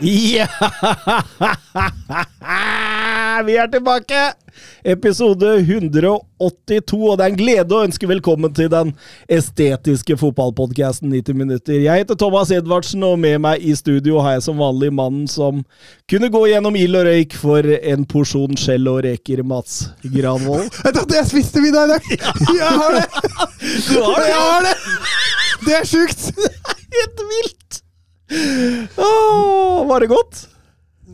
Ja! Vi er tilbake! Episode 182, og det er en glede å ønske velkommen til den estetiske fotballpodkasten 90 minutter. Jeg heter Thomas Edvardsen, og med meg i studio har jeg som vanlig mannen som kunne gå gjennom ild og røyk for en porsjon skjell og reker, Mats Granvold. Jeg trodde jeg spiste middag i dag? Jeg har det! Du har det! Jeg har det! Det er sjukt! Helt vilt! Åh, var det godt?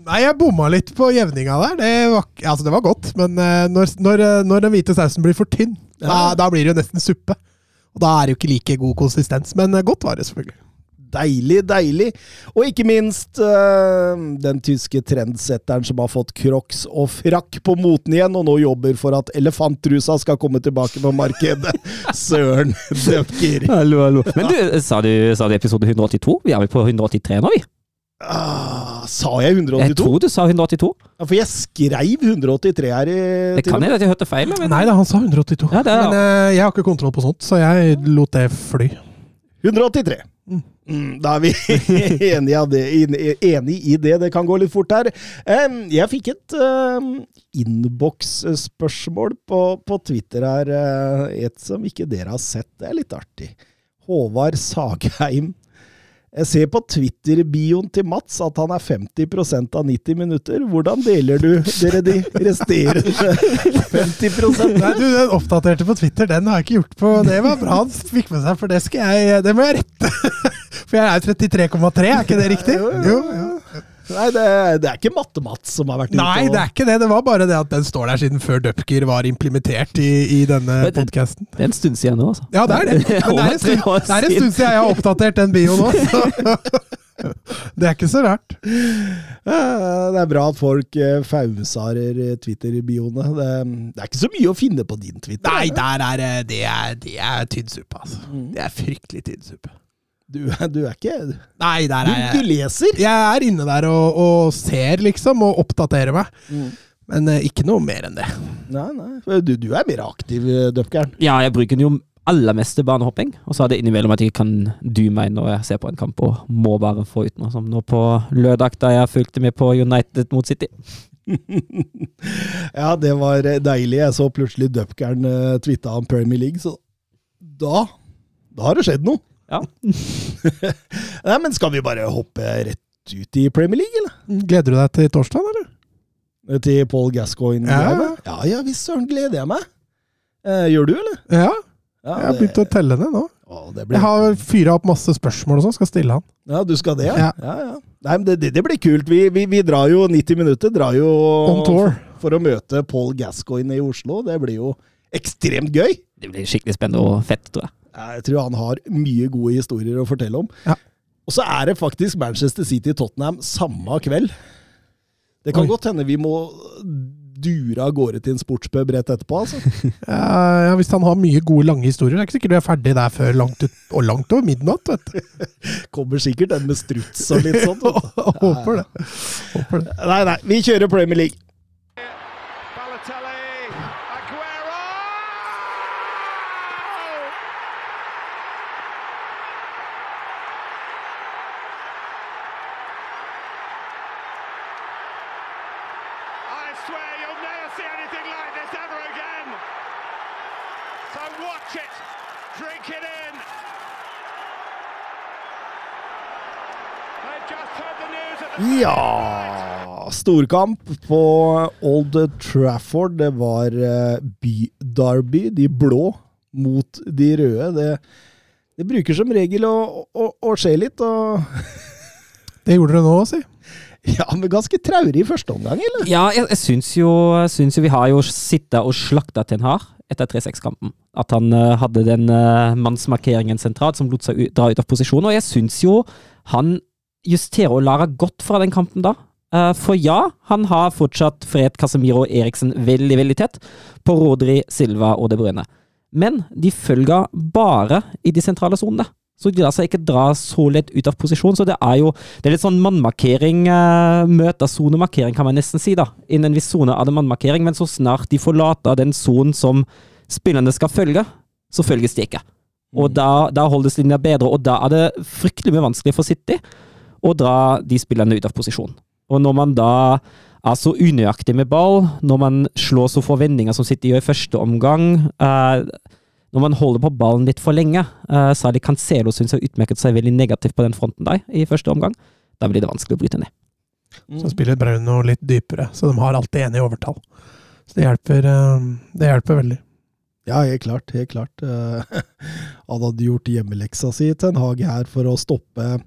Nei, jeg bomma litt på jevninga der. Det var, altså, det var godt, men eh, når, når, eh, når den hvite sausen blir for tynn, da, Ja. da blir det jo nesten suppe. Og da er det jo ikke like god konsistens, men eh, godt var det selvfølgelig. Deilig, deilig. Og ikke minst øh, den tyske trendsetteren som har fått crocs og frakk på moten igjen, og nå jobber for at elefantrusa skal komme tilbake på markedet. Søren døkker! Hallo, hallo. Men du, sa du, sa du episode 182? Vi er vel på 183 nå, vi? Ah, sa jeg 182? Jeg tror du sa 182. Ja, for jeg skreiv 183 her i Det kan hende jeg hørte feil. Men... Nei da, han sa 182. Ja, det er- Men uh, jeg har ikke kontroll på sånt, så jeg lot det fly. 183. Mm, da er vi enige, det, enige, i det. Det kan gå litt fort her. Jeg fikk et innboksspørsmål på, på Twitter her. eh, et som ikke dere har sett. Det er litt artig. Håvard Sagheim. Jeg ser på Twitter-bioen til Mats at han er 50% av 90 minutter. Hvordan deler du dere de resterende 50 Nei, du, Den oppdaterte på Twitter, den har jeg ikke gjort på Det var bra han fikk med seg, for det skal jeg Det må jeg rette. For jeg er jo 33,3, er ikke det riktig? Jo, jo, jo. Nei, det, det er ikke Matte-Mats som har vært ute Nei, det er ikke det. Det var bare det at den står der siden før Dupker var implementert i, i denne podkasten. Det er en stund siden nå, altså. Ja, det er det. Det er en stund, det er en stund siden jeg har oppdatert den bioen. Så. Det er ikke så rart. Eh, Det er bra at folk eh, fausarer eh, Twitter-bioene. Det, det er ikke så mye å finne på din Twitter. Nei, er der er det- det er, det er tynn suppe, altså. Det er fryktelig tynn suppe. Du, du er ikke Nei, der er du jeg leser! Jeg er inne der og, og ser, liksom, og oppdaterer meg. Mm. Men eh, ikke noe mer enn det. Nei, nei. Du, du er mer aktiv, Dupkern. Ja, jeg bruker den jo aller meste banehopping. Og så er det innimellom at jeg kan do meg når jeg ser på en kamp og må bare få ut noe. Som nå på lørdag, da jeg fulgte med på United mot City. ja, det var eh, deilig. Jeg så plutselig Dupkern uh, tvitta om Premier League, så da Da har det skjedd noe. Ja. Nei, men skal vi bare hoppe rett ut i Premier League, eller? Gleder du deg til torsdag, eller? Til Paul Gascoigne? Ja. ja, ja visst søren gleder jeg meg. Eh, gjør du, eller? Ja, Ja, jeg har begynt å telle ned nå. Å, det blir Jeg har fyra opp masse spørsmål og sånn, skal stille han. Ja, du skal det, ja? Ja. ja, ja. Nei, men det, det, det blir kult. Vi, vi, vi drar jo 90 minutter drar jo On tour. For, for å møte Paul Gascoigne i Oslo. Det blir jo ekstremt gøy. Det blir skikkelig spennende og fett, tror jeg. Jeg tror han har mye gode historier å fortelle om. Ja. Og så er det faktisk Manchester City-Tottenham samme kveld. Det kan Oi. godt hende vi må dure av gårde til en sportspub rett etterpå. altså. Ja, Hvis han har mye gode, lange historier. Det er ikke sikkert du er ferdig der før langt ut, og langt over midnatt. vet du. Kommer sikkert den med struts og litt sånt. Håper det. Håper det. Nei, nei, vi kjører Premier League. Anything like this ever again. So watch it, drink it in. They've just heard the news at the Ja Storkamp på Old Trafford. Det var eh, by-derby, de blå mot de røde. Det, det bruker som regel å, å, å skje litt, og Det gjorde det nå, si. Ja, men ganske traurig i første omgang, eller? Ja, jeg, jeg syns jo, jo vi har jo sittet og slakta Ten Hag etter 3-6-kampen. At han uh, hadde den uh, mannsmarkeringen sentralt som lot seg ut, dra ut av posisjon. Og jeg syns jo han justerer og lære godt fra den kampen da. Uh, For ja, han har fortsatt Fred Casemiro Eriksen veldig, veldig tett på Rodri, Silva og De Bruyne. Men de følger bare i de sentrale sonene. Så de lar seg ikke dra så lett ut av posisjon. Så det er jo det er litt sånn mannmarkering uh, møter sonemarkering, kan man nesten si. da. Innen en viss sone er det mannmarkering, men så snart de forlater den sonen som spillerne skal følge, så følges de ikke. Og da, da holdes linja bedre, og da er det fryktelig mye vanskelig for City å dra de spillerne ut av posisjon. Og når man da er så unøyaktig med ball, når man slår så forventninger som City gjør i første omgang, eh, når man holder på ballen litt for lenge, uh, særlig Cancelo syns jeg utmerket seg veldig negativt på den fronten der i første omgang, da blir det vanskelig å bryte ned. Så spiller Brauno litt dypere, så de har alltid en i overtall. Så det hjelper, eh, det hjelper veldig. Ja, helt klart. Helt klart. Eh, Han hadde gjort hjemmeleksa si til en Hag her for å stoppe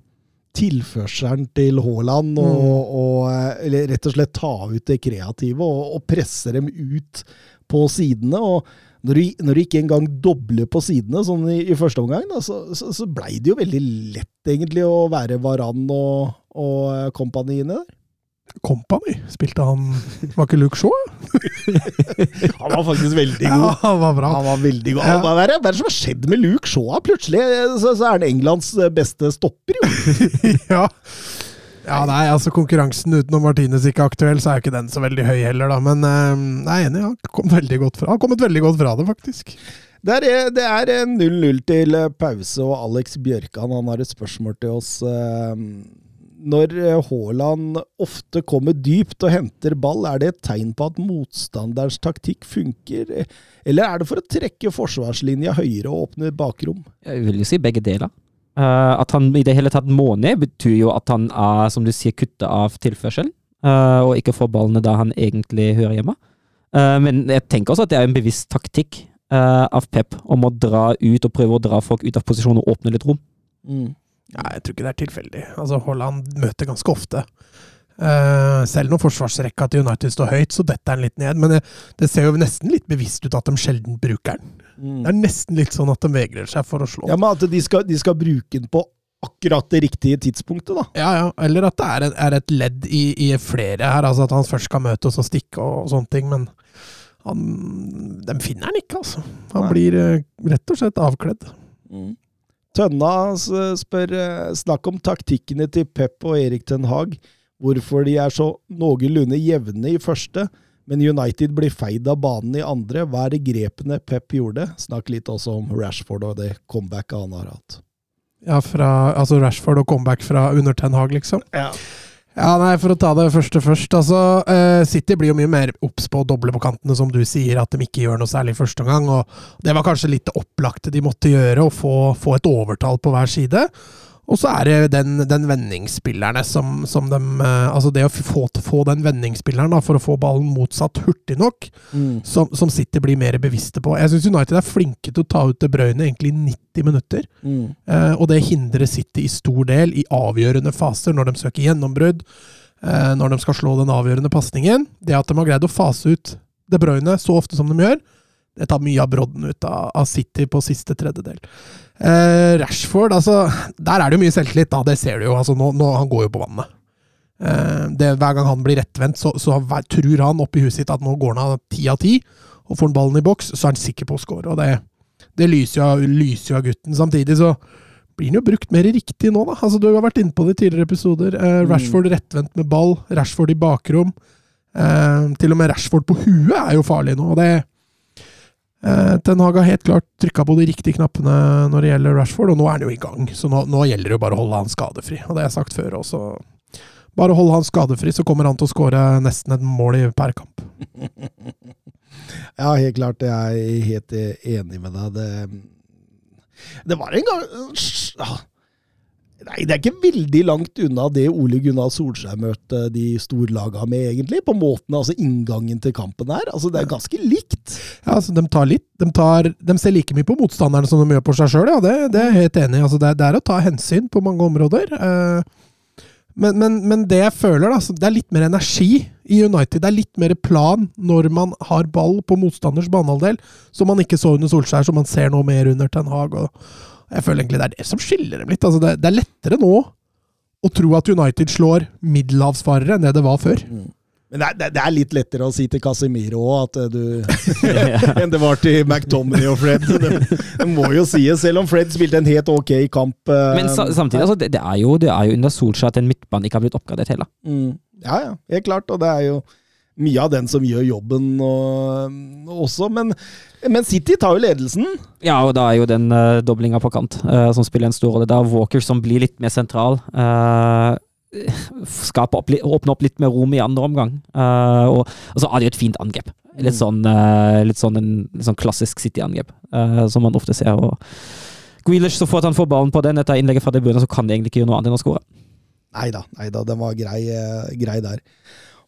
tilførselen til Haaland, og, og og rett og slett ta ut det kreative og, og presse dem ut på sidene. og når du, når du ikke engang dobler på sidene, sånn i, i første omgang, da, så, så, så blei det jo veldig lett egentlig å være Varan og, og eh, kompani der. Company, spilte han Var ikke Luke Shaw? Han var faktisk veldig Ja, god. han var bra. Han var veldig god. Ja. Hva er det, hva er det som har skjedd med Luke Shaw? Plutselig så, så er han Englands beste stopper, jo. ja. Ja, nei, altså konkurransen utenom Martinez ikke er aktuell, så er jo ikke den så veldig høy heller, da. Men eh, jeg er enig, han kom veldig godt fra Han har kommet veldig godt fra det, faktisk. Det er, det er eh, 0-0 til eh, pause, og Alex Bjørkan han har et spørsmål til oss. eh, Når eh, Haaland ofte kommer dypt og henter ball, er det et tegn på at motstanderens taktikk funker? Eller er det for å trekke forsvarslinja høyere og åpne bakrom? Jeg vil jo si begge deler. Eh, at han i det hele tatt må ned, betyr jo at han er, som du sier, kutta av tilførselen, Uh, og ikke får ballene da han egentlig hører hjemme. Uh, men jeg tenker også at det er en bevisst taktikk eh, av Pep om å dra ut og prøve å dra folk ut av posisjon og åpne litt rom. Ja, jeg tror ikke det er tilfeldig. Altså, Haaland møter ganske ofte. Eh, selv når forsvarsrekka til United står høyt, så detter den litt ned. Men det, det ser jo nesten litt bevisst ut at de sjelden bruker den. Det er nesten litt sånn at de vegrer seg for å slå. Ja, men at de skal, de skal bruke den på akkurat det riktige tidspunktet, da. Ja, ja. Eller at det er, en, er et ledd i, i flere her. Altså at han først skal møte oss og stikke og, sånne ting. Men han, de finner han ikke, altså. Han Nei. blir eh, rett og slett avkledd. Tønna s- spør eh, snakk om taktikkene til Pep og Erik Ten Hag. Hvorfor de er så noenlunde jevne i første, men United blir feid av banen i andre. Hva er det grepene Pep gjorde? Snakk litt også om Rashford og det comebacket han har hatt. Ja, fra, altså Rashford og comeback fra under Ten Hag, liksom. Ja. Ja, nei, For å ta det første først. altså, uh, City blir jo mye mer obs på å doble på kantene, som du sier, at de ikke gjør noe særlig første omgang. og Det var kanskje litt det opplagte de måtte gjøre, å få, få et overtall på hver side. Og så er det den, den vendingsspillerne som, som de Altså det å få, få den vendingsspilleren da, for å få ballen motsatt hurtig nok, som, som City blir mer bevisste på. Jeg syns United er flinke til å ta ut De Bruyne egentlig i 90 minutter. Eh, og det hindrer City i stor del i avgjørende faser, når de søker gjennombrudd, eh, når de skal slå den avgjørende pasningen. Det at de har greid å fase ut De Bruyne så ofte som de gjør, det tar mye av brodden ut av, av City på siste tredjedel. Eh, Rashford, altså Der er det jo mye selvtillit, da. Det ser du jo. altså nå, nå, Han går jo på vannet. Eh, det, hver gang han blir rettvendt, så, så hver- tror han oppi huset sitt at nå går han av ti av ti, og får han ballen i boks, så er han sikker på å score. Og det, det lyser, jo, lyser jo av gutten. Samtidig så blir den jo brukt mer riktig nå, da. Altså, du har vært inne på det i tidligere episoder. Eh, Rashford rettvendt med ball, Rashford i bakrom. Eh, til og med Rashford på huet er jo farlig nå. og det Ten Hag har helt klart trykka på de riktige knappene når det gjelder Rashford, og nå er han jo i gang. Så nå, nå gjelder det jo bare å holde han skadefri. Og det har jeg sagt før også. Bare holde han skadefri, så kommer han til å skåre nesten et mål per kamp. Ja, helt klart. Jeg er helt eh, enig med deg. Det, det var en gang Nei, det er ikke veldig langt unna det Ole Gunnar Solskjær møtte de storlaga med, egentlig. På måten, altså inngangen til kampen her. Altså, det er ganske likt. Ja, altså, de tar litt. De, tar, de ser like mye på motstanderne som de gjør på seg sjøl, ja. Det, det er jeg helt enig i. Altså, det, det er å ta hensyn på mange områder. Eh, men, men, men det jeg føler, da, så det er litt mer energi i United. Det er litt mer plan når man har ball på motstanders banehalvdel, som man ikke så under Solskjær, som man ser nå mer under Ten Hag. Og jeg føler egentlig det er det som skiller dem litt. Altså, det, det er lettere nå å tro at United slår middelhavsfarere enn det det var før. Men det er, det- er litt lettere å si til Casemiro òg at eh, du enn det var til McTominay og Fred. Det, det må jo sies, selv om Fred spilte en helt ok kamp. eh, Men sa, samtidig, altså, det, det, er jo, det er jo under Solskjær at en midtbane ikke har blitt oppgradert heller. Mm. Ja, ja, helt klart. Og det er jo mye av den som gjør jobben og, også. Men, men City tar jo ledelsen. Ja, og da er jo den uh, doblinga på kant uh, som spiller en stor rolle. Da Walker som blir litt mer sentral. Uh, skape opp, åpne opp litt mer rom i andre omgang. Uh, og, og så er det jo et fint angrep. Litt sånn, uh, litt sånn, en, litt sånn klassisk City-angrep, eh, som man ofte ser. og Grealish, så fort han får ballen på den etter innlegget fra De så kan det egentlig ikke gjøre noe annet enn å skåre. Nei da, den var grei, eh, grei der.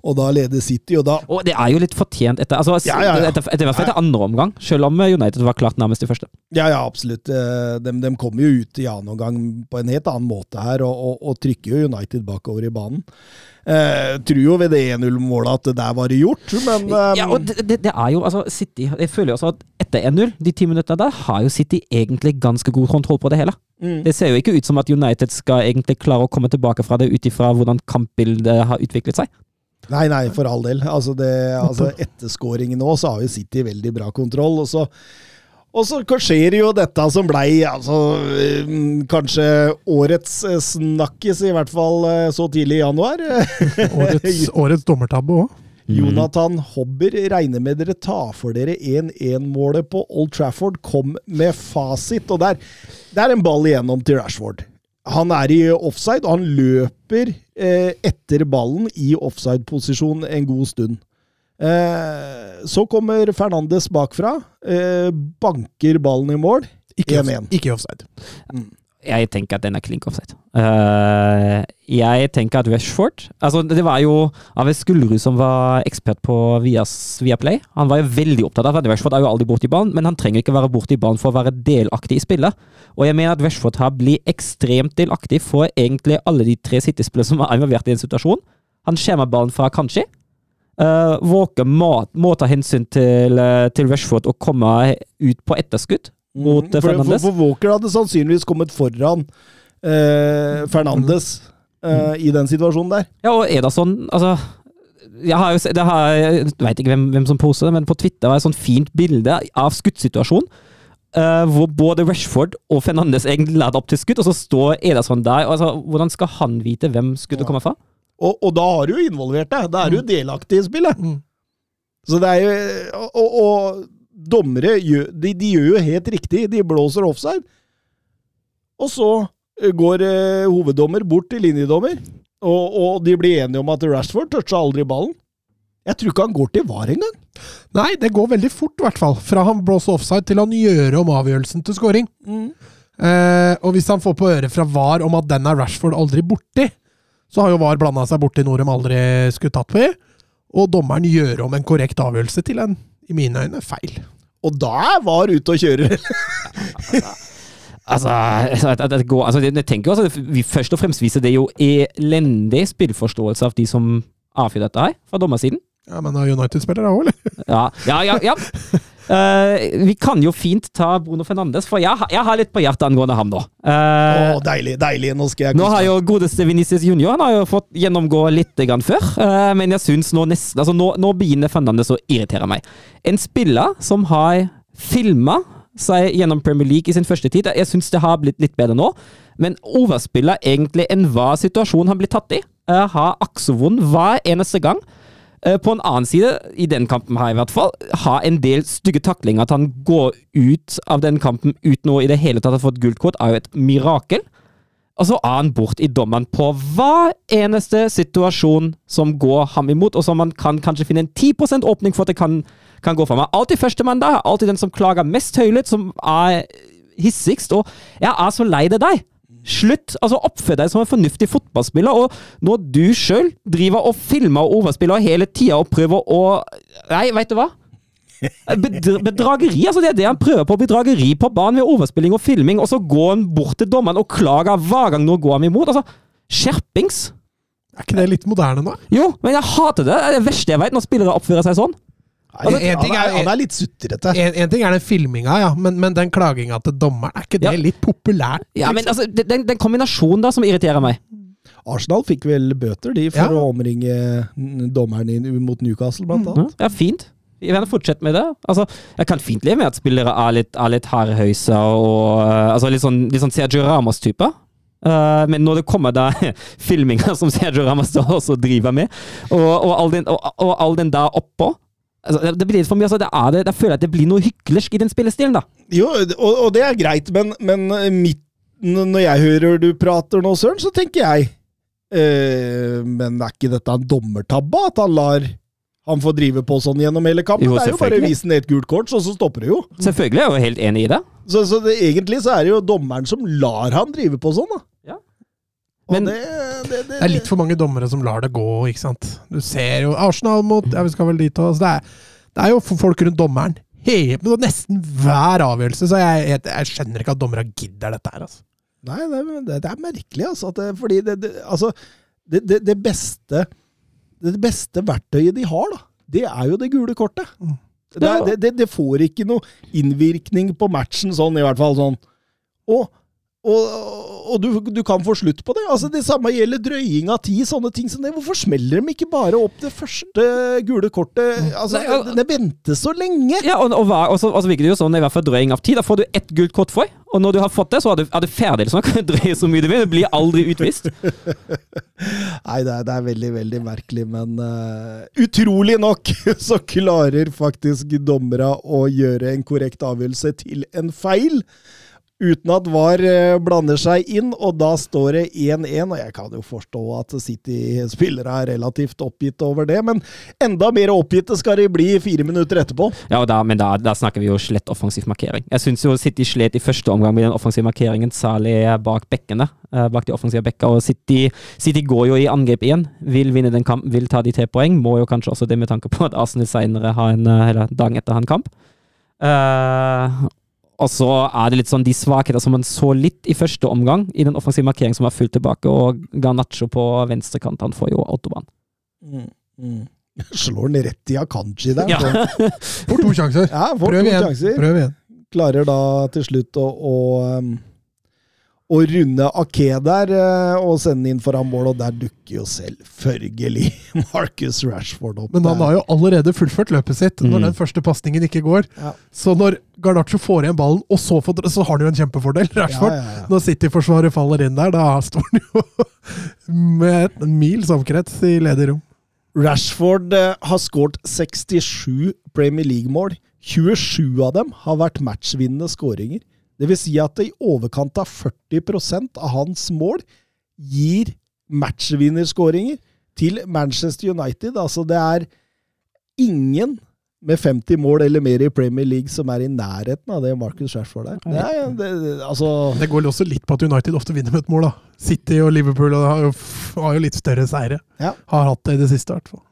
Og da leder City, og da Og det er jo litt fortjent etter altså, Ja, ja, ja. etter, etter, etter andre omgang, selv om United var klart nærmest i første. Ja, ja, absolutt. Eh, De, de kommer jo ut i annen omgang på en helt annen måte her, og, og, og trykker jo United bakover i banen. Eh, tror jo ved det 1-0-målet at det der var det gjort, men eh, Ja, og det, det, det er jo altså City Jeg føler jo også at etter 1-0, de ti minuttene der, har jo City egentlig ganske god kontroll på det hele. mm. Det ser jo ikke ut som at United skal egentlig klare å komme tilbake fra det ut ifra hvordan kampbildet har utviklet seg. Nei, nei, for all del. Altså, det, altså Etter scoringen nå, så har jo City veldig bra kontroll. Og så, og så skjer jo dette som blei altså, eh, kanskje årets eh, snakkis, i hvert fall eh, så tidlig i januar. Årets, årets dommertabbe òg. Jonathan Hobber, regner med dere tar for dere 1-1-målet på Old Trafford. Kom med fasit. Og der, det er en ball igjennom til Rashford. Han er i offside, og han løper eh, etter ballen i offside-posisjon en god stund. Eh, så kommer Fernandes bakfra, eh, banker ballen i mål. Ikke, 1-1. ikke offside. Jeg tenker at den er klink offside. Uh, jeg tenker at Rashford Altså, det var jo Aves Skullerud som var ekspert på Vias, Viaplay. Han var jo veldig opptatt av at Rashford er jo aldri borti ballen, men han trenger ikke være borti ballen for å være delaktig i spillet. Og jeg mener at Rashford har blitt ekstremt delaktig for egentlig alle de tre City-spillere som er involvert i en situasjon. Han skjermer ballen fra Kanskje. Uh, Walker må, må ta hensyn til, eh, til Rashford og komme ut på etterskudd mot Mm, Fernandes. for, for, Walker hadde sannsynligvis kommet foran eh, Fernandes eh, i den situasjonen der. Ja, og Edason, Altså, jeg har jo det har, jeg vet ikke hvem, hvem som poser det, men på Twitter var det et sånt fint bilde av skuddsituasjonen. Uh, hvor både Rashford og Fernandes egentlig lader opp til skudd, og så står Ederson der. og Altså, hvordan skal han vite hvem skuddet kommer fra? Og, og da har du jo involvert deg. Da er du jo delaktig i spillet. Mm. Så det er jo Og, og, og dommere de, de gjør jo helt riktig. De blåser offside. Og så eh, går eh, hoveddommer bort til linjedommer, og, og de blir enige om at Rashford toucha aldri ballen. Jeg tror ikke han går til VAR engang. Nei, det går veldig fort, i hvert fall. Fra han blåser offside til han gjør om avgjørelsen til scoring. Eh, og hvis han får på øret fra VAR om at den er Rashford aldri borti, så har jo VAR blanda seg borti noe de aldri skulle tatt på i. Og dommeren gjør om en korrekt avgjørelse til en, i mine øyne, feil. Og da VAR ute og kjører. Altså, går, altså jeg tenker jo altså, vi Først og fremst viser det jo elendig spillforståelse av de som avfyrer dette her, fra dommersiden. Ja, Men har United-spillere òg, eller? Ja, ja, ja. ja. Eh, vi kan jo fint ta Bruno Fernandes, for jeg, jeg har litt på hjertet angående ham nå. Uh, oh, deilig, deilig. Nå skal jeg Nå har jo godeste Vinicius Junior Han har jo fått gjennomgå litt grann før, uh, men jeg syns nå nesten altså nå, nå begynner Fernandes å irritere meg. En spiller som har filma seg gjennom Premier League i sin første tid, jeg syns det har blitt litt bedre nå, men overspiller egentlig enhver situasjon han blir tatt i. Uh, har aksevond hver eneste gang. Eh, På en annen side, i den kampen her i hvert fall, har en del stygge taklinger. At han går ut av den kampen uten å i det hele tatt ha fått gult kort, er jo et mirakel. Og så er han bort i dommeren på hver eneste situasjon som går ham imot, og som man kan kanskje finne en 10% åpning for at det kan, kan gå for meg. Alltid førstemann der, alltid den som klager mest høylytt, som er hissigst, og jeg er så lei det deg. Slutt! altså Oppfør deg som en fornuftig fotballspiller, og når du sjøl driver og filmer og overspiller hele tida og prøver å Nei, veit du hva? Bedra bedrageri, altså det er det han prøver på. Bedrageri på banen ved overspilling og filming, og så går han bort til dommeren og klager hver gang noe går ham imot. Altså, skjerpings! Er ikke det litt moderne nå? Jo, men jeg hater det. Det er det verste jeg vet, når spillere oppfører seg sånn. Nei, en ting han, er, er- han er litt sutrete. En, en ting er den filminga, ja, men, men den klaginga til dommeren, er ikke det Ja. litt populært? Ja, men altså, den, den kombinasjonen da som irriterer meg. Arsenal fikk vel bøter, de, for Ja. å omringe mm, dommeren inn mot Newcastle, blant annet. Ja, fint. Jeg vil fortsette med det. Altså, jeg kan fint leve med at spillere er litt, er litt hardhøysa og uh, altså litt sånn, litt sånn Sergio Ramos-type. Uh, men når det kommer da filminga som Sergio Ramos også driver med, og, og, all, den, og, og all den der oppå altså, det- blir litt for mye. Altså, det er det, jeg føler at det blir noe hyklersk i den spillestilen, da. Jo, og, og det er greit, men, men mitt, når jeg hører du prater nå, Søren, så tenker jeg eh, Men er ikke dette en dommertabbe? At han lar han få drive på sånn gjennom hele kampen? Jo, det er jo bare å vise ned et gult kort, så, så stopper det jo. Selvfølgelig er jeg jo helt enig i det. Så, så det, egentlig så er det jo dommeren som lar han drive på sånn, da. Men- det, det, det, Det er litt for mange dommere som lar det gå, ikke sant. Du ser jo Arsenal mot Ja, vi skal vel dit også. Det er, det er jo folk rundt dommeren. He, nesten hver avgjørelse, så jeg, jeg, jeg skjønner ikke at dommere gidder dette her, altså. Nei, det, er- det, det er merkelig, altså. At det, fordi det, det, altså, det, det, det beste Det beste verktøyet de har, da, det er jo det gule kortet. Mm. Det, det, det, det får ikke noe innvirkning på matchen, sånn i hvert fall. sånn. Og, og, og du, du kan få slutt på det. Altså Det samme gjelder drøying av tid, sånne ting som det. Hvorfor smeller de ikke bare opp det første gule kortet? Altså, Det venter så lenge! Ja, og, og, og, så, og så virker det jo sånn i hvert fall drøying av tid. Da får du ett gult kort for, og når du har fått det, så er du, er du ferdig. Sånn kan kan drøye så mye du vil. Du blir aldri utvist. Nei, det er, det er veldig, veldig merkelig, men uh, utrolig nok så klarer faktisk dommere å gjøre en korrekt avgjørelse til en feil. Uten at VAR eh, blander seg inn, og da står det 1-1. Og jeg kan jo forstå at City-spillere er relativt oppgitt over det, men enda mer oppgitte skal de bli fire minutter etterpå. Ja, da, Men da, da snakker vi jo slett offensiv markering. Jeg syns jo City slet i første omgang med den offensive markeringen, særlig bak bekkene. eh, Bak de offensive bekka. Og City, City går jo i angrep igjen. Vil vinne den kampen, vil ta de tre poeng. Må jo kanskje også det med tanke på at Arsenal senere har en, eh, eller dagen etter en kamp. Eh, og så er det litt sånn de svakheter som man så litt i første omgang, i den offensive markeringen som var fullt tilbake, og Garnaccio på venstrekant, han får jo autobahn. Slår den rett i Akanji der. Ja. Får to sjanser. Ja, får Prøv to igjen. sjanser. Prøv igjen. klarer da til slutt å, å, um, å runde Ake der eh, og sende inn foran mål, og der dukker jo selvfølgelig Marcus Rashford opp. Men han har jo allerede fullført løpet sitt når Mm. den første pasningen ikke går. Ja. Så når Garnaccio får igjen ballen, og så, får, så har han jo en kjempefordel. Rashford. Ja, ja. Når City-forsvaret faller inn der, da står han jo med et mils omkrets i ledig rom. Rashford eh, har skåret 67 Premier League-mål. 27 av dem har vært matchvinnende skåringer. Det vil si at i overkant av 40% av hans mål gir matchvinnerskåringer til Manchester United. Altså, det er ingen med 50 mål eller mer i Premier League som er i nærheten av det Marcus Rashford er. Det er det, altså, Det går også litt på at United ofte vinner med et mål. da. City og Liverpool har, jo, har jo litt større seire. Ja. Har hatt det i det siste, i hvert fall.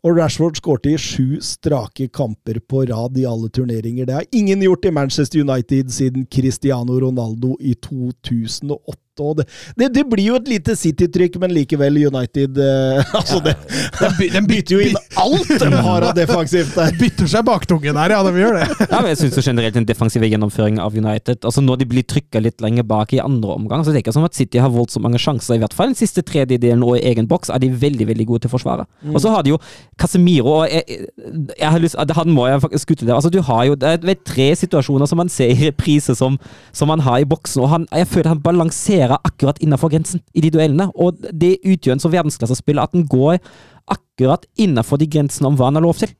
Og Rashford skårte i sju strake kamper på rad i alle turneringer. Det har ingen gjort i Manchester United siden Cristiano Ronaldo i 2008. Og det, det, det blir jo et lite City-trykk, men likevel United eh, Altså, det, de bytter jo inn alt de har av defensivt der. Bytter seg baktunge der, ja. De gjør det. Ja, men jeg synes generelt den defensive gjennomføringen av United altså Når de blir trykka litt lenger bak i andre omgang, så det er ikke som at City har voldsomt mange sjanser. I hvert fall den siste tredjedelen og i egen boks er de veldig veldig gode til å forsvare. Og så har de jo Casemiro og jeg, jeg har lyst, Han må jeg faktisk skutte der. Altså, du har jo det er tre situasjoner som man ser i reprise som, som han har i boksen, og han, jeg føler han balanserer akkurat innenfor grensen i de duellene. Og det utgjør en så verdensklassespill at den går akkurat innenfor de grensene om hva han har lov til.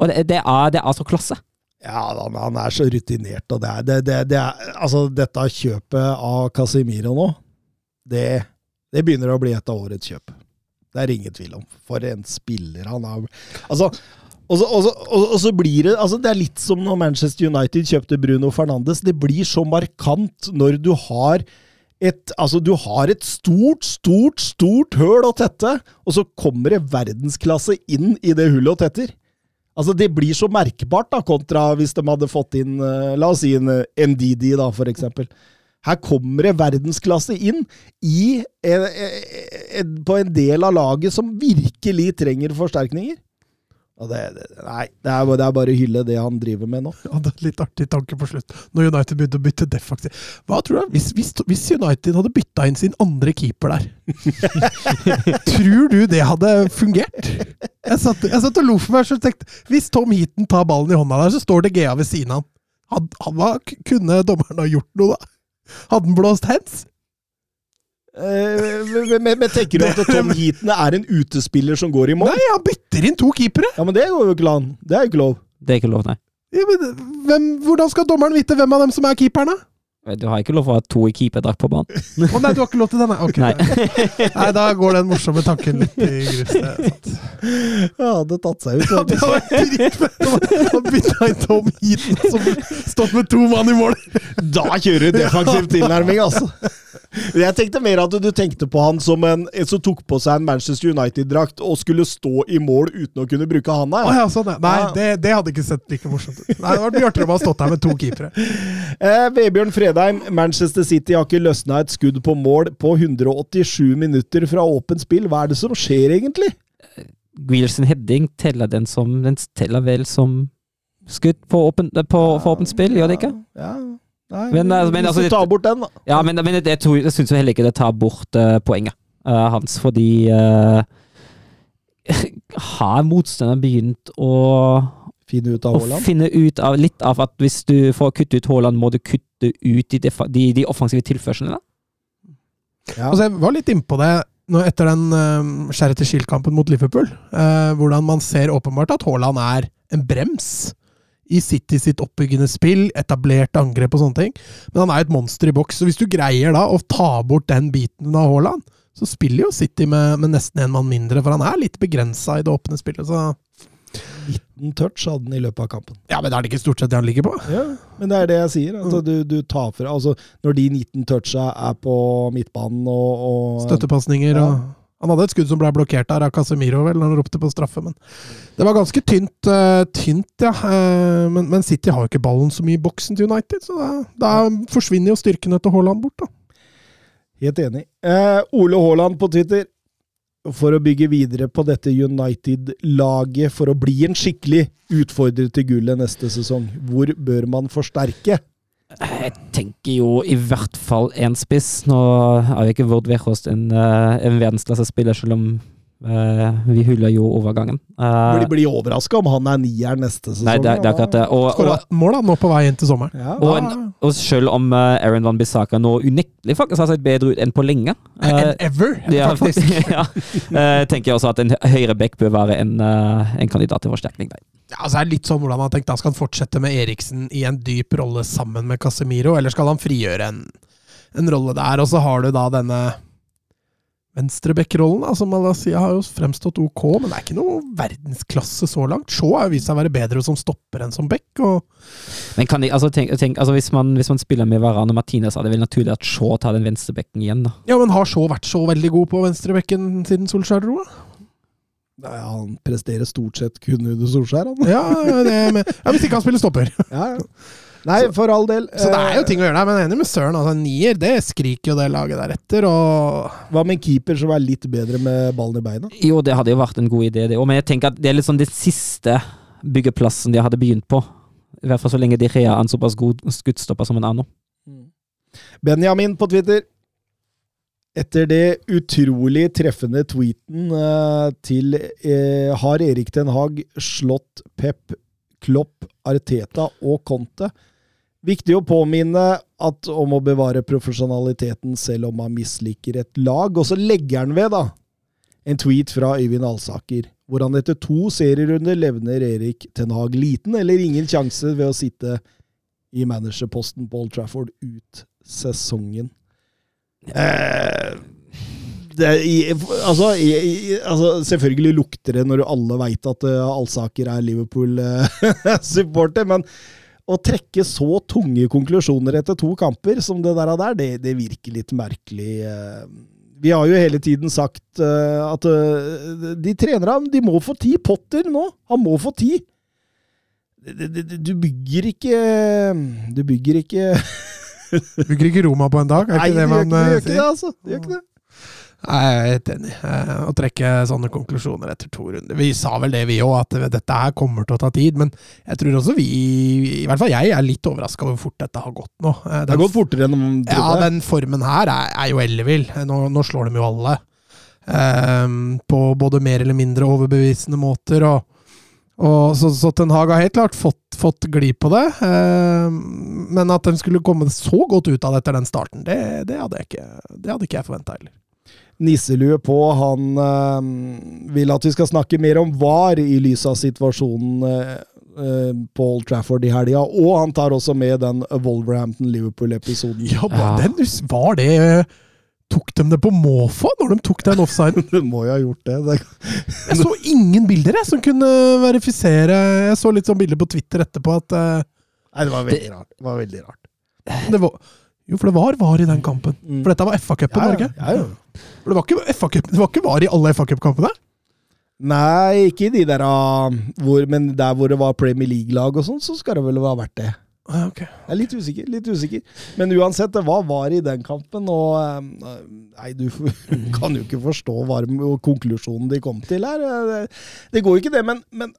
Og det, det, er, det er så klasse. Ja, han, han er så rutinert, og det er, det, det, det er Altså, dette kjøpet av Casimiro nå, det, begynner å bli et av årets kjøp. Det er ingen tvil om. For en spiller han er. Altså, og så, og så blir det altså Det er litt som når Manchester United kjøpte Bruno Fernandes. Det blir så markant når du har et, altså du har et stort, stort, stort høl å tette, og så kommer det verdensklasse inn i det hullet og tetter. Altså, det blir så merkbart, da, kontra hvis de hadde fått inn eh, La oss si en uh, Ndidi, da, for eksempel. Her kommer det verdensklasse inn i, en- en- en- på en del av laget som virkelig trenger forsterkninger. Det, det, nei, det er, bare- det er bare å hylle det han driver med nå. Ja, det er litt artig tanke på slutt, når United begynte å bytte defensiv. Hva tror du, hvis, hvis, hvis United hadde bytta inn sin andre keeper der, tror du det hadde fungert? Jeg satt, jeg satt og lo for meg og tenkte Hvis Tom Heaton tar ballen i hånda der, så står det Gea ved siden av han. Hadde, hadde, kunne dommeren ha gjort noe, da? Hadde han blåst hands? Eh, men, men, men tenker du at Tom Heaton er en utespiller som går i mål? Nei, han bytter inn to keepere! Ja, men det går jo ikke an. Det er jo ikke lov. Det er ikke lov, nei. Ja, men, hvem, hvordan skal dommeren vite hvem av dem som er keeperne? Du har ikke lov til å ha to i keeperdrakt på banen. Å nei, du har ikke lov til det? Nei, ok. Nei. nei, da går den morsomme tanken litt i grus. det. Ja, hadde tatt seg ut. Ja, det hadde vært dritfett han bytta inn Tom Heaton, som stått med to mann i mål. Da kjører du defensiv tilnærming, altså. Jeg tenkte mer at du tenkte på han som en, en som tok på seg en Manchester United-drakt og skulle stå i mål uten å kunne bruke handa. Ja. Oh, ja, sånn, ja. Nei, det, det hadde ikke sett like morsomt ut. Nei, Det hadde vært mye artigere om han hadde stått der med to keepere. Eh, Vebjørn Fredheim, Manchester City har ikke løsna et skudd på mål på 187 minutter fra åpent spill. Hva er det som skjer, egentlig? Grealish sin heading teller den som Den teller vel som skudd på åpent, på, åpent spill, gjør det ikke? Ja, nei, Men, altså, men, altså, tar bort den, da. Ja, men, men jeg, tror- jeg syns heller ikke det tar bort uh, poenget uh, hans, fordi uh, Har motstanderen begynt å, Finne ut av Haaland. finne ut av litt av at hvis du får kutte ut Haaland, må du kutte ut de, de, de offensive tilførslene? Ja. Altså, jeg var litt innpå det nå etter den uh, skjæret til Shield-kampen mot Liverpool. Uh, hvordan man ser åpenbart at Haaland er en brems i City sitt oppbyggende spill, etablert angrep og sånne ting. Men han er et monster i boks. Så hvis du greier da å ta bort den biten av Haaland, så spiller jo City med, med nesten en mann mindre, for han er litt begrensa i det åpne spillet. Så 19 touch hadde han i løpet av kampen. ja, men det er det ikke stort sett det han ligger på. Ja, men det er det jeg sier. Altså, du, du tar fra, altså, når de 19 toucha er på midtbanen og, og Støttepasninger Ja. og Han hadde et skudd som ble blokkert der av Casemiro, vel, når han ropte på straffe, men det var ganske tynt, uh, tynt ja. Uh, men, men City har jo ikke ballen så mye i boksen til United, så da, da forsvinner jo styrkene til Haaland bort, da. Helt enig. Eh, Ole Haaland på Twitter. For å bygge videre på dette United-laget for å bli en skikkelig utfordrer til gullet neste sesong, hvor bør man forsterke? Jeg tenker jo i hvert fall én spiss. Nå er jo ikke Vord Weghorst en, eh, en verdensklassespiller, selv om vi hyller jo overgangen. Uh, Blir, overraska om han er nier neste sesong. nei, det, det er akkurat det. Og, og, og, mål da, nå på vei inn til sommeren. Ja. og, en, og selv om uh, Aaron Van Bissaka nå unektelig faktisk har sett bedre ut enn på lenge Enn eh, ever, ja, faktisk. ja. Eh, tenker jeg også at en høyre back bør være en, eh, en kandidat til forsterkning der. Ja, altså er det litt sånn hvordan han har tenkt. Da skal han fortsette med Eriksen i en dyp rolle sammen med Casemiro, eller skal han frigjøre en, en rolle der? Og så har du da denne venstrebekk-rollen, da, som Malasia har jo fremstått ok, men det er ikke noe verdensklasse så langt. Shaw har vist seg å være bedre som stopper enn som back, Men kan de, altså, tenk, tenk, altså hvis, man, hvis man spiller med Varane og Martinez, er det vel naturlig at Shaw tar den venstrebekken igjen. da. Ja, men har Shaw vært så veldig god på venstrebekken siden Solskjær dro? Nei, han presterer stort sett kun under Solskjær, han. Ja, det, men, ja, hvis ikke han spiller stopper. Ja, ja. Nei, for all del. Så det er jo Eh, ting å gjøre der, men jeg er enig med Søren. Altså, nier, det skriker jo det laget der etter, og Hva med en keeper som er litt bedre med ballen i beina? Jo, det hadde jo vært en god idé, det òg, men jeg tenker at det er litt sånn den siste byggeplassen de hadde begynt på. I hvert fall så lenge de Rea er en såpass god skuddstopper som en er nå. Benjamin på Twitter. Etter det utrolig treffende tweeten eh, til eh, Har Erik Den Haag slått Pep, Klopp, Arteta og Conte? Viktig å påminne at om å bevare profesjonaliteten selv om man misliker et lag. Og så legger han ved, da, en tweet fra Øyvind Alsaker, hvor han etter to serierunder levner Erik Ten Hag liten eller ingen sjanse ved å sitte i managerposten på Old Trafford ut sesongen. Eh, det, altså, altså, selvfølgelig lukter det når alle veit at uh, Alsaker er Liverpool-supporter, men å trekke så tunge konklusjoner etter to kamper som det der, der det, det virker litt merkelig. eh. Vi har jo hele tiden sagt eh, at eh, de trenerne de må få tid. Potter nå, han må få det- Du bygger ikke Du bygger ikke bygger ikke Roma på en dag, er ikke det det man ikke, det eh, gjør ikke sier? det, altså. Det gjør ikke det. Jeg er helt enig. Eh, Å trekke sånne konklusjoner etter to runder. Vi sa vel det, vi òg, at dette her kommer til å ta tid. Men jeg tror også vi, i hvert fall jeg, er litt overraska over hvor fort dette har gått nå. Den, Det har gått fortere enn man Ja, den formen her er, er jo ellevill. Nå, nå slår de jo alle. Um, på både mer eller mindre overbevisende måter. Og, og så, så Ten Hag har helt klart fått, fått glid på det. Ehm, men at de skulle komme så godt ut av det etter den starten, det, det, hadde, jeg ikke, det hadde ikke jeg forventa heller. Nisselue på. Han eh, vil at vi skal snakke mer om VAR i lys av situasjonen eh, eh, på Old Trafford i helga. Og han tar også med den Wolverhampton-Liverpool-episoden. Ja, Ja. Den, var det Tok de det på måfå når de tok den offsiden? du må jo ha gjort det. det. Jeg så ingen bilder jeg, som kunne verifisere Jeg så litt sånn bilder på Twitter etterpå at uh, Nei, det var veldig rart. Det var veldig rart. det var, Jo, for det var VAR i den kampen. Mm. For dette var FA-cupen, Ja, Norge. ja, ja. For det var ikke, det var ikke VAR i alle FA-cupkampene? Nei, ikke i de der ah, hvor, Men der hvor det var Premier League-lag og sånn, så skal det vel ha vært det. Okay. ok. Jeg er litt usikker. litt usikker. Men uansett, det var VAR i den kampen, og eh, Nei, du kan jo ikke forstå hva konklusjonen de kom til her. Det, det går jo ikke, det, men, men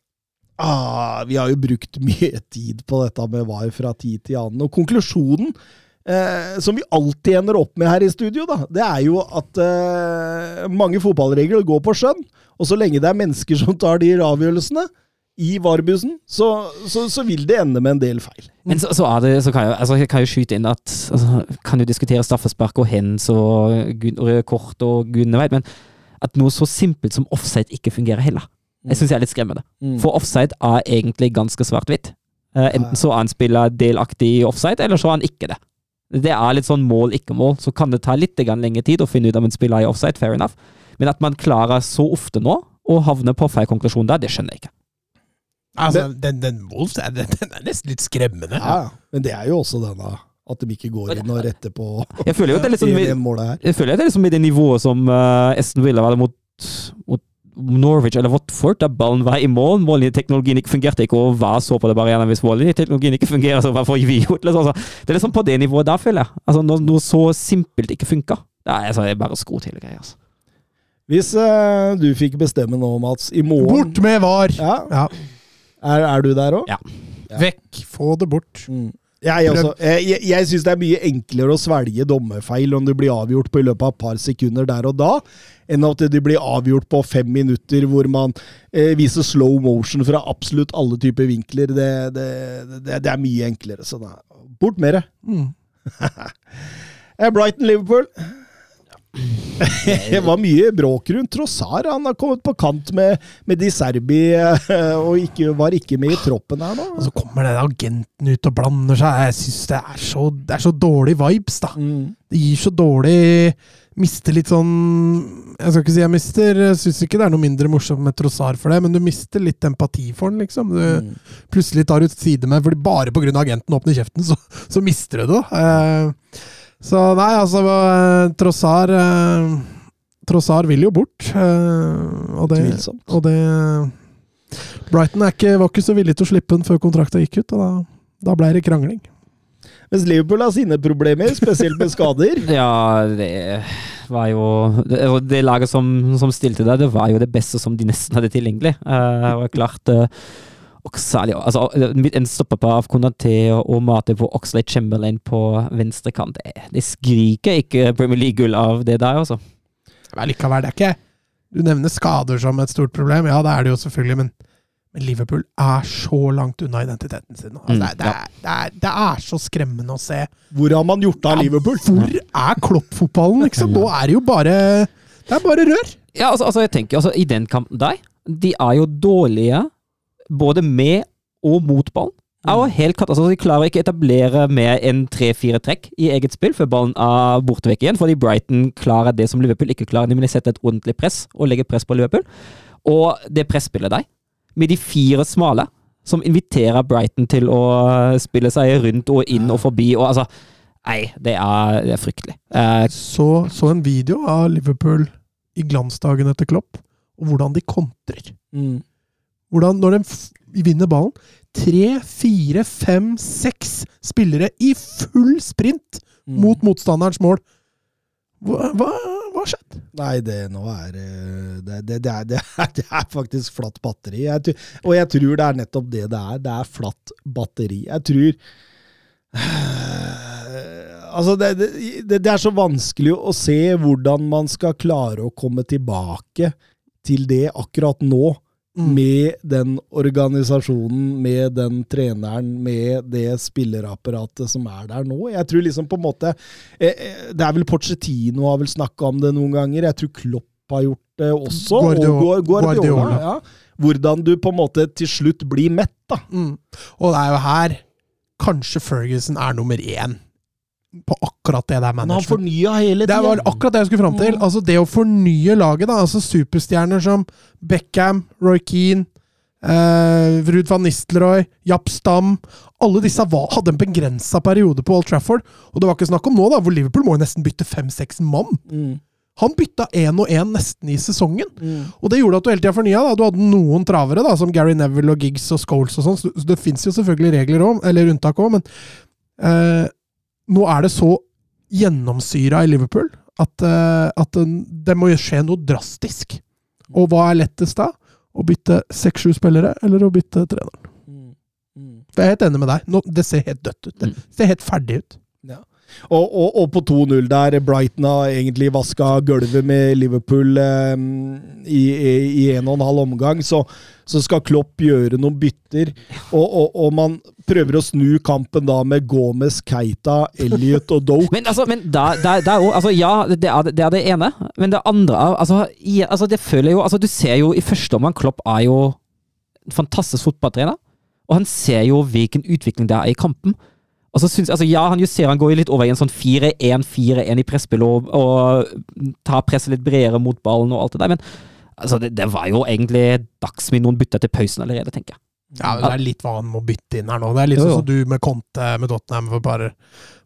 ah, Vi har jo brukt mye tid på dette med VAR fra tid til annen, og konklusjonen Eh, som vi alltid ender opp med her i studio, da, det er jo at eh, mange fotballregler går på skjønn. Og så lenge det er mennesker som tar de avgjørelsene i VAR-bussen, så, så, så vil det ende med en del feil. Men så, så, er det, så kan, jeg, altså, jeg kan jo skyte inn at altså, Kan jo diskutere straffespark og hands og røde kort og gudene veit, men at noe så simpelt som offside ikke fungerer heller. Jeg syns jeg er litt skremmende. For offside er egentlig ganske svart-hvitt. Eh, enten så er han spiller delaktig i offside, eller så er han ikke det. Det er litt sånn mål, ikke mål. Så kan det ta litt grann lengre tid å finne ut om en spiller er i offside, fair enough. Men at man klarer så ofte nå å havne på feil konklusjon der, det skjønner jeg ikke. Altså, den, den Wolves er, er nesten litt skremmende. Ja, men det er jo også denne at de ikke går inn og retter på Jeg føler jo at det er litt sånn med- 1-1-målet her. Jeg føler at det i det nivået som uh, Esten ville være mot, mot Norwich eller Watford, der ballen var i mål. Mållinjeteknologien ikke fungerte ikke, og hva så på det bare igjen hvis mållinjeteknologien ikke fungerer, så hva får vi gjort? Liksom. Altså, det er liksom på det nivået der, føler jeg. Altså, når noe så simpelt ikke funka. Det er, altså, det er bare skrot hele greia. Altså. Hvis uh, du fikk bestemme nå, Mats, i morgen Bort med VAR! Ja, Ja. er, er du der òg? Ja. Vekk! Få det bort. Mm. Jeg, også, jeg, jeg, jeg syns det er mye enklere å svelge dommerfeil om du blir avgjort på i løpet av et par sekunder der og da, enn at du blir avgjort på fem minutter hvor man eh, viser slow motion fra absolutt alle typer vinkler. Det, det, det, det er mye enklere. Så da, bort med det. Mm. Eh, Brighton-Liverpool. Det var mye bråk rundt Trossar. Han har kommet på kant med, med Di Serbi eh, og ikke, var ikke med i troppen her nå. Og så kommer den agenten ut og blander seg. Jeg syns det, så- det er så dårlig vibes, da. Mm. Det gir så dårlig Mister litt sånn Jeg skal ikke si jeg mister syns ikke det er noe mindre morsomt med Trossar for det, men du mister litt empati for den, liksom. Du, Mm. Plutselig tar du side med Fordi bare pga. agenten åpner kjeften, så, så mister du det. Eh, så nei, altså eh, Trossar eh, Trossar vil jo bort. Eh, og det, og det Brighton er ikke, var ikke så villig til å slippe den før kontrakta gikk ut, og da, da ble det krangling. Mens Liverpool har sine problemer, spesielt med skader. Ja, det var jo Det, og det laget som, som stilte der, det var jo det beste som de nesten hadde tilgjengelig. Uh, og klart uh, og særlig, altså, En stoppepar av Konaté og, og Mate på Oxlade Chamberlain på venstre kant. Det, det skriker ikke Premier League-gull av det der, altså. Men likevel, det er ikke Du nevner skader som et stort problem. Ja, det er det jo selvfølgelig, men, men Liverpool er så langt unna identiteten sin. Altså, Mm, det, det, er, det, er, det er så skremmende å se. Hvor har man gjort av Liverpool? Hvor er Klopp-fotballen, liksom? Nå er det jo bare Det er bare rør! Ja, altså, altså jeg tenker, altså, I den kampen der, de er jo dårlige både med og mot ballen. Er jo helt katt, altså, De klarer ikke å etablere mer enn tre-fire trekk i eget spill før ballen er borte vekk igjen, fordi Brighton klarer det som Liverpool ikke klarer, nemlig sette et ordentlig press og legge press på Liverpool. Og det presspillet der, med de fire smale, som inviterer Brighton til å spille seg rundt og inn og forbi og altså Nei, det er, det er fryktelig. Eh, Så, så en video av Liverpool i glansdagen etter Klopp, og hvordan de kontrer. Mm. Hvordan, når de vinner ballen Tre, fire, fem, seks spillere i full sprint Mm. mot motstanderens mål. Hva, hva, hva skjedde? Nei, det nå er eh, det, det, det, er, det, er, er faktisk flatt batteri. Jeg, og jeg tror det er nettopp det det er. Det er flatt batteri. Jeg tror Altså, det, det, det det er så vanskelig å se hvordan man skal klare å komme tilbake til det akkurat nå. Med den organisasjonen, med den treneren, med det spillerapparatet som er der nå. Jeg tror liksom på en måte eh, eh, Det er vel Pochettino har vel snakka om det noen ganger. Jeg tror Klopp har gjort det også. Guardiola- og Guardiola. Ja. Hvordan du på en måte til slutt blir mett, da. Mm. Og det er jo her kanskje Ferguson er nummer én på akkurat det der Men han management. fornya hele Det var akkurat det jeg skulle fram til. Altså Det å fornye laget, da. Altså Superstjerner som Beckham, Roy Keane, eh, Ruud van Nistelrooy, Japp Stam Alle disse var, hadde en begrensa periode på Old Trafford. Og det var ikke snakk om nå, da, hvor Liverpool må jo nesten bytte fem-seks mann. Mm. Han bytta én og én nesten i sesongen. Mm. Og det gjorde at du hele tida fornya. da. Du hadde noen travere, da, som Gary Neville og Giggs og Scholes og sånn. Så så det fins jo selvfølgelig regler om, eller unntak òg, men eh, nå er det så gjennomsyra i Liverpool at, eh, at eh, det må skje noe drastisk. Og hva er lettest da? Å bytte seks-sju spillere, eller å bytte treneren? Mm. Mm. For Jeg er helt enig med deg. Nå, det ser helt dødt ut. Det Mm. ser helt ferdig ut. Og, og, og på 2-0 der, Brighton har egentlig vaska gulvet med Liverpool eh, i, i, en og en halv omgang, så, så skal Klopp gjøre noen bytter. Og, og, man prøver å snu kampen da med Gomez, Keita, Elliot og Doke. Men, altså, men da, da, da altså, ja, det er, det er det ene, men det andre altså, i, altså, det føler jeg jo, altså, Du ser jo i første omgang Klopp er jo en fantastisk fotballtrener, og han ser jo hvilken utvikling det er i kampen. Og så synes, altså, ja, Han justerer, han går jo litt over i en sånn 4-1-4-1 i presspill og, og tar presset litt bredere mot ballen og alt det der, men altså, det, det var jo egentlig dags med noen bytter til pausen allerede, tenker jeg. Ja, men Det er litt hva han må bytte inn her nå. Det er litt Jo, sånn som du med Conte med Tottenham, for bare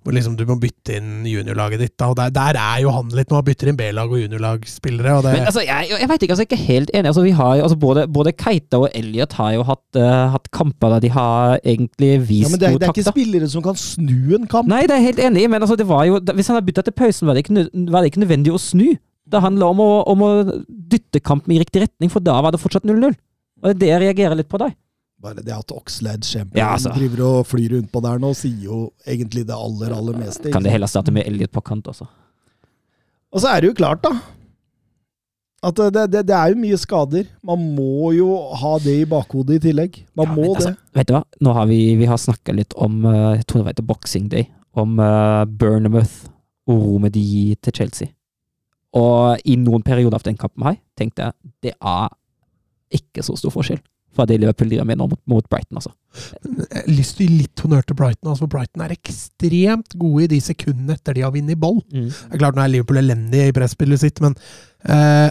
hvor liksom du må bytte inn juniorlaget ditt. Da. Og der, der er jo han litt nå. Han bytter inn B-lag og juniorlagsspillere. Og det, Men altså, jeg, jeg vet ikke, altså, jeg er ikke helt enig. Altså, vi har, jo- altså, både, både Keita og Elliot har jo hatt, uh, hatt kamper der de har egentlig vist Ja, men det, er- det er ikke spillere som kan snu en kamp. Nei, det er jeg helt enig i, men altså, det var jo, hvis han hadde bytta til pausen, var det, ikke, var det ikke nødvendig å snu. Det handla om, om å dytte kampen i riktig retning, for da var det fortsatt 0-0. Og det er det jeg reagerer litt på der. Bare det at Oxlade Champion Ja, altså. driver og flyr rundt på der nå, sier jo egentlig det aller, aller meste. Kan det heller starte med Elliot på kant også. Og så er det jo klart, da. At det, det, det er jo mye skader. Man må jo ha det i bakhodet i tillegg. Man Ja, må altså, det. vet du hva? Nå har vi, vi har snakka litt om eh, Jeg tror det var etter Boxing Day. Om uh, Burnhamouth og rommet de gir til Chelsea. Og i noen perioder av den kampen her tenkte jeg det er ikke så stor forskjell fra det Liverpool driver med nå mot, mot Brighton. altså. jeg har lyst til å gi litt honnør til Brighton, altså, for Brighton er ekstremt gode i de sekundene etter de har vunnet ball. Det er klart Nå er Liverpool elendig i presspillet sitt, men eh,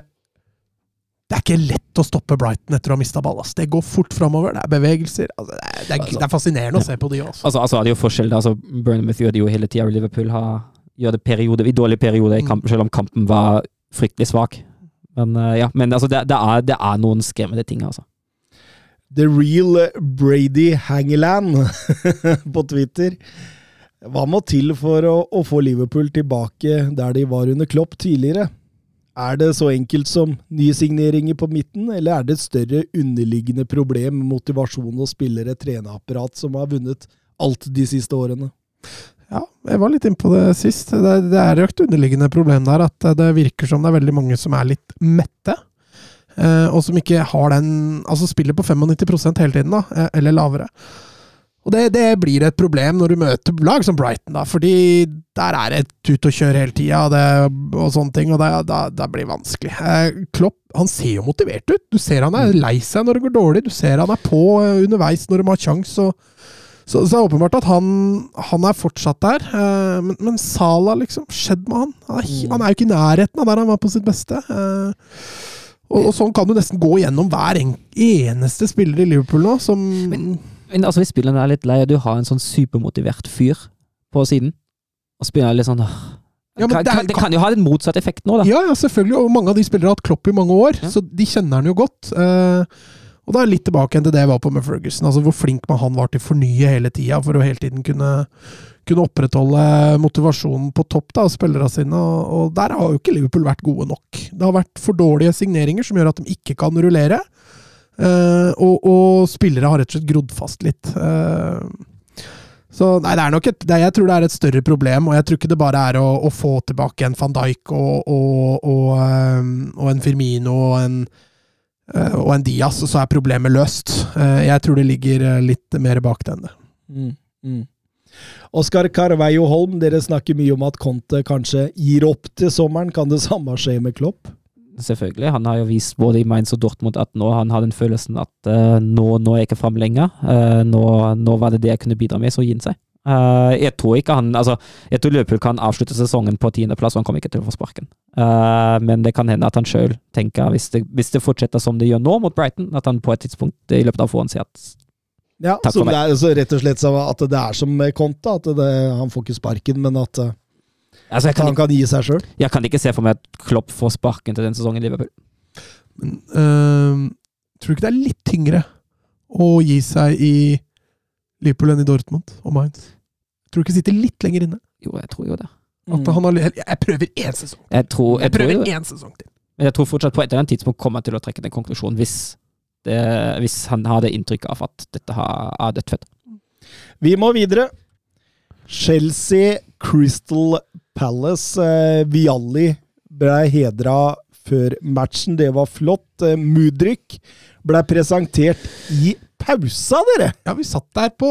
det er ikke lett å stoppe Brighton etter å ha mista ball. Altså. Det går fort framover, det er bevegelser. Altså, det, er, det, er, det er fascinerende å se på de også. Altså, altså er jo forskjell. altså Burnhamouth gjør det jo hele tida, Liverpool har, gjør det periode, i dårlige perioder i selv om kampen var fryktelig svak. Men eh, ja, men altså, det, det, er, det er noen skremmende ting, altså. The real Brady Hangeland på Twitter. Hva må til for å, å få Liverpool tilbake der de var under Klopp tidligere? Er det så enkelt som nye signeringer på midten, eller er det et større underliggende problem med motivasjon og spillere, treneapparat, som har vunnet alt de siste årene? Ja, jeg var litt inne på det sist. Det, det er et underliggende problem der at det virker som det er veldig mange som er litt mette. Eh, og som ikke har den Altså spiller på 95% hele tiden, da, eh, eller lavere. Og det, det blir et problem når du møter lag som Brighton, da, fordi der er det tut og kjør hele tida og sånne ting, og det, da, da blir det vanskelig. Eh, Klopp han ser jo motivert ut. Du ser han er lei seg når det går dårlig, du ser han er på underveis når de har kjangs. så, så det er åpenbart at han, han er fortsatt der. eh, men, men Sala, liksom, skjedd med han? Han er, Mm. han er jo ikke i nærheten av der han var på sitt beste. eh, og, og sånn kan du nesten gå gjennom hver en, eneste spiller i Liverpool nå, som Men, men altså, hvis spillerne er litt lei, og du har en sånn supermotivert fyr på siden, og spiller litt sånn Ja, det er- kan, det kan jo ha den motsatte effekten nå, da. Ja, ja, selvfølgelig. Og mange av de spillere har hatt Klopp i mange år, Ja. så de kjenner han jo godt. Uh, og da er litt tilbake igjen til det jeg var på med Ferguson. Altså hvor flink man han var til å fornye hele tida, for å hele tiden kunne, kunne opprettholde motivasjonen på topp da, av spillerne sine, og, og der har jo ikke Liverpool vært gode nok. Det har vært for dårlige signeringer som gjør at de ikke kan rullere, Uh, og, og spillere har rett og slett grodd fast litt. Uh, så nei, det er nok et, det, jeg tror det er et større problem, og jeg tror ikke det bare er å, å få tilbake en van Dijk og, og, og, eh, og en Firmino og en, Uh, og en Diaz, så er problemet løst. Uh, Jeg tror det ligger litt mer bak det. Mm, mm. Oskar Carveio Holm, dere snakker mye om at Conte kanskje gir opp til sommeren. Kan det samme skje med Klopp? Selvfølgelig. Han har jo vist både i Mainz og Dortmund at nå han har den følelsen at uh, nå, nå er jeg ikke framme lenger. Uh, nå, nå var det det jeg kunne bidra med, så gi seg. Uh, jeg tror ikke han altså, Jeg tror Liverpool kan avslutte sesongen på tiendeplass, og han kommer ikke til å få sparken. Uh, men det kan hende at han sjøl tenker, hvis det, hvis det fortsetter som det gjør nå mot Brighton, at han på et tidspunkt i løpet av våren sier at Ja, Takk så for det er så rett og slett så at det er som med Conte, at det, han får ikke sparken, men at eh, altså, kan, han kan gi seg sjøl. jeg kan ikke se for meg at Klopp får sparken til den sesongen i Liverpool. Men øh, tror du ikke det er litt tyngre å gi seg i Liverpool enn i Dortmund og Mainz? Tror du ikke sitter litt lenger inne? Jo, jeg tror jo det. At Mm. han har, jeg prøver én sesong. Jeg tror, Jeg jeg prøver det. én sesong til. Men jeg tror fortsatt på et eller annet tidspunkt kommer han til å trekke den konklusjonen hvis, det, hvis han har det inntrykket av at dette har, er dødfødt. Vi må videre. Chelsea Crystal Palace. Eh, Vialli ble hedra før matchen. Det var flott. Eh, Mudryk ble presentert i pausa, dere! Ja, vi satt der på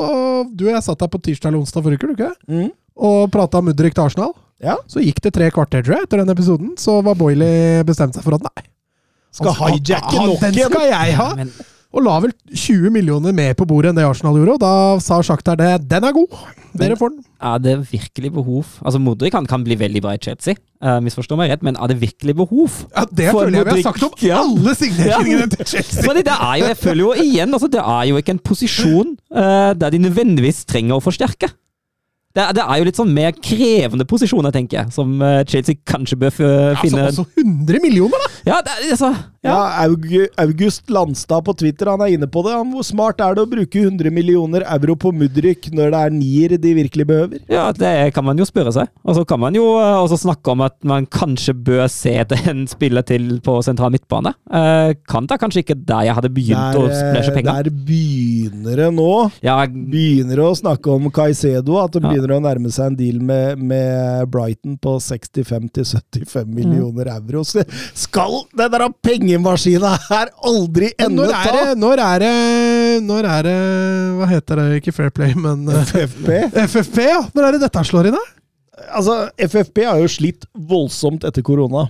Du og jeg satt der på tirsdag eller onsdag forrige uke? Mm. Og prata Mudrik til Arsenal. Ja. Så gikk det tre kvarter, tror jeg, etter den episoden. Så var Boiley bestemt seg for at nei. Skal hijacke nok nok Den skal jeg ha! Men Og la vel 20 millioner mer på bordet enn det Arsenal gjorde, og da sa Shakhtar det. Den er god! Dere får den. er det virkelig behov Altså, Modric kan, kan bli veldig bra i Chelsea, uh, misforstå meg rett, men er det virkelig behov? Ja, Det For føler jeg vi har sagt om Ja. alle signeringene Ja. til Chelsea! Fordi det er jo, jeg føler jo igjen, altså, det er jo ikke en posisjon uh, der de nødvendigvis trenger å forsterke. Det, er- det er jo litt sånn mer krevende posisjoner, tenker jeg, som eh, Chelsea kanskje bør finne Altså, altså 100 millioner, da! Ja, det, altså, Ja, ja. August Landstad på Twitter han er inne på det. Han, hvor smart er det å bruke 100 millioner euro på Mudrik når det er nier de virkelig behøver? Ja, det kan man jo spørre seg. Og så kan man jo eh, også snakke om at man kanskje bør se etter en spiller til på sentral midtbane. Eh, kan da kanskje ikke der jeg hadde begynt å splæsje Der, penger. der begynner det nå. Ja, Begynner å snakke om Caicedo, at det begynner å nærme seg en deal med, med Brighton på 65-75 Mm. millioner euro. Så skal den der pengemaskina her aldri ende Når er, ta? det, når er det Når er det Hva heter det? Ikke Fair Play, men eh, FFP? FFP, ja! Når er det dette slår inn, da? Altså, FFP har jo slitt voldsomt etter korona.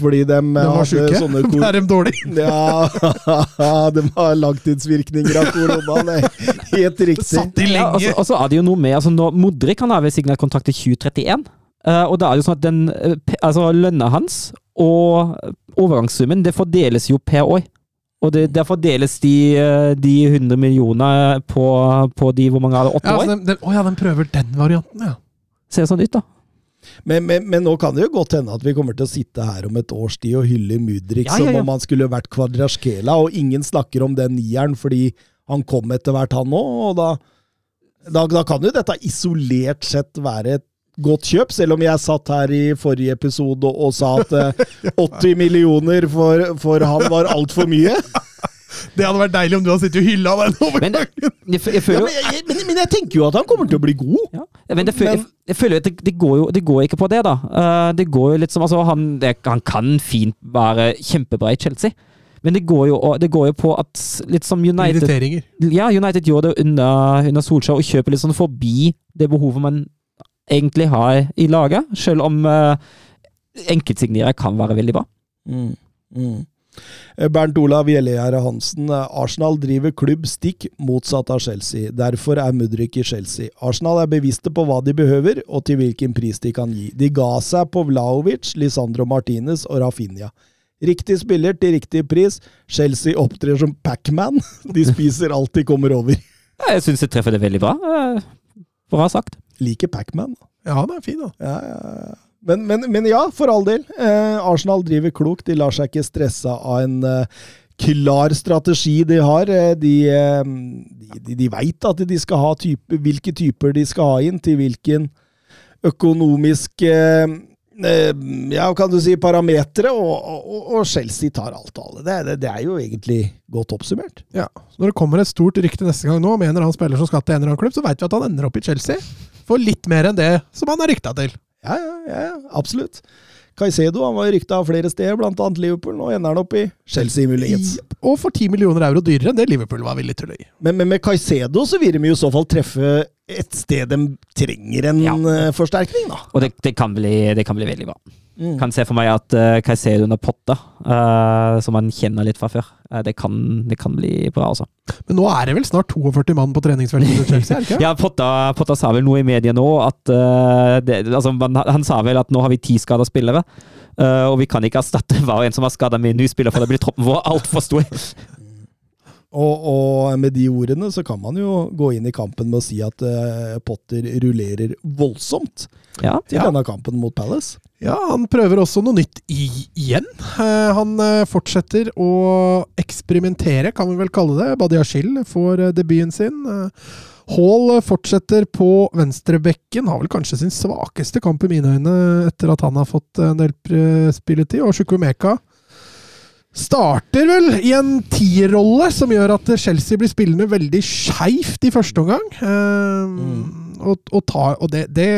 Fordi de, De var hadde sjuke. sånne kor Er de dårlige? Ja, de har langtidsvirkninger av korona. Er helt riktig. Satt de lenge. så- og så er det jo noe med altså Modric har vel signert kontrakt til 2031. eh, og da er det jo sånn at den eh, altså lønna hans og overgangssummen det fordeles jo per år. Og det, der fordeles de, eh, de 100 millioner på, på de hvor mange er det, åtte Ja, år. altså, den de, å ja, den prøver den varianten, ja. Ser sånn ut, da. Men, men, men nå kan det jo godt hende at vi kommer til å sitte her om et års tid og hylle Mudrik Ja, ja, ja. som om han skulle vært Kvadraskela, og ingen snakker om den nieren fordi han kom etter hvert, han òg. Og da, da, da kan jo dette isolert sett være et godt kjøp, selv om jeg satt her i forrige episode og, sa at eh, 80 millioner for, for han var altfor mye. Det hadde vært deilig om du hadde sittet og hylla den Men overgangen. jeg, f- jeg Ja, men, jeg, men, men jeg tenker jo at han kommer til å bli god. ja, men jeg, føler, jeg, jeg føler at det, det, går jo det går ikke på det, da. Eh, det går jo litt som altså, han, det, han kan fint være kjempebra i Chelsea, men det går jo, det går jo på at litt som United. Ja, United gjorde det under, under Solskjær og kjøper litt sånn forbi det behovet man egentlig har i laget, selv om uh, enkeltsignere kan være veldig bra. Mm, mm. Eh, Bernt Olav Gjellegjerde Hansen. eh, Arsenal driver klubb stikk motsatt av Chelsea. Derfor er Mudrik i Chelsea. Arsenal er bevisste på hva de behøver, og til hvilken pris de kan gi. De ga seg på Vlaovic, Lisandro Martinez og Rafinha. Riktig spiller til riktig pris. Chelsea opptrer som Pac-Man. De spiser alt de kommer over. Jeg syns jeg treffer det veldig bra. Eh, Bra sagt. Liker Pac-Man. Ja, han er fin, da. Ja, ja, ja. Men, men, men ja, for all del. Eh, Arsenal driver klokt. De lar seg ikke stresse av en eh, klar strategi de har. Eh, De, eh, de, de veit at de skal ha type, hvilke typer de skal ha inn, til hvilken økonomisk eh, eh, ja, kan du si parametere, og, og, og Chelsea tar alt og alle. Det, det, det er jo egentlig godt oppsummert. Ja. Så når det kommer et stort rykte neste gang nå om en eller annen spiller som skal til en eller annen klubb, så veit vi at han ender opp i Chelsea. For litt mer enn det som han er rykta til. Ja, ja, ja, absolutt. Caicedo han var rykta flere steder, bl.a. Liverpool. Nå ender han opp i Chelsea, muligens. Og for 10 millioner euro dyrere enn det Liverpool var villig til å gi. Men, men med Caicedo så vil de i så fall treffe et sted de trenger en Ja. eh, forsterkning, da. Og det, det, kan bli, det kan bli veldig bra. Mm. Kan se for meg at uh, Caicedo under Potta, uh, som man kjenner litt fra før, uh, det, kan, det kan bli bra, altså. Men nå er det vel snart 42 mann på treningsfeltet til Chelsea, er det ikke? Ja, Potta, Potta sa vel noe i media nå at uh, det, altså, man, Han sa vel at nå har vi ti skada spillere, eh, og vi kan ikke erstatte hver en som har skada med en ny spiller, for da blir troppen vår altfor stor. Og, og med de ordene så kan man jo gå inn i kampen med å si at uh, Potter rullerer voldsomt Ja, til Ja. denne kampen mot Palace. Ja, han prøver også noe nytt igjen. Uh, han uh, fortsetter å eksperimentere, kan vi vel kalle det. Badiashil får debuten sin. Hall fortsetter på venstrebekken. Har vel kanskje sin svakeste kamp i mine øyne etter at han har fått en del spilletid. Og Chukwumeka starter vel i en tierrolle som gjør at Chelsea blir spillende veldig skeivt i første omgang. Eh, og, og, tar, og det, det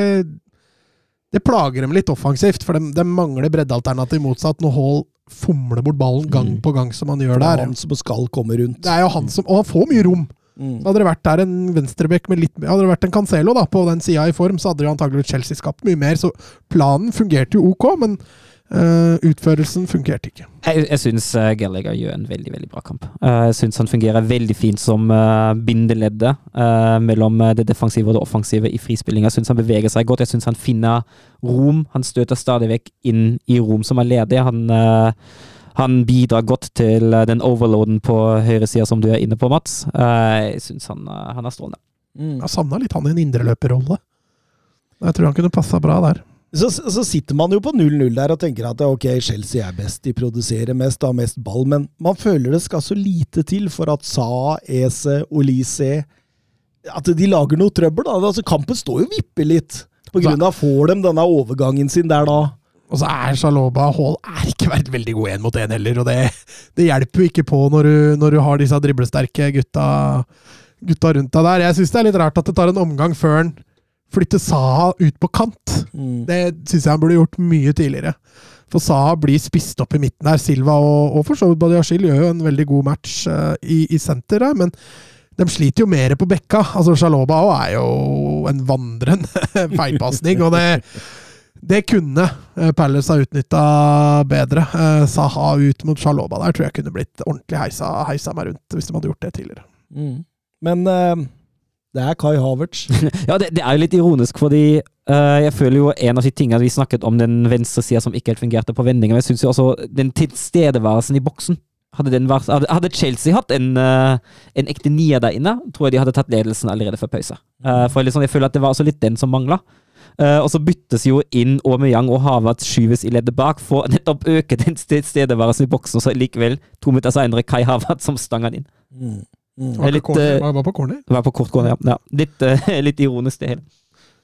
det plager dem litt offensivt, for de, de mangler breddealternativ motsatt når Hall fomler bort ballen gang Mm. på gang som han gjør er der. han som skal komme rundt. Det er jo han som Og han får mye rom. Mm. Hadde det vært der en venstrebekk med litt Hadde det vært en Cancelo da, på den sida i form, så hadde jo antagelig Chelsea skapt mye mer. Så planen fungerte jo ok, men eh, utførelsen fungerte ikke. Jeg, jeg syns uh, Gallagher gjør en veldig veldig bra kamp. Uh, jeg syns han fungerer veldig fint som uh, bindeleddet eh, mellom eh, det defensive og det offensive i frispilling. Jeg syns han beveger seg godt. Jeg syns han finner rom. Han støter stadig vekk inn i rom som er ledige. Han, eh, han bidrar godt til eh, den overloaden på høyresida som du er inne på, Mats. Eh, jeg syns han, eh, han er strålende. Mm. Jeg savna litt han i en indreløperrolle. Jeg tror han kunne passa bra der. Så, så sitter man jo på 0-0 der og tenker at ok, Chelsea er best, de produserer mest, har mest ball, men man føler det skal så lite til for at Sa, Ese, Olise At de lager noe trøbbel. da. Altså, kampen står jo og vipper litt. På grunn av får de denne overgangen sin der da. Og så er Shaloba Hall er ikke vært veldig god én mot én heller, og det, det hjelper jo ikke på når du, når du har disse driblesterke gutta, gutta rundt deg der. Jeg syns det er litt rart at det tar en omgang før han flytter Saha ut på kant. Mm. Det syns jeg han burde gjort mye tidligere. For Saha blir spist opp i midten der. Silva og, og for så vidt Badiashil gjør jo en veldig god match uh, i, i senter der, men de sliter jo mer på bekka. Altså Shaloba også er jo en vandrende feilpasning, og det det kunne eh, Palace ha utnytta bedre. Eh, Saha ut mot Shaloba der tror jeg kunne blitt ordentlig heisa, heisa meg rundt hvis de hadde gjort det tidligere. Mm. Men eh, det er Kai Havertz. Ja, det, det er jo litt ironisk, fordi uh, jeg føler jo en av de tingene vi snakket om den venstre sida som ikke helt fungerte på vendinga, men jeg syns jo også den tilstedeværelsen i boksen hadde, den vært, hadde, Chelsea hatt en, eh, en ekte nier der inne, tror jeg de hadde tatt ledelsen allerede før pause. Eh, for liksom, jeg føler at det var også litt den som mangla. og så byttes jo inn Aumeyang og Havertz skyves i leddet bak for nettopp øke den tilstedeværelsen i boksen, og så likevel to minutter senere Kai Havertz som stanger den inn. Mm. Mm. Var, litt, på corner, eh, var på corner. Var på kortgående, ja. ja. Litt, uh, litt ironisk, det hele.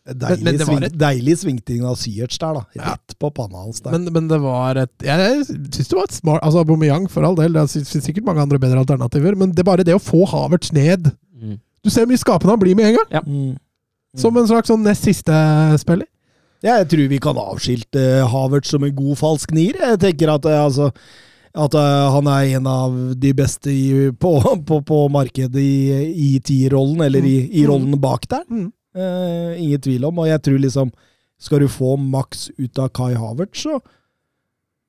Deilig, men det var sving, et- deilig svingting av Syerts der, da. Ja. Rett på panna hans der. Men, men det var et Jeg syns det var et smart Altså Aubameyang, for all del. Det finnes sikkert mange andre bedre alternativer, men det er bare det å få Havertz ned Mm. Du ser hvor mye skapende han blir med en gang! Mm. Som en slags sånn nest siste spiller. Ja, jeg tror vi kan avskilte Havertz som en god falsk nier. Jeg tenker at, eh, altså, at uh, han er en av de beste i, på, på, på markedet i, i tierrollen, eller i, i Mm. rollen bak der. Mm. Uh, ingen tvil om. Og jeg tror liksom Skal du få maks ut av Kai Havertz, så,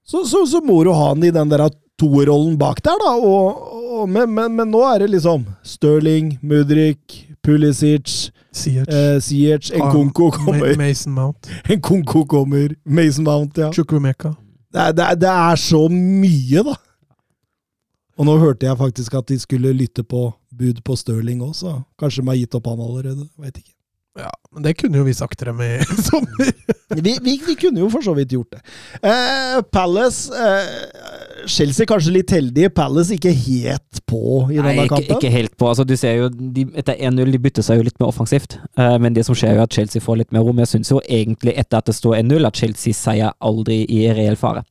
så, så, så må du ha han i den der toerrollen bak der, da. Og, og, men, men, men nå er det liksom Stirling, Mudrik, Pulisic, Siech. eh, Ziyech, Nkunku kommer. Mason Mount. Nkunku kommer. Mason Mount, ja. Chukwumeka. Det er, det, er, det er så mye, da. Og nå hørte jeg faktisk at de skulle lytte på bud på Stirling òg, så kanskje de har gitt opp han allerede. Veit ikke. Ja, men det kunne jo vi sagt til dem i sommer. Vi, vi, vi kunne jo for så vidt gjort det. Eh, Palace eh, Chelsea kanskje litt heldige. Palace ikke helt på i Nei, ikke, kampen. ikke helt på. Altså, du ser jo, de, Etter 1-0 de bytter seg jo litt mer offensivt, uh, men det som skjer er jo at Chelsea får litt mer rom. Jeg syns jo egentlig etter at det står 1-0, at Chelsea seier aldri i reell fare.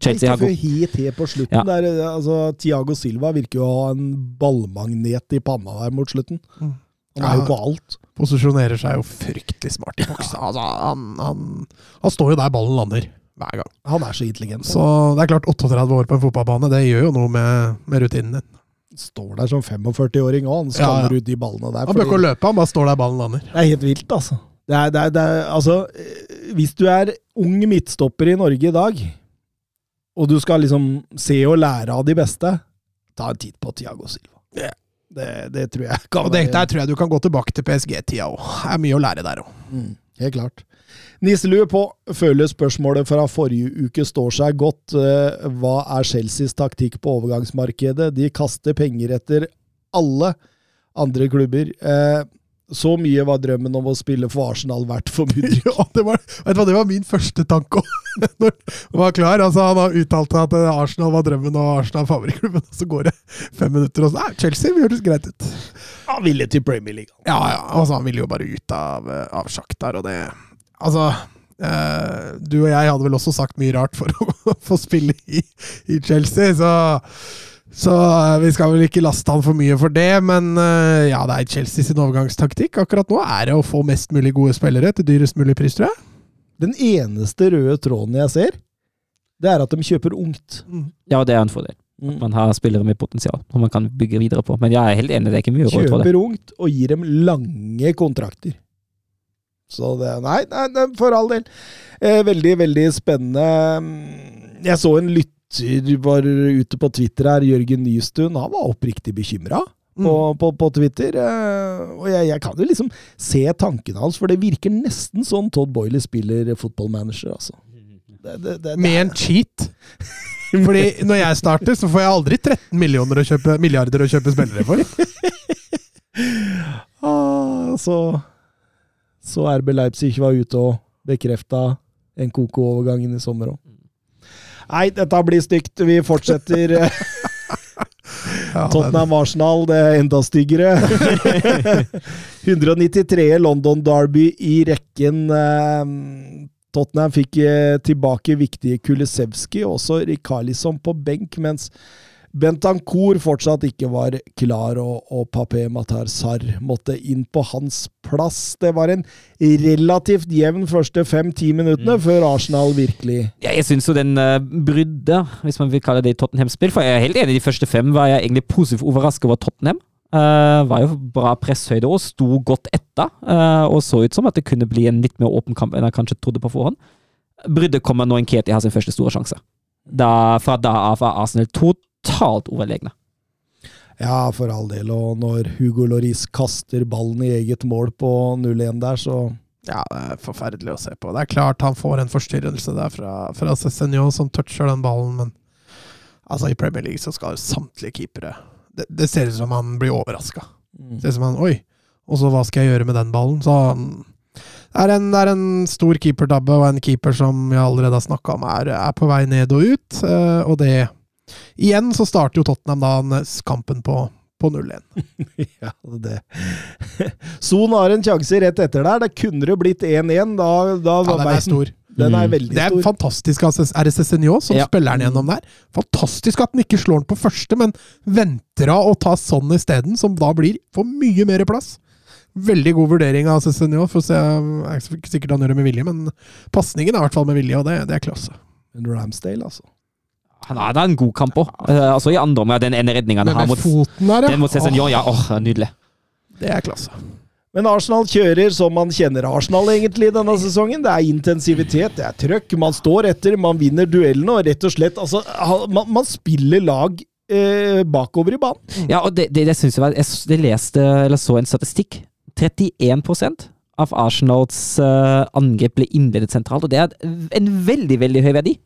Chelsea ikke før helt, helt på slutten. Ja. Der, altså, Tiago Silva virker jo å ha en ballmagnet i panna der mot slutten. Mm. Han er jo på alt. Posisjonerer seg jo fryktelig smart i boks. Altså, han, han, han står jo der ballen lander, hver gang. Han er så intelligent. Så det er klart, 38 år på en fotballbane, det gjør jo noe med, med rutinen din. Står der som 45-åring òg. Han skaller Ja, ja. ut de ballene der. Han bør ikke løpe, han bare står der ballen lander. Det er helt vilt, altså. Det er, det er, det er, altså eh, hvis du er ung midtstopper i Norge i dag, og du skal liksom se og lære av de beste, ta en titt på Tiago Silva. Yeah. Det, det tror jeg kan Og det, der tror jeg du kan gå tilbake til PSG-tida òg. Det er mye å lære der òg. Mm, helt klart. Nisselue på. Føler spørsmålet fra forrige uke står seg godt. Eh, Hva er Chelseas taktikk på overgangsmarkedet? De kaster penger etter alle andre klubber. Eh, Så mye var drømmen om å spille for Arsenal verdt for Mudrik. Ja, det var, vet du hva, det var min første tanke òg. Var klar. Altså, han har uttalt at eh, Arsenal var drømmen og Arsenal favorittklubben. Og så går det fem minutter, og så er Chelsea vi hørtes greit ut. Han ville til Premier League. Ja, ja. Altså, han ville jo bare ut av, av sjakk der, og det Altså eh, Du og jeg hadde vel også sagt mye rart for å få spille i, i Chelsea, så så eh, vi skal vel ikke laste han for mye for det, men eh, ja, det er Chelsea sin overgangstaktikk. Akkurat nå er det å få mest mulig gode spillere til dyrest mulig pris, tror jeg. Den eneste røde tråden jeg ser, det er at de kjøper ungt. Ja, det er en fordel. Mm. Man har spillere med potensial som man kan bygge videre på. Men jeg er helt enig, det er ikke mye råd for det. Kjøper ungt og gir dem lange kontrakter. Så det Nei, nei, for all del. Eh, veldig, veldig spennende. Jeg så en lytter var ute på Twitter her, Jørgen Nystuen. Han var oppriktig bekymra. På, på, på Twitter. eh, Og jeg, jeg kan jo liksom se tankene hans, for det virker nesten sånn Todd Boiley spiller fotballmanager, altså. Det, det, det, Med en cheat. Fordi når jeg starter, så får jeg aldri 13 millioner å kjøpe, milliarder å kjøpe spillere for. Ah, så Så RB Leipzig var ute og bekrefta en Koko-overgangen i sommer òg. Nei, dette blir stygt. Vi fortsetter. Ja, Tottenham-Arsenal, det er enda styggere. 193. London Derby i rekken. eh, Tottenham fikk eh, tilbake viktige Kulisevski, også Rikarlison på benk, mens Bentancour fortsatt ikke var klar, og, og Papé Matar Sarr måtte inn på hans plass. Det var en relativt jevn første fem-ti minuttene før Arsenal virkelig Ja, jeg syns jo den uh, brydde, hvis man vil kalle det Tottenham-spill For jeg er helt enig, de første fem var jeg egentlig positivt overrasket over Tottenham. Uh, var jo bra presshøyde og sto godt etter, Uh, og så ut som at det kunne bli en litt mer åpen kamp enn jeg kanskje trodde på forhånd. Brydde kommer når Nketi har sin første store sjanse. Da, fra da av var Arsenal totalt overlegne. Ja, for all del. Og når Hugo Loris kaster ballen i eget mål på 0-1 der, så Ja, det er forferdelig å se på. Det er klart han får en forstyrrelse der fra, fra Cézinho som toucher den ballen, men altså i Premier League så skal samtlige keepere Det, det ser ut som han blir overraska. Det ser ut som han Oi, og så hva skal jeg gjøre med den ballen? Så det er en, det er en stor keepertabbe, og en keeper som jeg allerede har snakka om, er, er på vei ned og ut. eh, og det Igjen så starter jo Tottenham da kampen på, på 0-1. Ja, det Son har en sjanse rett etter der. Det kunne det blitt 1-1. Da, da Ja, den er stor. Den er veldig stor. Det er stor. fantastisk av RSSNJ som Ja. spiller den gjennom der. Fantastisk at den ikke slår den på første, men venter av å ta sånn isteden, som da blir for mye mer plass. Veldig god vurdering av. For jeg er ikke sikkert han gjør det med vilje, men pasningen er i hvert fall med vilje, og det, det er klasse. Ramsdale, altså. Han hadde en god kamp òg. altså i andre omgang, den ene redningen han Men mot, foten der, den mot Cézinho, Åh, ja, åh, nydelig. Det er klasse. Men Arsenal kjører som man kjenner Arsenal egentlig denne sesongen. Det er intensivitet, det er trøkk, man står etter, man vinner duellene og rett og slett altså, man, man spiller lag eh, bakover i banen. Ja, og det, det, det synes jeg var Jeg jeg leste, eller så en statistikk. 31% av Arsenals eh, angrep ble innledet sentralt, og det er en veldig, veldig høy verdi.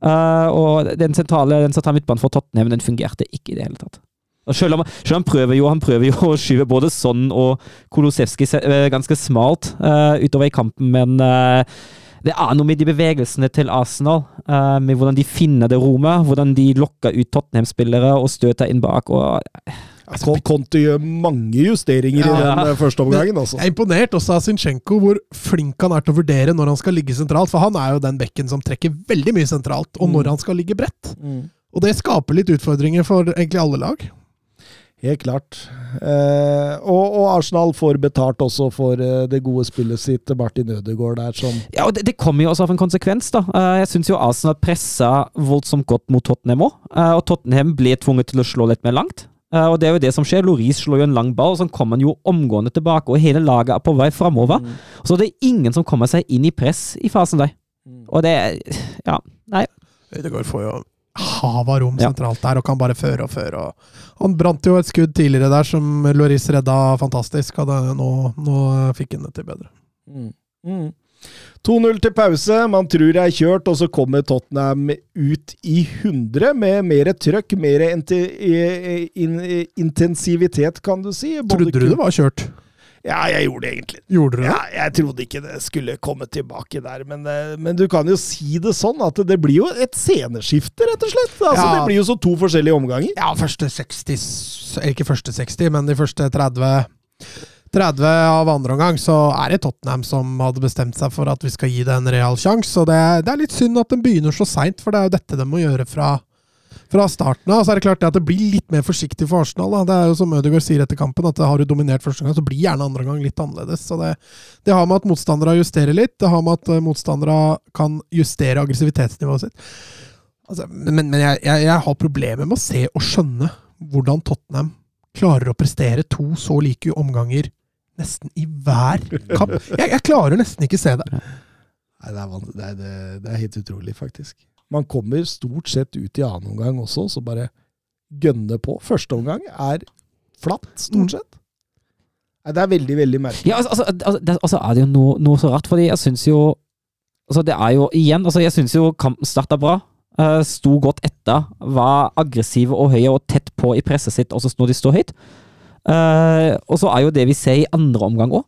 Eh, og den sentrale, den sentrale midtbanen for Tottenham den fungerte ikke i det hele tatt. Og selv om, selv om prøver jo han prøver jo å skyve både Son og Kolosevskij eh, ganske smalt uh, utover i kampen, men uh, det er noe med de bevegelsene til Arsenal. med hvordan de finner det rommet, hvordan de lokker ut Tottenham-spillere og støter inn bak. og Kon- Conte gjør mange justeringer i Ja. den eh, første omgangen, altså. Jeg er imponert også av Zinchenko, hvor flink han er til å vurdere når han skal ligge sentralt. For han er jo den bekken som trekker veldig mye sentralt, og når han skal ligge bredt. Mm. Og det skaper litt utfordringer for egentlig alle lag. Helt klart. Eh, og, og Arsenal får betalt også for eh, det gode spillet sitt til Martin Ødegaard der, som Ja, og det, det kommer jo også av en konsekvens, da. Eh, jeg syns jo Arsenal pressa voldsomt godt mot Tottenham òg, og Tottenham ble tvunget til å slå litt mer langt. Eh, og det er jo det som skjer. Loris slår jo en lang ball, og så kommer han jo omgående tilbake, og hele laget er på vei framover. Så det er ingen som kommer seg inn i press i fasen der. Og det Ja, nei. Øydegaard får jo hav av rom Ja. sentralt der, og kan bare føre og føre. Og han brant jo et skudd tidligere der som Loris redda fantastisk, og det, nå, nå fikk han det til bedre. Mm. Mm. 2-0 til pause, man tror det er kjørt, og så kommer Tottenham ut i 100 med mer trøkk, mer intensivitet, kan du si. Både Trodde du det var kjørt? Ja, jeg gjorde det egentlig. Gjorde du det? Ja, jeg trodde ikke det skulle komme tilbake der, men, eh, men du kan jo si det sånn at det blir jo et sceneskifte, rett og slett. Altså, Ja. Det blir jo så to forskjellige omganger. Ja, første 60 Ikke første 60, men de første 30 30 av andre omgang, så er det Tottenham som hadde bestemt seg for at vi skal gi det en real sjanse. Og det, det er litt synd at den begynner så seint, for det er jo dette de må gjøre fra, fra starten av. Så er det klart det at det blir litt mer forsiktig for Arsenal. Da. Det er jo som Ødegaard sier etter kampen, at har du dominert første gang, så blir gjerne andre gang litt annerledes. Så det, det har med at motstandere justerer litt. Det har med at eh, motstandere kan justere aggressivitetsnivået sitt. Altså, men men jeg, jeg, jeg har problemer med å se og skjønne hvordan Tottenham klarer å prestere to så like omganger nesten i hver kamp. Jeg, jeg klarer nesten ikke se det. Nei, det er, det, er, det, det er helt utrolig, faktisk. Man kommer stort sett ut i annen omgang også, så bare gønne på. Første omgang er flatt, Mm. stort sett. Nei, det er veldig, veldig merkelig. Ja, altså, altså, altså, altså er det jo noe, noe så rart, fordi jeg syns jo Altså, det er jo igjen Altså, jeg syns jo kampen starta bra. Uh, sto godt etter, var aggressive og høye og tett på i presset sitt også når de står høyt. Eh, og så er jo det vi ser i andre omgang òg.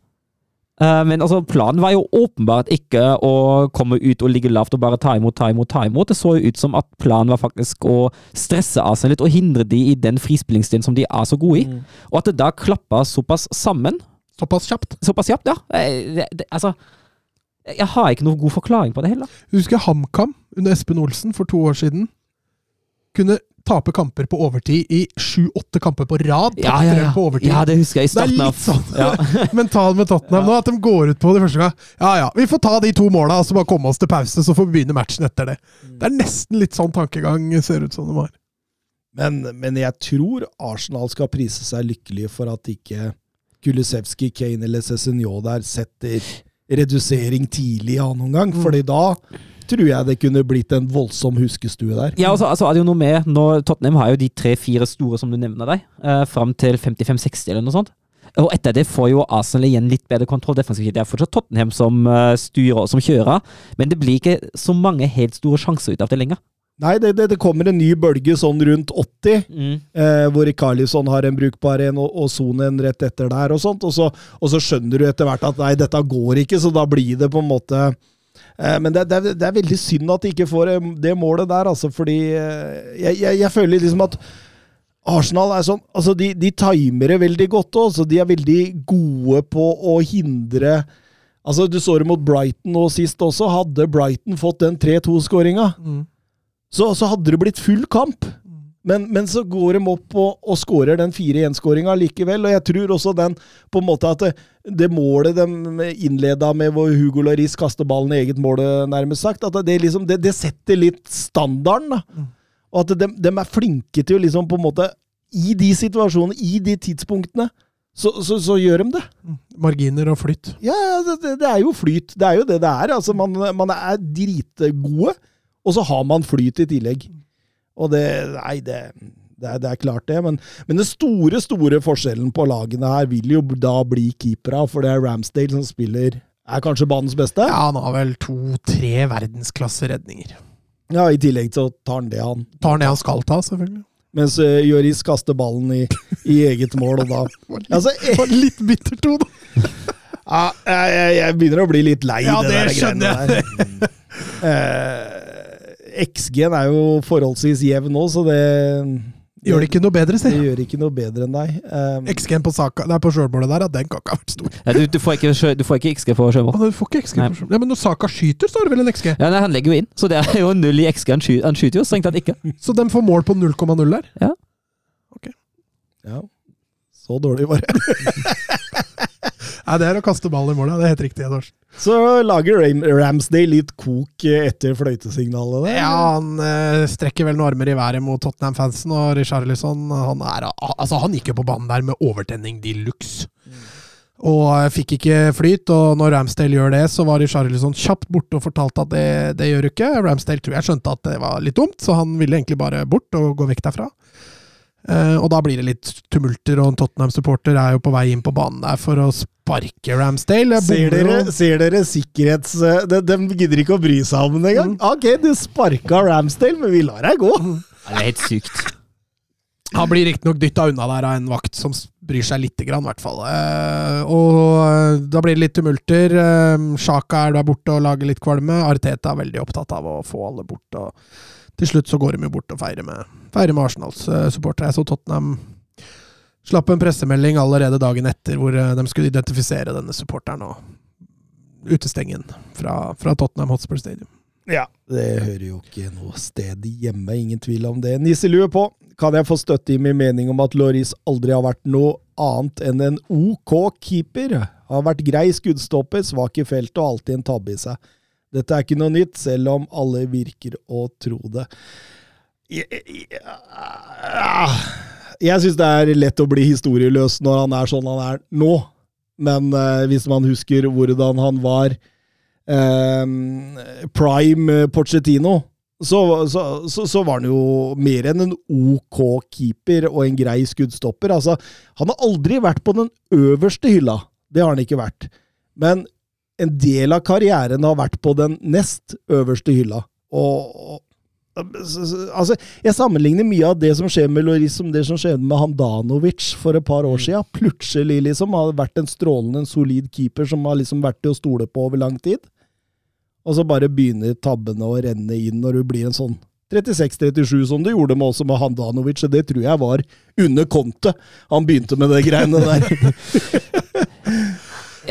men altså, planen var jo åpenbart ikke å komme ut og ligge lavt og bare ta imot, ta imot, ta imot. Det så jo ut som at planen var faktisk å stresse Arsenal litt og hindre de i den frispillingsstilen som de er så gode i. Mm. Og at det da klappa såpass sammen Såpass kjapt. Såpass kjapt, ja. Eh, Det, det, altså Jeg har ikke noen god forklaring på det heller. Husker HamKam under Espen Olsen for to år siden? Kunne tape kamper på overtid i sju-åtte kamper på rad. Ja, ja, ja. på overtid. ja, det husker jeg i Det er litt sånn ja. mental med Tottenham nå, at de går ut på det første gang. Ja ja, vi får ta de to måla og så bare komme oss til pause, så får vi begynne matchen etter det. Det er nesten litt sånn tankegang ser ut som det var. Men, men jeg tror Arsenal skal prise seg lykkelige for at ikke Kulisevskij, Kane eller Cézinho der setter redusering tidlig i annen omgang. Mm. Fordi da tror jeg det kunne blitt en voldsom huskestue der. Ja, altså, altså er det jo noe med nå, Tottenham har jo de tre-fire store som du nevner deg, eh, fram til 55-60 eller noe sånt. Og etter det får jo Arsenal igjen litt bedre kontroll defensivt. Det er fortsatt Tottenham som uh, styrer og som kjører, men det blir ikke så mange helt store sjanser ut av det lenger. Nei, det, det, det kommer en ny bølge sånn rundt 80, eh, hvor Carlisson har en brukbar en, og, Son en rett etter der, og sånt. Og så, og så skjønner du etter hvert at nei, dette går ikke, så da blir det på en måte eh, Men det, det, det er veldig synd at de ikke får eh, det målet der, altså, fordi eh, jeg, jeg, jeg føler liksom at Arsenal er sånn Altså, de, de timer det veldig godt òg, så de er veldig gode på å hindre Altså, Du så det mot Brighton nå sist også. Hadde Brighton fått den 3-2-skåringa, så, så hadde det blitt full kamp. Men, men så går de opp og, og skårer den 4-1-skåringa likevel. Og jeg tror også den på en måte at det, det målet de innleda med hvor Hugo Lloris kaster ballen i eget mål, nærmest sagt, at det, liksom, det, det setter litt standarden. da. Og at de, de er flinke til å liksom på en måte I de situasjonene, i de tidspunktene, så, så, så gjør de det. Marginer og flytt. Ja, det, det- det er jo flyt. Det er jo det det er. Altså, man, man er dritgode, og så har man flyt i tillegg. Og det Nei, det, det, det er klart det. Men, men den store, store forskjellen på lagene her vil jo da bli keepera, for det er Ramsdale som spiller Er kanskje banens beste? Ja, han har vel to-tre verdensklasseredninger. Ja, I tillegg så tar han det, han. Tar han det han skal ta, selvfølgelig. Mens uh, Joris kaster ballen i, i eget mål, og da Altså, Det var litt bitter to, da. Ja, jeg, jeg, begynner å bli litt lei Ja, det, det der greiene der. Eh, XG-en er jo forholdsvis jevn nå, så det Gjør det ikke noe bedre, si. Det gjør ikke noe bedre enn deg. Um, XG-en på, saka- nei, på sjølmålet der, ja, den kan ikke ha vært stor. Ja, du, du, får ikke, du får ikke XG på sjølmål. Du får ikke XG Nei. på sjølmål. Ja, men når Saka skyter, så har du vel en XG? Ja, nei, han legger jo inn, så det er jo null i XG. Han skyter, han skyter jo strengt tatt ikke. Så de får mål på 0,0 der? ja. Så dårlig var det. Nei, det er å kaste ball i målet. Det er helt riktig. Edvardsen. Så lager Ram Ramsdale litt kok etter fløytesignalet der. Ja, han eh, strekker vel noen armer i været mot Tottenham-fansen, og Richarlison han, er, altså, han gikk jo på banen der med overtenning de luxe. Og eh, fikk ikke flyt, og når Ramsdale gjør det, så var Richarlison kjapt borte og fortalte at det, det gjør du ikke. Ramsdale tror jeg skjønte at det var litt dumt, så han ville egentlig bare bort og gå vekk derfra. Eh, og da blir det litt tumulter, og en Tottenham-supporter er jo på vei inn på banen der for å sparke Ramsdale. Ser dere, ser dere sikkerhets... De, de gidder ikke å bry seg om det engang. Ok, du sparka Ramsdale, men vi lar deg gå. Ja, det er helt sykt. Han blir riktignok dytta unna der av en vakt som bryr seg lite grann, i hvert fall. Eh, og eh, da blir det litt tumulter. Eh, Sjaka er der borte og lager litt kvalme. Arteta er veldig opptatt av å få alle bort. og til slutt så går de jo bort og feirer med, feirer med Arsenals eh, supportere. Jeg så Tottenham slapp en pressemelding allerede dagen etter hvor eh, de skulle identifisere denne supporteren og utestengen fra, fra Tottenham Hotspur Stadium. Ja, det hører jo ikke noe sted hjemme, ingen tvil om det. Nisselue på. Kan jeg få støtte i min mening om at Loris aldri har vært noe annet enn en OK keeper? Har vært grei skuddstopper, svak i feltet og alltid en tabbe i seg. Dette er ikke noe nytt, selv om alle virker å tro det. Ja... jeg, jeg syns det er lett å bli historieløs når han er sånn han er nå, men eh, hvis man husker hvordan han var eh, prime Pochettino, så, så, så, så var han jo mer enn en OK keeper og en grei skuddstopper. Altså, han har aldri vært på den øverste hylla. Det har han ikke vært. Men en del av karrieren har vært på den nest øverste hylla. Og Altså, jeg sammenligner mye av det som skjer med Loris, som det som skjedde med Handanovic for et par år siden. Plutselig, liksom. Har vært en strålende, en solid keeper som har liksom vært til å stole på over lang tid. Og så bare begynner tabbene å renne inn når du blir en sånn 36-37, som du gjorde med også med Handanovic. og Det tror jeg var under Conte han begynte med de greiene der.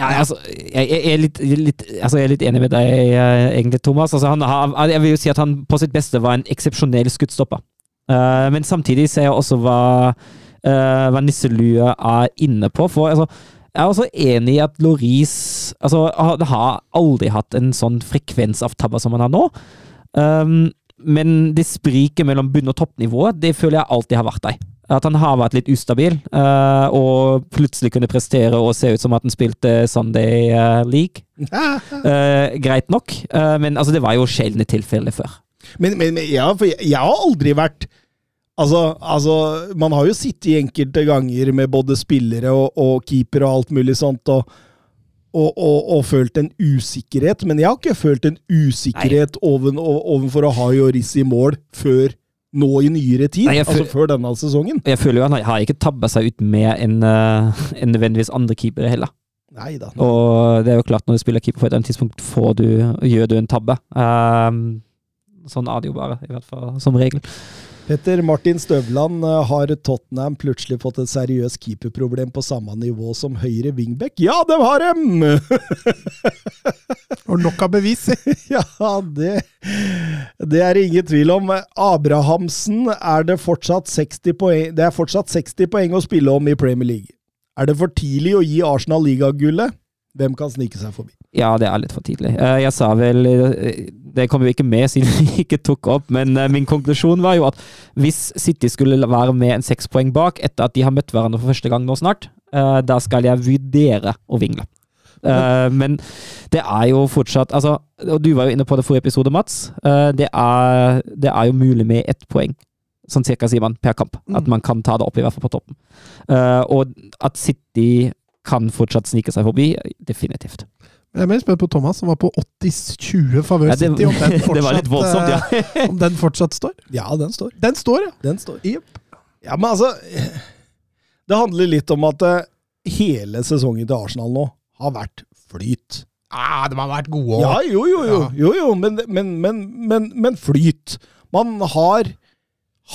Ja, altså, jeg, jeg, er litt, litt, altså, jeg er litt enig med deg, eh, egentlig, Thomas. Altså, har, jeg vil jo si at han på sitt beste var en eksepsjonell skuddstopper. Uh, men samtidig ser jeg også hva, uh, hva Nisselue er inne på. For altså, jeg er også enig i at Loris altså, har aldri hatt en sånn frekvens av tabber som han har nå. Um, men det spriket mellom bunn- og toppnivået, det føler jeg alltid har vært der. At han har vært litt ustabil, uh, og plutselig kunne prestere og se ut som at han spilte Sunday eh, League. Uh, greit nok, men altså, det var jo sjeldne tilfeller før. Men, men, men ja, for jeg, jeg har aldri vært Altså, altså, man har jo sittet enkelte ganger med både spillere og, og keeper og alt mulig sånt, og, og, og, og følt en usikkerhet. Men jeg har ikke følt en usikkerhet oven, ovenfor å ha Joris i mål før nå i nyere tid. Nei, altså før denne sesongen. Jeg føler jo han har ikke tabba seg ut med en, en nødvendigvis andre keepere heller. Nei. Og det er jo klart, når du spiller keeper på et annet tidspunkt, får du, gjør du en tabbe. Um, sånn er det jo bare, i hvert fall som regel. Petter Martin Støvland eh, har Tottenham plutselig fått et seriøst keeperproblem på samme nivå som høyre wingback. Ja, det har dem! Og nok av bevis. Ja, det, det er det ingen tvil om. Abrahamsen er det fortsatt 60 poeng Det er fortsatt 60 poeng å spille om i Premier League. Er det for tidlig å gi Arsenal ligagullet? Hvem kan snike seg forbi? Ja, det er litt for tidlig. Eh, Jeg sa vel eh, Det kom jo ikke med siden vi ikke tok opp, men eh, min konklusjon var jo at hvis City skulle være med en seks poeng bak etter at de har møtt hverandre for første gang nå snart, da skal jeg vurdere å vingle. Men det er jo fortsatt altså, Og du var jo inne på det forrige episode, Mats. Det er, det er jo mulig med ett poeng. Sånn cirka, sier man, per kamp. At man kan ta det opp, i hvert fall på toppen. Uh, Og at City kan fortsatt snike seg forbi, definitivt. Jeg er mer spent på Thomas, som var på 80-20 favør Ja, City. Om den, fortsatt, det var litt voldsomt, ja. eh, om den fortsatt står. Ja, den står. Den står, ja. Den står. Ja, men altså Det handler litt om at eh, hele sesongen til Arsenal nå har vært flyt. Ja, de har vært gode òg. Ja, jo, jo, jo. Ja. jo, jo men, men, men, men, men flyt. Man har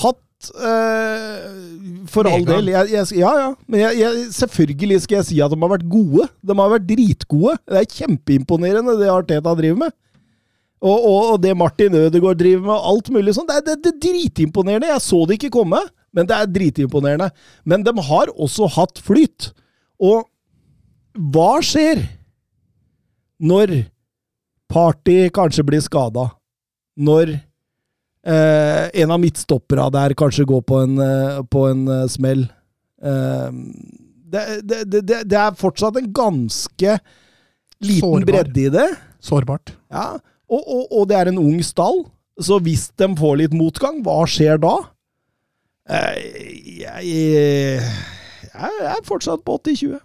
hatt For all del jeg, jeg, Ja, ja. Men jeg, selvfølgelig skal jeg si at de har vært gode. De har vært dritgode. Det er kjempeimponerende, det Arteta driver med. Og, og, og det Martin Ødegaard driver med, alt mulig sånn. Det, det, det er dritimponerende. Jeg så det ikke komme, men det er dritimponerende. Men de har også hatt flyt. Og hva skjer når Party kanskje blir skada? Når eh, en av midtstoppera der kanskje går på en, eh, på en eh, smell? Eh, det, det, det, det- er fortsatt en ganske liten Sårbar. bredde i det. Sårbart. Ja, og, og, og det er en ung stall, så hvis de får litt motgang, hva skjer da? Eh, Jeg, jeg er fortsatt på 80-20.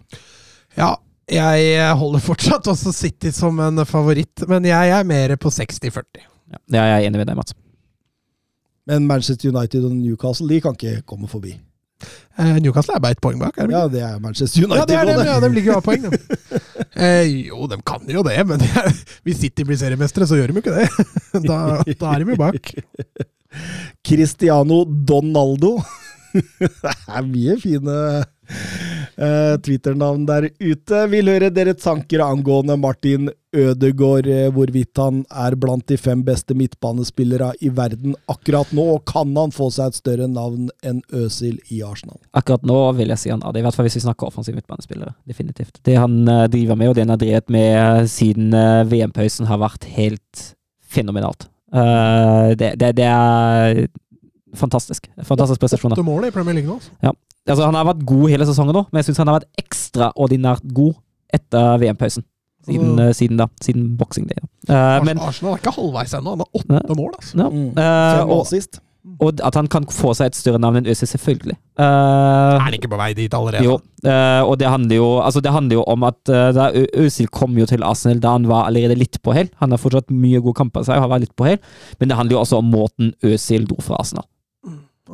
Ja, jeg holder fortsatt også City som en favoritt, men jeg er mer på 60-40. Ja, det er jeg enig med deg, Mats. Men Manchester United og Newcastle de kan ikke komme forbi. Eh, Newcastle er bare ett poeng bak. Er det ikke? Ja, det er Manchester United. Ja, det er dem, det- ja, de ligger jo av poeng, de. Eh, jo, de kan jo det, men hvis City blir seriemestere, så gjør de jo ikke det. Da, da er de jo bak. Cristiano Donaldo. det er mye fine eh, Twitter-navn der ute. Vil høre deres tanker angående Martin Ødegaard, eh, hvorvidt han er blant de fem beste midtbanespillere i verden akkurat nå, og kan han få seg et større navn enn Øsil i Arsenal? Akkurat nå vil jeg si han det, i hvert fall hvis vi snakker offensive midtbanespillere. Definitivt. Det han eh, driver med, og det han har drevet med siden uh, VM-pausen, har vært helt fenomenalt. Eh, det, det, det er fantastisk. Fantastisk prestasjoner. Åtte mål i Premier League nå. altså. Altså, han har vært god hele sesongen nå, men jeg syns han har vært ekstraordinært god etter VM-pausen. Siden, eh, siden da. Siden boksing day. Da. Eh, men Arsenal er ikke halvveis ennå. Han har åtte mål, altså. ja. Mm. Eh, og, og at han kan få seg et større navn enn Øzil, selvfølgelig. Eh, Er han ikke på vei dit allerede? Jo, eh, og det handler jo, altså det handler jo om at uh, Øzil kom jo til Arsenal da han var allerede litt på hell. Han har fortsatt mye gode kamper seg og har vært litt på hell, men det handler jo også om måten Øzil dro fra Arsenal.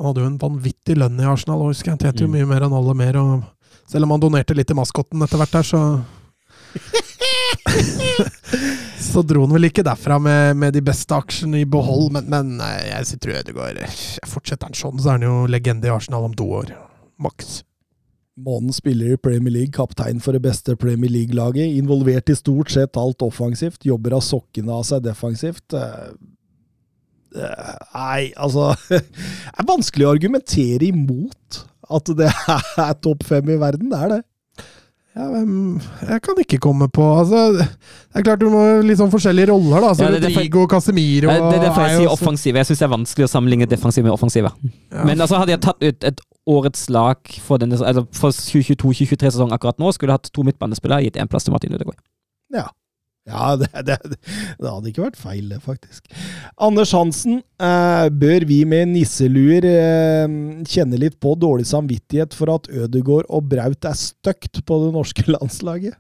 Han hadde jo en vanvittig lønn i Arsenal, og husker jeg. Han tjente jo Mm. mye mer enn alle mer. Og selv om han donerte litt til maskotten etter hvert der, så Så dro han vel ikke derfra med, med de beste aksjene i behold, men, men eh, jeg tror Ødegaard Fortsetter han sånn, så er han jo legende i Arsenal om to år. Maks. Månen spiller i Premier League, kaptein for det beste Premier League-laget. Involvert i stort sett alt offensivt. Jobber av sokkene av seg defensivt. Nei, altså Det er vanskelig å argumentere imot at det er topp fem i verden. Det er det. Ja, Jeg kan ikke komme på altså, Det er klart du må litt sånn forskjellige roller, da. Så Ja, det er derfor- Casemiro det er derfor er jeg sier offensive. Jeg syns det er vanskelig å sammenligne defensive med offensive. Ja. Men altså hadde jeg tatt ut et årets lag for, denne, altså for 2022-2023-sesongen akkurat nå, skulle jeg hatt to midtbanespillere, gitt én plass til Martin Ødegaard. Ja. Ja, det, det, det hadde ikke vært feil, det, faktisk. Anders Hansen, eh, bør vi med nisseluer eh, kjenne litt på dårlig samvittighet for at Ødegaard og Braut er støkt på det norske landslaget?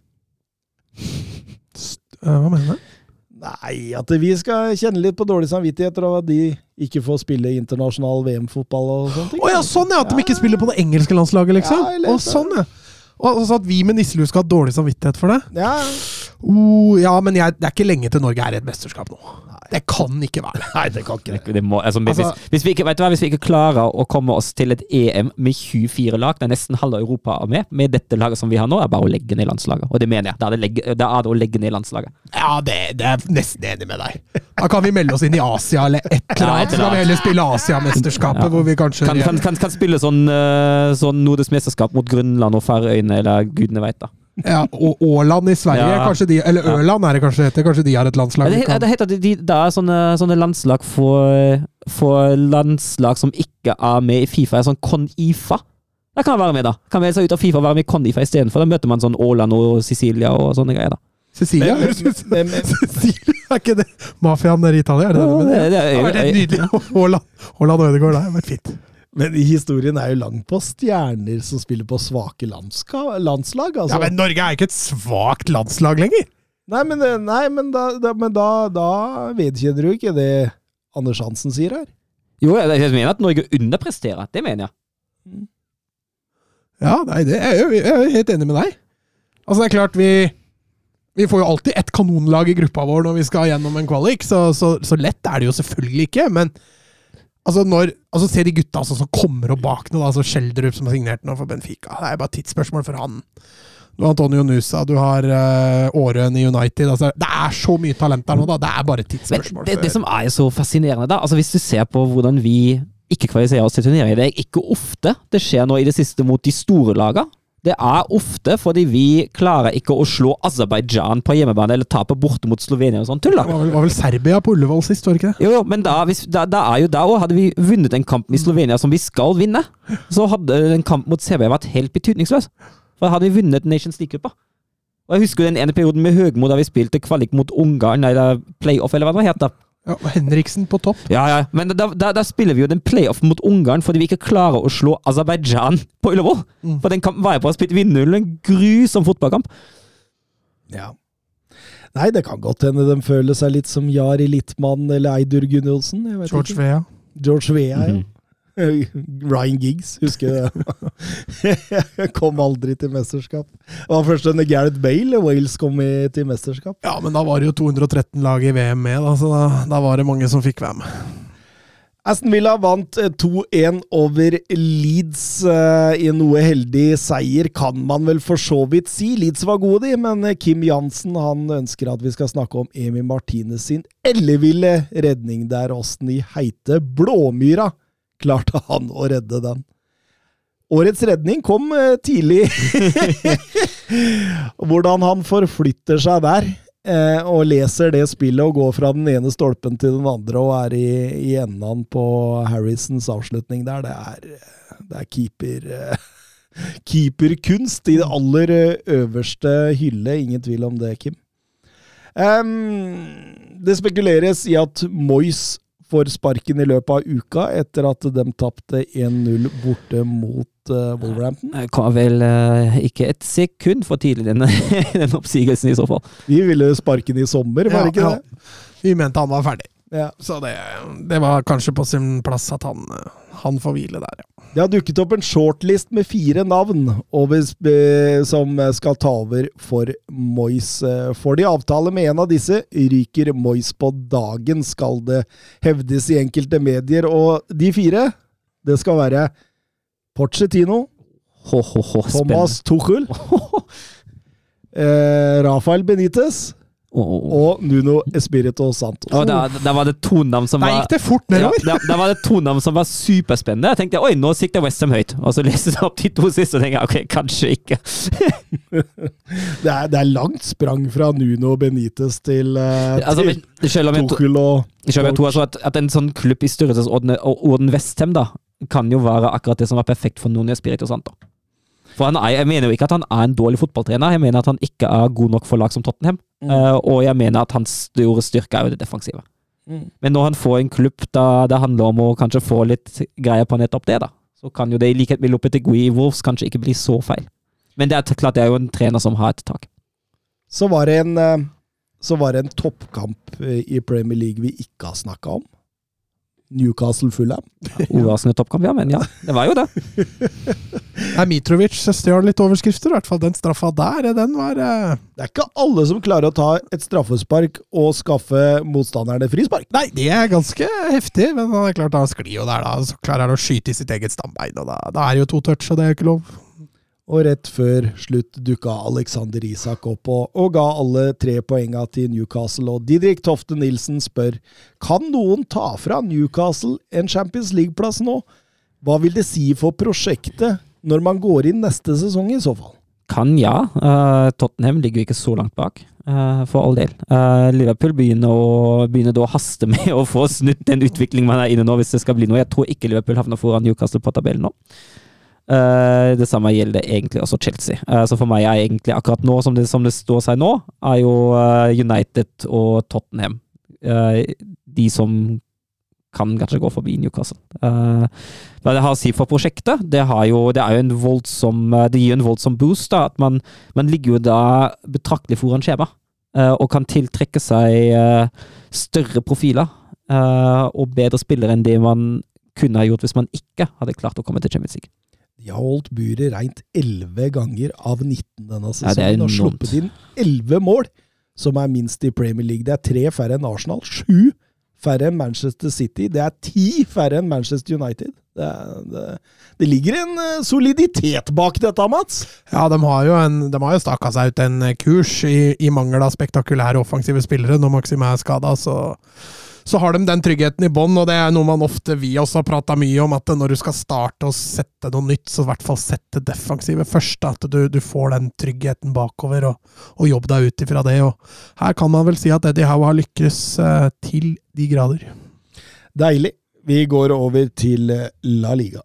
Eh, Hva mener du? Nei, at vi skal kjenne litt på dårlig samvittighet over at de ikke får spille internasjonal VM-fotball og sånne ting. oh, ja, sånn ja! At de ikke spiller på det engelske landslaget, liksom? Ja, Å, sånn, ja. Og altså at vi med nisselue skal ha dårlig samvittighet for det? Ja, Oh, ja, men jeg, det er ikke lenge til Norge er i et mesterskap nå. Det kan ikke være. Nei, det kan ikke det. Det, det må, altså, hvis, Altså- hvis, vi ikke, vet du hva, hvis vi ikke klarer å komme oss til et EM med 24 lag, der nesten halve Europa er med, med dette laget som vi har nå, er bare å legge ned landslaget. Og det mener jeg. Da er det, legge, da er det å legge ned landslaget. Ja, det, det er nesten enig med deg. Da kan vi melde oss inn i Asia eller et eller annet. Så kan vi heller spille Asiamesterskapet, Ja. hvor vi kanskje Kan, kan, kan, kan spille sånn, uh, sånn nordisk mesterskap mot Grønland og Færøyene, eller gudene veit, da. Ja, Og Åland i Sverige, Ja. kanskje de Eller Ørland er det kanskje heter. Kanskje de har et landslag Ja, det, kan det heter at de, det er sånne, sånne landslag for, for landslag som ikke er med i Fifa, er sånn Con-IFA. Da kan man være med, da. Kan melde seg ut av Fifa og være med i Con-IFA istedenfor. Da møter man sånn Åland og Sicilia og sånne greier, da. Cecilia? Men- men- men- Cecilia, er ikke det mafiaen nede i Italia? Er det det? det, det, det, det, Det har vært helt nydelig. Haaland Haaland og Ødegaard, det har vært fint. Men historien er jo lang på stjerner som spiller på svake landska, landslag. Altså. Ja, Men Norge er ikke et svakt landslag lenger! Nei, men, eh, nei, men, da, da, men da, da vedkjenner du ikke det Anders Hansen sier her. Jo, jeg, jeg mener at Norge underpresterer. Det mener jeg. Ja, nei, det er jeg, jeg er helt enig med deg. Altså, det er klart vi Vi får jo alltid ett kanonlag i gruppa vår når vi skal gjennom en kvalik, så, så, så lett er det jo selvfølgelig ikke. Men altså når, altså se de gutta altså, som kommer opp bak nå, altså Schjelderup som har signert nå for Benfica. Det er bare tidsspørsmål for han. Du har Antonio Nusa, du har uh, Åren i United. Altså, det er så mye talent der nå, da. Det er bare tidsspørsmål. det, det som er så fascinerende, da altså Hvis du ser på hvordan vi ikke kvalifiserer oss til turneringer, det er ikke ofte det skjer nå i det siste mot de store lagene. Det er ofte fordi vi klarer ikke å slå Aserbajdsjan på hjemmebane eller tape borte mot Slovenia og sånn tull, da. det var vel, var vel Serbia på Ullevål sist, var det ikke det? Jo, jo, men da, hvis, da, da er jo da òg Hadde vi vunnet en kamp i Slovenia som vi skal vinne, så hadde en kamp mot Serbia vært helt betydningsløs. For da hadde vi vunnet Nations League-gruppa. Og jeg husker den ene perioden med Høgmo da vi spilte kvalik mot Ungarn, eller playoff, eller hva det heter. Ja, og Henriksen på topp. Ja, ja, men da, da, da spiller vi jo den playoffen mot Ungarn fordi vi ikke klarer å slå Aserbajdsjan på Ullevål. Mm. For den kampen var jeg på å spille vinner en grusom fotballkamp. Ja. Nei, det kan godt hende de føler seg litt som Jari Littmann eller Eidur Gunnulfsen. George. Vea. George Vea, ja. Mhm. Ryan Giggs, husker du det? Kom aldri til mesterskap. Det var først under Gareth Bale Wales kom i, til mesterskap. Ja, men da var det jo 213 lag i VM med, da, så da, da var det mange som fikk være med. Aston Villa vant eh, 2-1 over Leeds eh, i noe heldig seier, kan man vel for så vidt si. Leeds var gode, de, men eh, Kim Jansen han ønsker at vi skal snakke om Emi Martinez sin elleville redning der åssen i heite Blåmyra klarte han å redde den. Årets redning kom eh, tidlig. Hvordan han forflytter seg der eh, og leser det spillet og går fra den ene stolpen til den andre og er i, i enden på Harrisons avslutning der, det er, det er keeper eh, keeperkunst i det aller øverste hylle. Ingen tvil om det, Kim. Um, det spekuleres i at Moyes får sparken i løpet av uka etter at de tapte 1-0 borte mot uh, Wolverhampton. Jeg kom vel uh, ikke et sekund for tidlig, den, den oppsigelsen i så fall. Vi ville sparke den i sommer, var det ikke det? Ja. Vi mente han var ferdig. Ja. Så det, det var kanskje på sin plass at han, han får hvile der, ja. Det har dukket opp en shortlist med fire navn over, som skal ta over for Moyes. Får de avtale med en av disse, ryker Moyes på dagen, skal det hevdes i enkelte medier. Og de fire, det skal være Pochettino, Ho, ho, ho, spennende. Thomas Tuchel, eh, Rafael Benitez Å. og Nuno Espirito Santo. Oh, da, da var det to navn som var Da gikk det fort ja, da, da var det to navn som var superspennende. Jeg tenkte oi, nå sikter Westham høyt. Og så leste jeg opp de to siste og tenkte ok, kanskje ikke. Det, er, det er langt sprang fra Nuno Benitez til, uh, Altså, til men selv om jeg, Tuchel og selv om jeg tror altså at, at en sånn klubb i størrelsesorden Westham da, kan jo være akkurat det som var perfekt for Nuno Espirito Santo. For han er, Jeg mener jo ikke at han er en dårlig fotballtrener, jeg mener at han ikke er god nok for lag som Tottenham. Mm. Eh, og jeg mener at hans store styrke er jo det defensive. Mm. Men når han får en klubb da det handler om å kanskje få litt greier på nettopp det, da, så kan jo det i likhet med Lopetegui i Wolves kanskje ikke bli så feil. Men det er klart det er jo en trener som har et tak. Så var det en, eh, så var det en toppkamp eh, i Premier League vi ikke har snakka om. Newcastle-Fulham. Overraskende toppkamp, ja, men ja. Det var jo det. Nei, Mitrovic stjal litt overskrifter, i hvert fall. Den straffa der, den var Uh... Det er ikke alle som klarer å ta et straffespark og skaffe motstanderne frispark. Nei, det er ganske heftig, men det er klart han sklir jo der, da. Så klarer han å skyte i sitt eget stambein, og da, da er det jo to touch, og det er jo ikke lov. Og rett før slutt dukka Alexander Isak opp og, og ga alle tre poenga til Newcastle. Og Didrik Tofte Nilsen spør kan noen ta fra Newcastle en Champions League-plass nå. Hva vil det si for prosjektet når man går inn neste sesong, i så fall? Kan ja. Uh, Tottenham ligger ikke så langt bak, uh, for all del. Uh, Liverpool begynner, å, begynner da å haste med å få snudd den utviklingen man er inne nå, hvis det skal bli noe. Jeg tror ikke Liverpool havner foran Newcastle på tabellen nå. Eh, det samme gjelder egentlig også Chelsea. Eh, så for meg er egentlig akkurat nå, som det, som det står seg nå, er jo eh, United og Tottenham de som kan kanskje gå forbi Newcastle. Hva det har å si for prosjektet, det, jo, det voldsom Det gir jo en voldsom boost. da, at Man, man ligger jo da betraktelig foran skjema, og kan tiltrekke seg større profiler og bedre spillere enn det man kunne ha gjort hvis man ikke hadde klart å komme til Champions League. De har holdt buret reint 11 ganger av 19 denne Ja, sesongen. og sluppet inn 11 mål, som er minst i Premier League. Det er tre færre enn Arsenal. Sju færre enn Manchester City. Det er ti færre enn Manchester United. Det, det, det ligger en eh, soliditet bak dette, Mats. Ja, de har jo, en, de har jo staka seg ut en kurs i, i mangel av spektakulære offensive spillere når Maxim er skada, så, så har de den tryggheten i bånn, og det er noe man ofte vi også har prata mye om, at når du skal starte og sette noe nytt, så i hvert fall sette defensive først. At du, du får den tryggheten bakover, og, og jobb deg ut ifra det. og Her kan man vel si at Eddie Howe har lykkes eh, til de grader. Deilig. Vi går over til La Liga.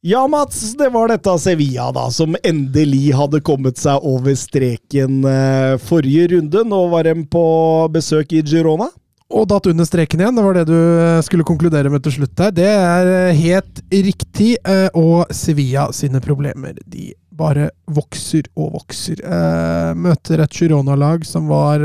Ja, Mats, det var dette Sevilla da, som endelig hadde kommet seg over streken eh, forrige runde. Nå var de på besøk i Girona. Og datt under streken igjen, det var det du eh, skulle konkludere med til slutt der. Det er eh, helt riktig, og Sevilla sine problemer, de bare vokser og vokser. Møter et Girona-lag som var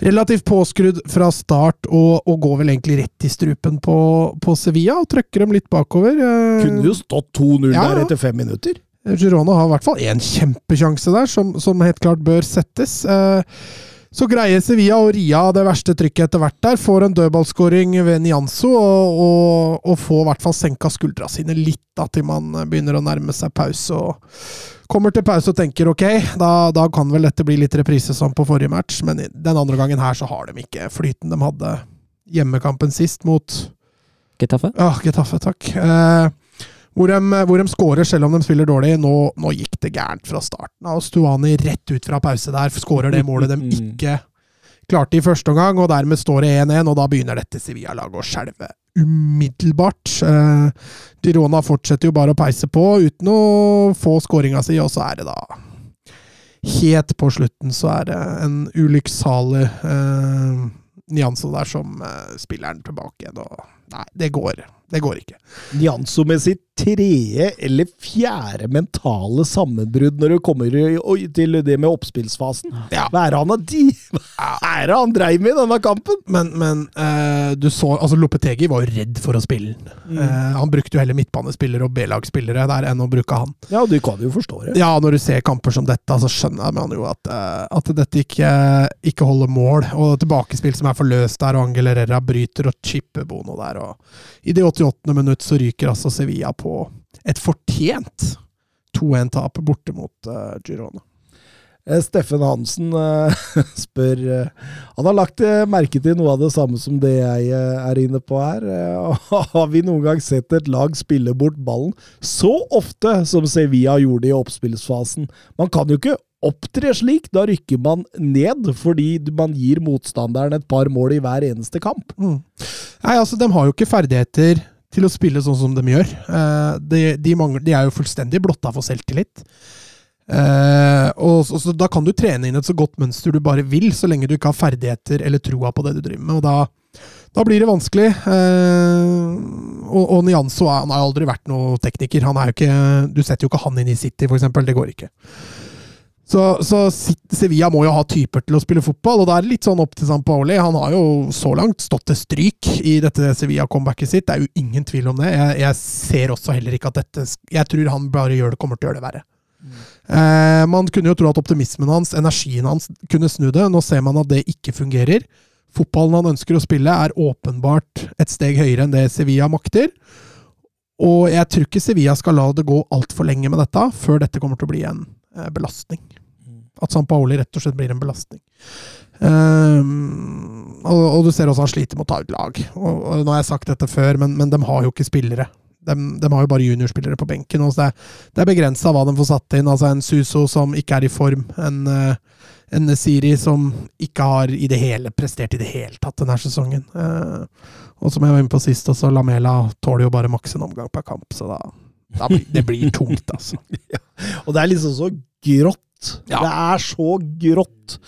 relativt påskrudd fra start, og, og går vel egentlig rett i strupen på, på Sevilla, og trøkker dem litt bakover. Eh, Kunne jo stått 2-0 Ja, der etter fem minutter. Girona har i hvert fall én kjempesjanse der, som, som helt klart bør settes. Eh, så greier Sevilla å ri av det verste trykket etter hvert der. Får en dødballskåring ved Nianzo, og, og, og får i hvert fall senka skuldra sine litt da, til man begynner å nærme seg pause. og Kommer til pause og tenker ok, da, da kan vel dette bli litt reprise som på forrige match, men den andre gangen her så har de ikke flyten de hadde hjemmekampen sist mot Getafe? ja, Getafe, takk. Eh, hvor, de, hvor de skårer selv om de spiller dårlig. Nå, nå gikk det gærent fra starten av. Stuani rett ut fra pause der skårer det målet de ikke klarte i første omgang, og dermed står det 1-1, og da begynner dette Sevilla-laget å skjelve umiddelbart. Eh, Girona fortsetter jo bare å peise på uten å få skåringa si, og så er det da Helt på slutten så er det en ulykksalig eh, nyanse der som eh, spilleren tilbake igjen, og nei, det går, det går ikke. Nianzo med sitt tredje eller fjerde mentale sammenbrudd når det kommer til det med oppspillsfasen. Ja. Hva er det han, de- er han dreiv med i denne kampen? Men, men uh, du så altså Lopetegi var jo redd for å spille den. Eh, han brukte jo heller midtbanespillere og B-lagsspillere der enn å bruke han. Ja, du kan jo forstå det. Ja, når du ser kamper som dette, så skjønner man jo at, uh, at dette ikke, ikke holder mål. Og tilbakespill som er for løst der, og Angel Herrera bryter og chipper Bono der. Og I det 88. minutt så ryker altså Sevilla på et fortjent 2-1-tap borte mot uh, Girona. Eh, Steffen Hansen eh, spør Han har lagt merke til noe av det samme som det jeg er inne på her. Har vi noen gang sett et lag spille bort ballen så ofte som Sevilla gjorde i oppspillsfasen? Man kan jo ikke opptre slik. Da rykker man ned fordi man gir motstanderen et par mål i hver eneste kamp. Mm. Nei, altså, de har jo ikke ferdigheter til å spille sånn som de gjør. Eh, de, de, mangler, de er jo fullstendig blotta for selvtillit. Eh, og så, så Da kan du trene inn et så godt mønster du bare vil, så lenge du ikke har ferdigheter eller troa på det du driver med. og Da, da blir det vanskelig. Eh, og, og Nianzo er, han har aldri vært noen tekniker. Han er jo ikke, du setter jo ikke han inn i City, eksempel. Det går ikke. Så, så Sevilla må jo ha typer til å spille fotball, og da er det litt sånn opp til Sampaoli. Han har jo så langt stått til stryk i dette Sevilla-comebacket sitt, det er jo ingen tvil om det. Jeg, jeg ser også heller ikke at dette Jeg tror han bare gjør det, kommer til å gjøre det verre. Eh, man kunne jo tro at optimismen hans, energien hans, kunne snu det. Nå ser man at det ikke fungerer. Fotballen han ønsker å spille, er åpenbart et steg høyere enn det Sevilla makter. Og jeg tror ikke Sevilla skal la det gå altfor lenge med dette, før dette kommer til å bli en eh, belastning. At Sampaoli rett og slett blir en belastning. Um, og, og du ser også han sliter med å ta ut lag. Og, og Nå har jeg sagt dette før, men, men de har jo ikke spillere. De, de har jo bare juniorspillere på benken. Og det, er- er begrensa hva de får satt inn. Altså En Suso som ikke er i form. En, eh, en Siri som ikke har i det hele prestert i det hele tatt denne sesongen. Uh, og som jeg var inne på sist, også Lamela tåler jo bare maks en omgang per kamp. Så da, da blir, det blir tungt, altså. Og det er liksom så grått. Ja. Det er så grått.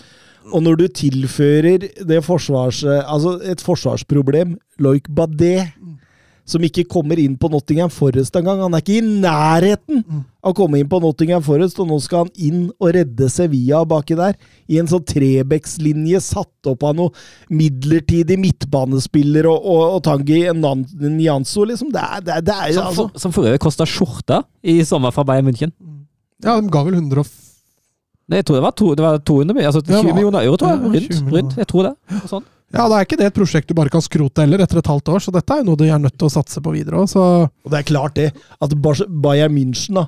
Og når du tilfører det forsvars... Altså et forsvarsproblem, Loic Badé, som ikke kommer inn på Nottingham Forest engang Han er ikke i nærheten av å komme inn på Nottingham Forest, og nå skal han inn og redde Sevilla baki der. I en sånn Trebekslinje satt opp av noen midlertidig midtbanespiller og, og, og Tangi nianso liksom. Det er, det er, det er jo Som altså for, som for øvrig kosta skjorta i sommer fra Bayern München. Ja, de ga vel 100 og Nei, Jeg tror det var, to, det var 200 mi- altså Det 20 var- millioner euro, tror jeg. Ja, 20 Rundt. rundt. Jeg tror det. Og Sånn. Ja, det er ikke det et prosjekt du bare kan skrote heller etter et halvt år, så dette er jo noe de er nødt til å satse på videre også. så Og det er klart det, at Bayern München da,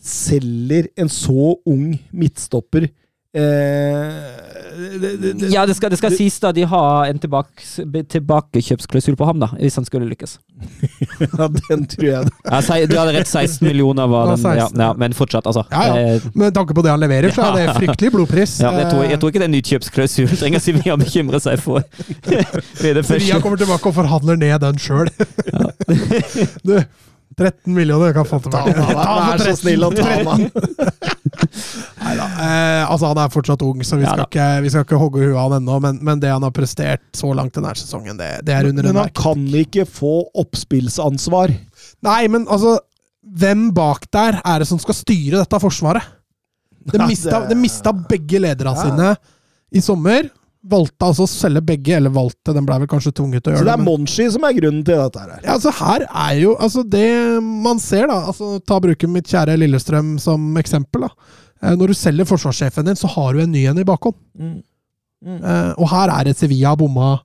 selger en så ung midtstopper eh, det, det, det, Ja, det skal, det skal sies da de har en tilbake, tilbakekjøpsklausul på ham, da, hvis han skulle lykkes. ja, Den tror jeg Ja, du hadde rett, 16 millioner var den, ja, 16. ja, men fortsatt, altså. Ja, ja. Eh, Med tanke på det han leverer, så er det fryktelig blodpris. Ja, jeg, tror, jeg tror ikke det er en ny kjøpsklausul trenger Sevilla bekymre seg for. Sevilla kommer tilbake og forhandler ned den sjøl. du, 13 millioner kan få Ta meg vær så snill og ta den av. Neida. Eh, altså, han er fortsatt ung, så vi Ja skal, da. ikke, vi skal ikke hogge huet av han ennå. Men, men det han har prestert så langt denne sesongen, det, det er under Men han kan ikke få oppspillsansvar. Nei, men altså Hvem bak der er det som skal styre dette forsvaret? Det Nei, mista, det mista begge lederne Ja. sine i sommer. Valgte altså å selge begge, eller valgte, den ble vel kanskje tvunget til å gjøre det Så det er men- Monshi som er grunnen til dette her. Ja, altså Her er jo altså det man ser, da altså Ta bruken mitt kjære Lillestrøm som eksempel. da Eh, Når du selger forsvarssjefen din, så har du en ny en i bakhånd. Mm. Mm. Eh, og her er det Sevilla bomma.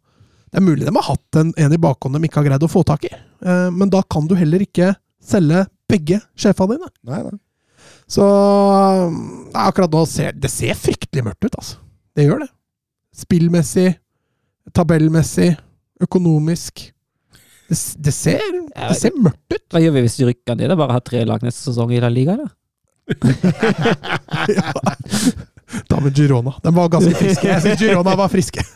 Det er mulig de har hatt en, en i bakhånd de ikke har greid å få tak i, Eh, men da kan du heller ikke selge begge sjefene dine. Nei, nei. Så akkurat nå ser det ser fryktelig mørkt ut, altså. Det gjør det. Spillmessig, tabellmessig, økonomisk. Det, det, ser, det ser mørkt ut. Hva gjør vi hvis de rykker ned? Bare har tre lag neste sesong i La Liga, ja. Da med Girona. De var ganske friske. Jeg syns Girona var friske.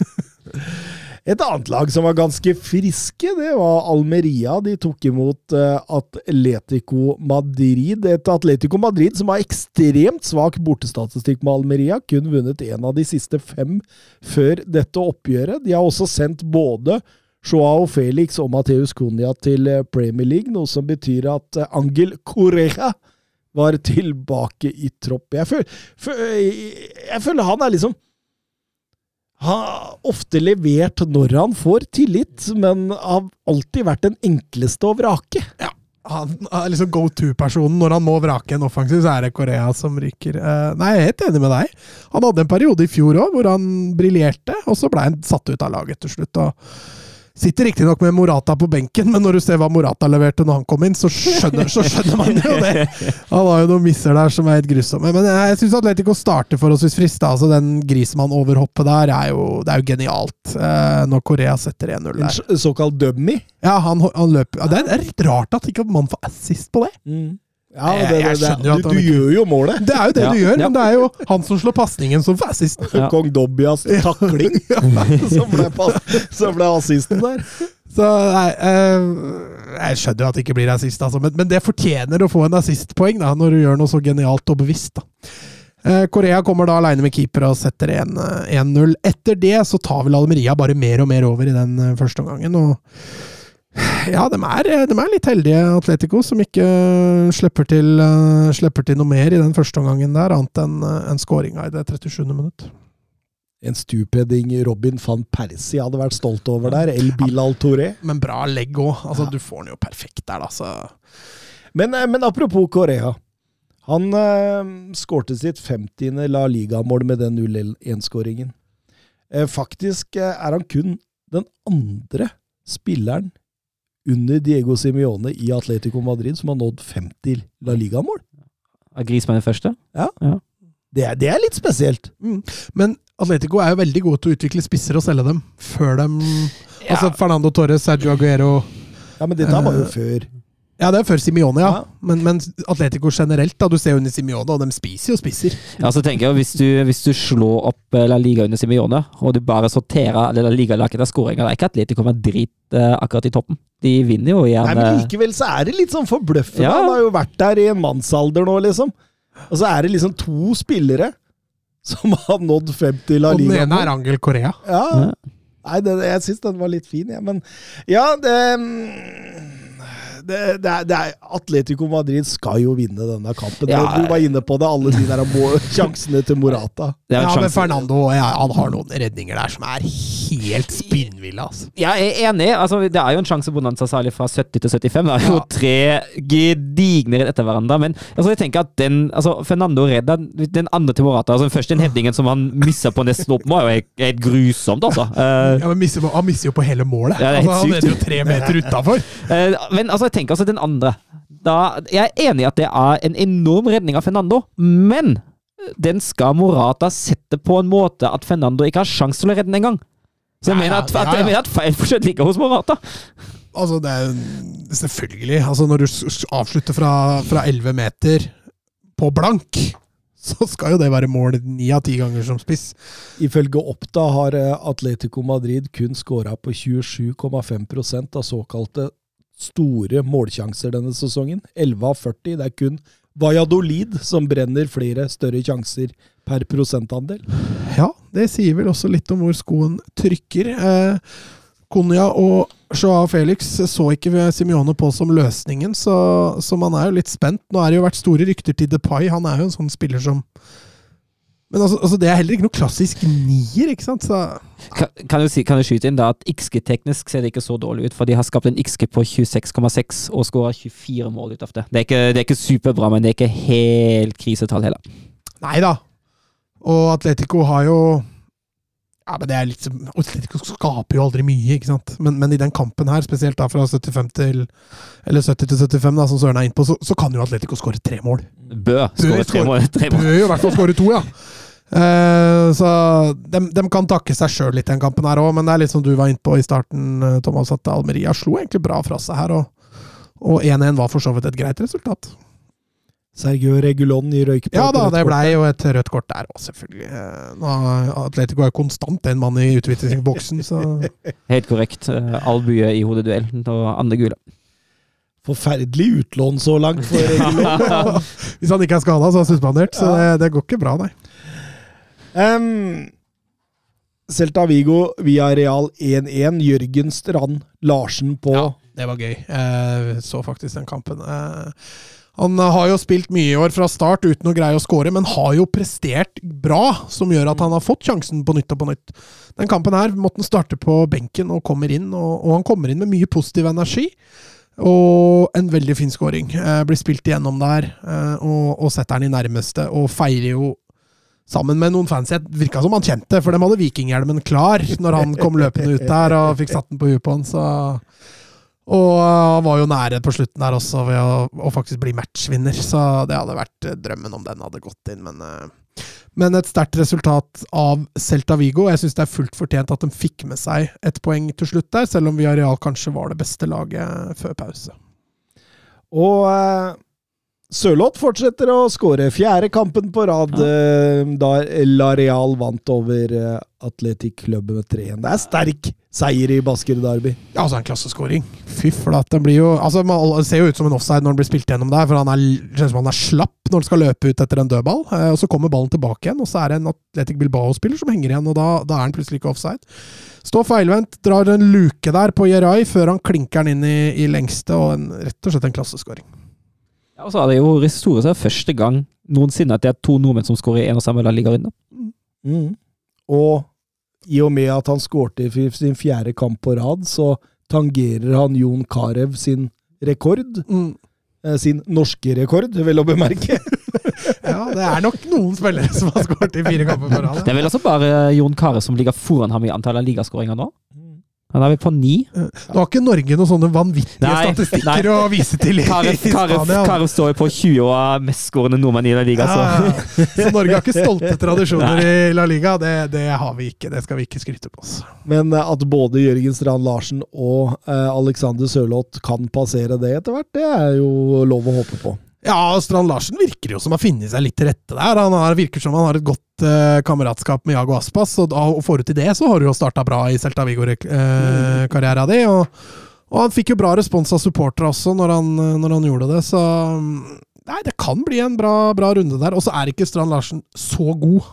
Et annet lag som var ganske friske, det var Almeria. De tok imot eh, Atletico Madrid. Et Atletico Madrid som har ekstremt svak bortestatistikk med Almeria. Kun vunnet én av de siste fem før dette oppgjøret. De har også sendt både Joao Felix og Mateus Cunha til eh, Premier League, noe som betyr at eh, Angel Correa var tilbake i tropp. Jeg føler, jeg føler han er liksom har ofte levert når han får tillit, men har alltid vært den enkleste å vrake. Ja. Han er liksom go to-personen. Når han må vrake en offensiv, så er det Korea som ryker. Eh, nei, jeg er helt enig med deg. Han hadde en periode i fjor òg hvor han briljerte, og så ble han satt ut av laget til slutt. og Sitter riktignok med Morata på benken, men når du ser hva Morata leverte når han kom inn, så skjønner, så skjønner man jo det. Han har jo noen misser der som er helt grusomme. Men jeg syns Atletico starter forholdsvis hvis da. Altså, den Grismann-overhoppet der er jo, det er jo genialt, eh, når Korea setter 1-0 der. En såkalt dummy. Ja, han, han løper ja, Det er litt rart at ikke man får assist på det. Ja, det, det, jeg skjønner jo at du, han du gjør jo målet. Det er jo det Ja, du gjør, ja. men det er jo han som slår pasningen som får assisten. Ja. Kong Dobbias takling som, ble, som ble assisten der. Så nei, eh, Jeg skjønner jo at det ikke blir assist, altså, men, men det fortjener å få en assistpoeng da, når du gjør noe så genialt og bevisst. da. Eh, Korea kommer da aleine med keeper og setter 1, eh, 1-0. Etter det så tar vel Almeria bare mer og mer over i den eh, første omgangen. og ja, de er, de er litt heldige, Atletico, som ikke slipper til, eh, slipper til noe mer i den første omgangen der, annet enn uh, en skåringa i det 37. minutt. En stupheading Robin van Persie hadde vært stolt over der. El Bilal Touré. Men bra legg òg. Altså, Du får den jo perfekt der, da. Så. Men, eh, men apropos Korea. Han eh, skårte sitt 50. La Liga-mål med den 0-1-skåringen. Eh, faktisk eh, er han kun den andre spilleren under Diego Simione i Atletico Madrid som har nådd 50 La Liga-mål. Er Grismann den første? Det, er- det er litt spesielt. Men Atletico er jo veldig gode til å utvikle spisser og selge dem før de Altså Fernando Torres, Sergio Aguero Ja, Men dette var jo Eh, før. Ja, det er før Simione, ja. Ja. Men, men Atletico generelt, da. Du ser jo under Simione, og de spiser jo spisser. Ja, så tenker jeg, hvis du, hvis du slår opp eh, La Liga under Simione, og du bare sorterer La Liga-laget av skåringer, er ikke Atletico Madrid eh, akkurat i toppen. De vinner jo igjen. Nei, men eh, likevel så er det litt sånn forbløffende. Ja. Han har jo vært der i en mannsalder nå, liksom. Og så er det liksom to spillere som har nådd 50 La Liga. Og den ene er Angel Korea. Ja. Ja. Nei, det, jeg syns den var litt fin, jeg. Men ja, det det, det, er, det er Atletico Madrid skal jo vinne denne kampen. Ja. Du var inne på det, alle de der sjansene til Morata. Er Ja, men. Fernando ja, han har noen redninger der som er helt spinnville. Altså. Jeg er enig. altså Det er jo en sjanse bonanza særlig fra 70 til 75. Det er jo Ja. tre gedigne rett etter hverandre. Men altså, jeg tenker at den altså Fernando redda den andre til Morata. altså Først den headingen som han missa på nesten opp, var jo helt, grusomt, altså. Uh, Ja, men misser, han misser jo på hele målet. Ja, det er helt altså, han sykt. leder jo tre meter utafor. Uh, men altså, tenker altså den andre da, Jeg er enig i at det er en enorm redning av Fernando, men den skal Morata sette på en måte at Fernando ikke har sjanse til å redde den engang. Så jeg Ja, mener ja, at, ja, at, ja. jeg mener at feil fortsatt ligger hos Morata. Altså, det er selvfølgelig altså, Når du avslutter fra, fra 11 meter på blank, så skal jo det være mål ni av ti ganger som spiss. Ifølge Oppda har eh, Atletico Madrid kun skåra på 27,5% av såkalte store målsjanser denne sesongen. 11 av 40. Det er kun Valladolid som brenner flere større sjanser per prosentandel. Ja, det sier vel også litt om hvor skoen trykker. Eh, Konya og Joao Felix så ikke Simione på som løsningen, så, så man er jo litt spent. Nå er det jo vært store rykter til Depay. Han er jo en sånn spiller som Men altså, altså det er heller ikke noe klassisk nier, ikke sant? Så Kan, kan, du si, kan du skyte inn da at XG-teknisk ser det ikke så dårlig ut, for de har skapt en XG på 26,6 og skåra 24 mål ut av det. Det er, ikke, det er ikke superbra, men det er ikke helt krisetall heller. Nei da. Og Atletico har jo Ja, men det er litt Atletico skaper jo aldri mye, ikke sant. Men, men i den kampen her, spesielt da fra 75 til Eller 70 til 75, da, som Søren er inne på, så, så kan jo Atletico skåre tre mål. Bø skåre tre mål. Tre mål. Bø i hvert fall skåre to, ja. Eh, så de, kan takke seg sjøl litt den kampen her òg, men det er litt som du var inne på i starten, eh, Thomas, at Almeria slo egentlig bra fra seg her. Og 1-1 var for så vidt et greit resultat. Sergio Regulon i røyk på Ja da, det blei jo et rødt kort der òg, selvfølgelig. Eh, Nå, Atletico er konstant en mann i utvisningsboksen, så Helt korrekt. Eh, Albue i hodeduell og andre gule. Forferdelig utlån så langt for Regulon. Hvis han ikke er skada, så er han suspendert. Så det, det går ikke bra, nei. Um, Celta Vigo via Real 1-1. Jørgen Strand Larsen på Ja, det var gøy. Jeg så faktisk den kampen. Eh, Han har jo spilt mye i år fra start uten å greie å skåre, men har jo prestert bra, som gjør at han har fått sjansen på nytt og på nytt. Den kampen her måtte han starte på benken og kommer inn, og, og han kommer inn med mye positiv energi. Og en veldig fin scoring. Eh, blir spilt igjennom der, eh, og, og setter den i nærmeste, og feirer jo sammen med noen fans. Det virka som han kjente, for de hadde vikinghjelmen klar når han kom løpende ut der og fikk satt den på huet på han. Så og han var jo nære på slutten der også ved å, å faktisk bli matchvinner, så det hadde vært eh, drømmen om den hadde gått inn, men eh, Men et sterkt resultat av Celta Vigo. Jeg syns det er fullt fortjent at de fikk med seg et poeng til slutt der, selv om Villarreal kanskje var det beste laget før pause. Og eh, Sørloth fortsetter å skåre. Fjerde kampen på rad ja. da Lareal vant over eh, Atletic Club med 3-1. Det er sterk seier i Basker Derby. Ja, altså en klasseskåring. Fy flate. Den blir jo Altså, man ser jo ut som en offside når den blir spilt gjennom der, for han er, ser ut som han er slapp når han skal løpe ut etter en dødball. Eh, og så kommer ballen tilbake igjen, og så er det en Atletic Bilbao-spiller som henger igjen, og da, da er han plutselig ikke offside. Står feilvendt, drar en luke der på Jerai før han klinker den inn i, i lengste, og en, rett og slett en klasseskåring. Ja, og så er det jo historisk sett første gang noensinne at det er to nordmenn som skårer i en og samme ligarunde. Liga-runde. Mm. Og i og med at han skårte i sin fjerde kamp på rad, så tangerer han Jon Carew sin rekord. Mm. Eh, Sin norske rekord, vel å bemerke. Ja, det er nok noen spillere som har skåret i fire kamper på rad. Det er vel altså bare Jon Carew som ligger foran ham i antall ligaskåringer nå? Han er vi på ni. Nå har ikke Norge noen sånne vanvittige Nei, statistikker nei. å vise til i, Carew- Spania. Carew står jo på 20 og er mestskårende nordmenn i La Liga, så Ja. Så Norge har ikke stolte tradisjoner i La Liga. Det, det har vi ikke. Det skal vi ikke skryte på oss. Men eh, at både Jørgen Strand Larsen og eh, Alexander Sørloth kan passere det etter hvert, det er jo lov å håpe på. Ja, Strand Larsen virker jo som har funnet seg litt til rette der. Han har, virker som han har et godt eh, kameratskap med Jago Aspas, og, og forut til det så har du jo starta bra i Celta Vigor-karriera di. Og, og han fikk jo bra respons av supportere også når han, når han gjorde det, så mm, Nei, det kan bli en bra, bra runde der. Og så er ikke Strand Larsen så god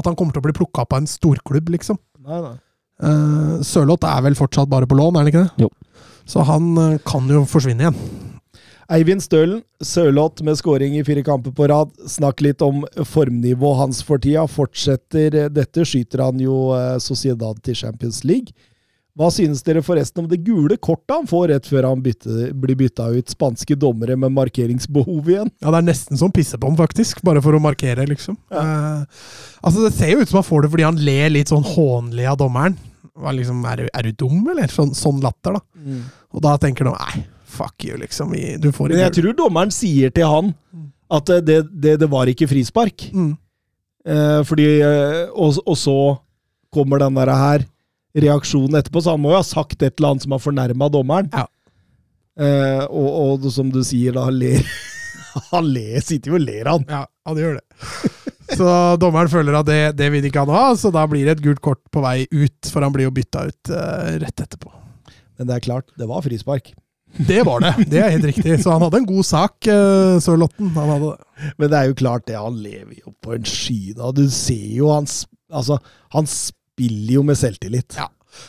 at han kommer til å bli plukka av en storklubb, liksom. Nei, nei. Uh, Sørloth er vel fortsatt bare på lån, er han ikke det? Jo. Så han eh, kan jo forsvinne igjen. Eivind Stølen, Sørloth med skåring i fire kamper på rad. Snakk litt om formnivået hans for tida. Fortsetter dette, skyter han jo eh, Sociedad til Champions League. Hva synes dere forresten om det gule kortet han får rett før han bytte, blir bytta ut spanske dommere med markeringsbehov igjen? Ja, det er nesten som pissebom, faktisk. Bare for å markere, liksom. Eh, altså, Det ser jo ut som han får det fordi han ler litt sånn hånlig av dommeren. Liksom, er, du, er du dum, eller? Sånn, sånn latter, da. Og da tenker du nei, fuck you, liksom. I, Du får Men jeg tror dommeren sier til han at eh, det, det, det var ikke frispark. mm. Eh, fordi eh, og, og så kommer den der her reaksjonen etterpå, så han må jo ha sagt et eller annet som har fornærma dommeren. Ja. Eh, og, og som du sier, da han ler Han ler, sitter jo og ler, han. Ja, han gjør det. Så dommeren føler at det, det vil ikke han ha, så da blir det et gult kort på vei ut, for han blir jo bytta ut eh, rett etterpå. Men det er klart, det var frispark. Det var det, det er helt riktig. Så han hadde en god sak, uh, Sørlotten. Han hadde det. Men det er jo klart, det. Han lever jo på en sky da. Du ser jo han Altså, han spiller jo med selvtillit. Ja.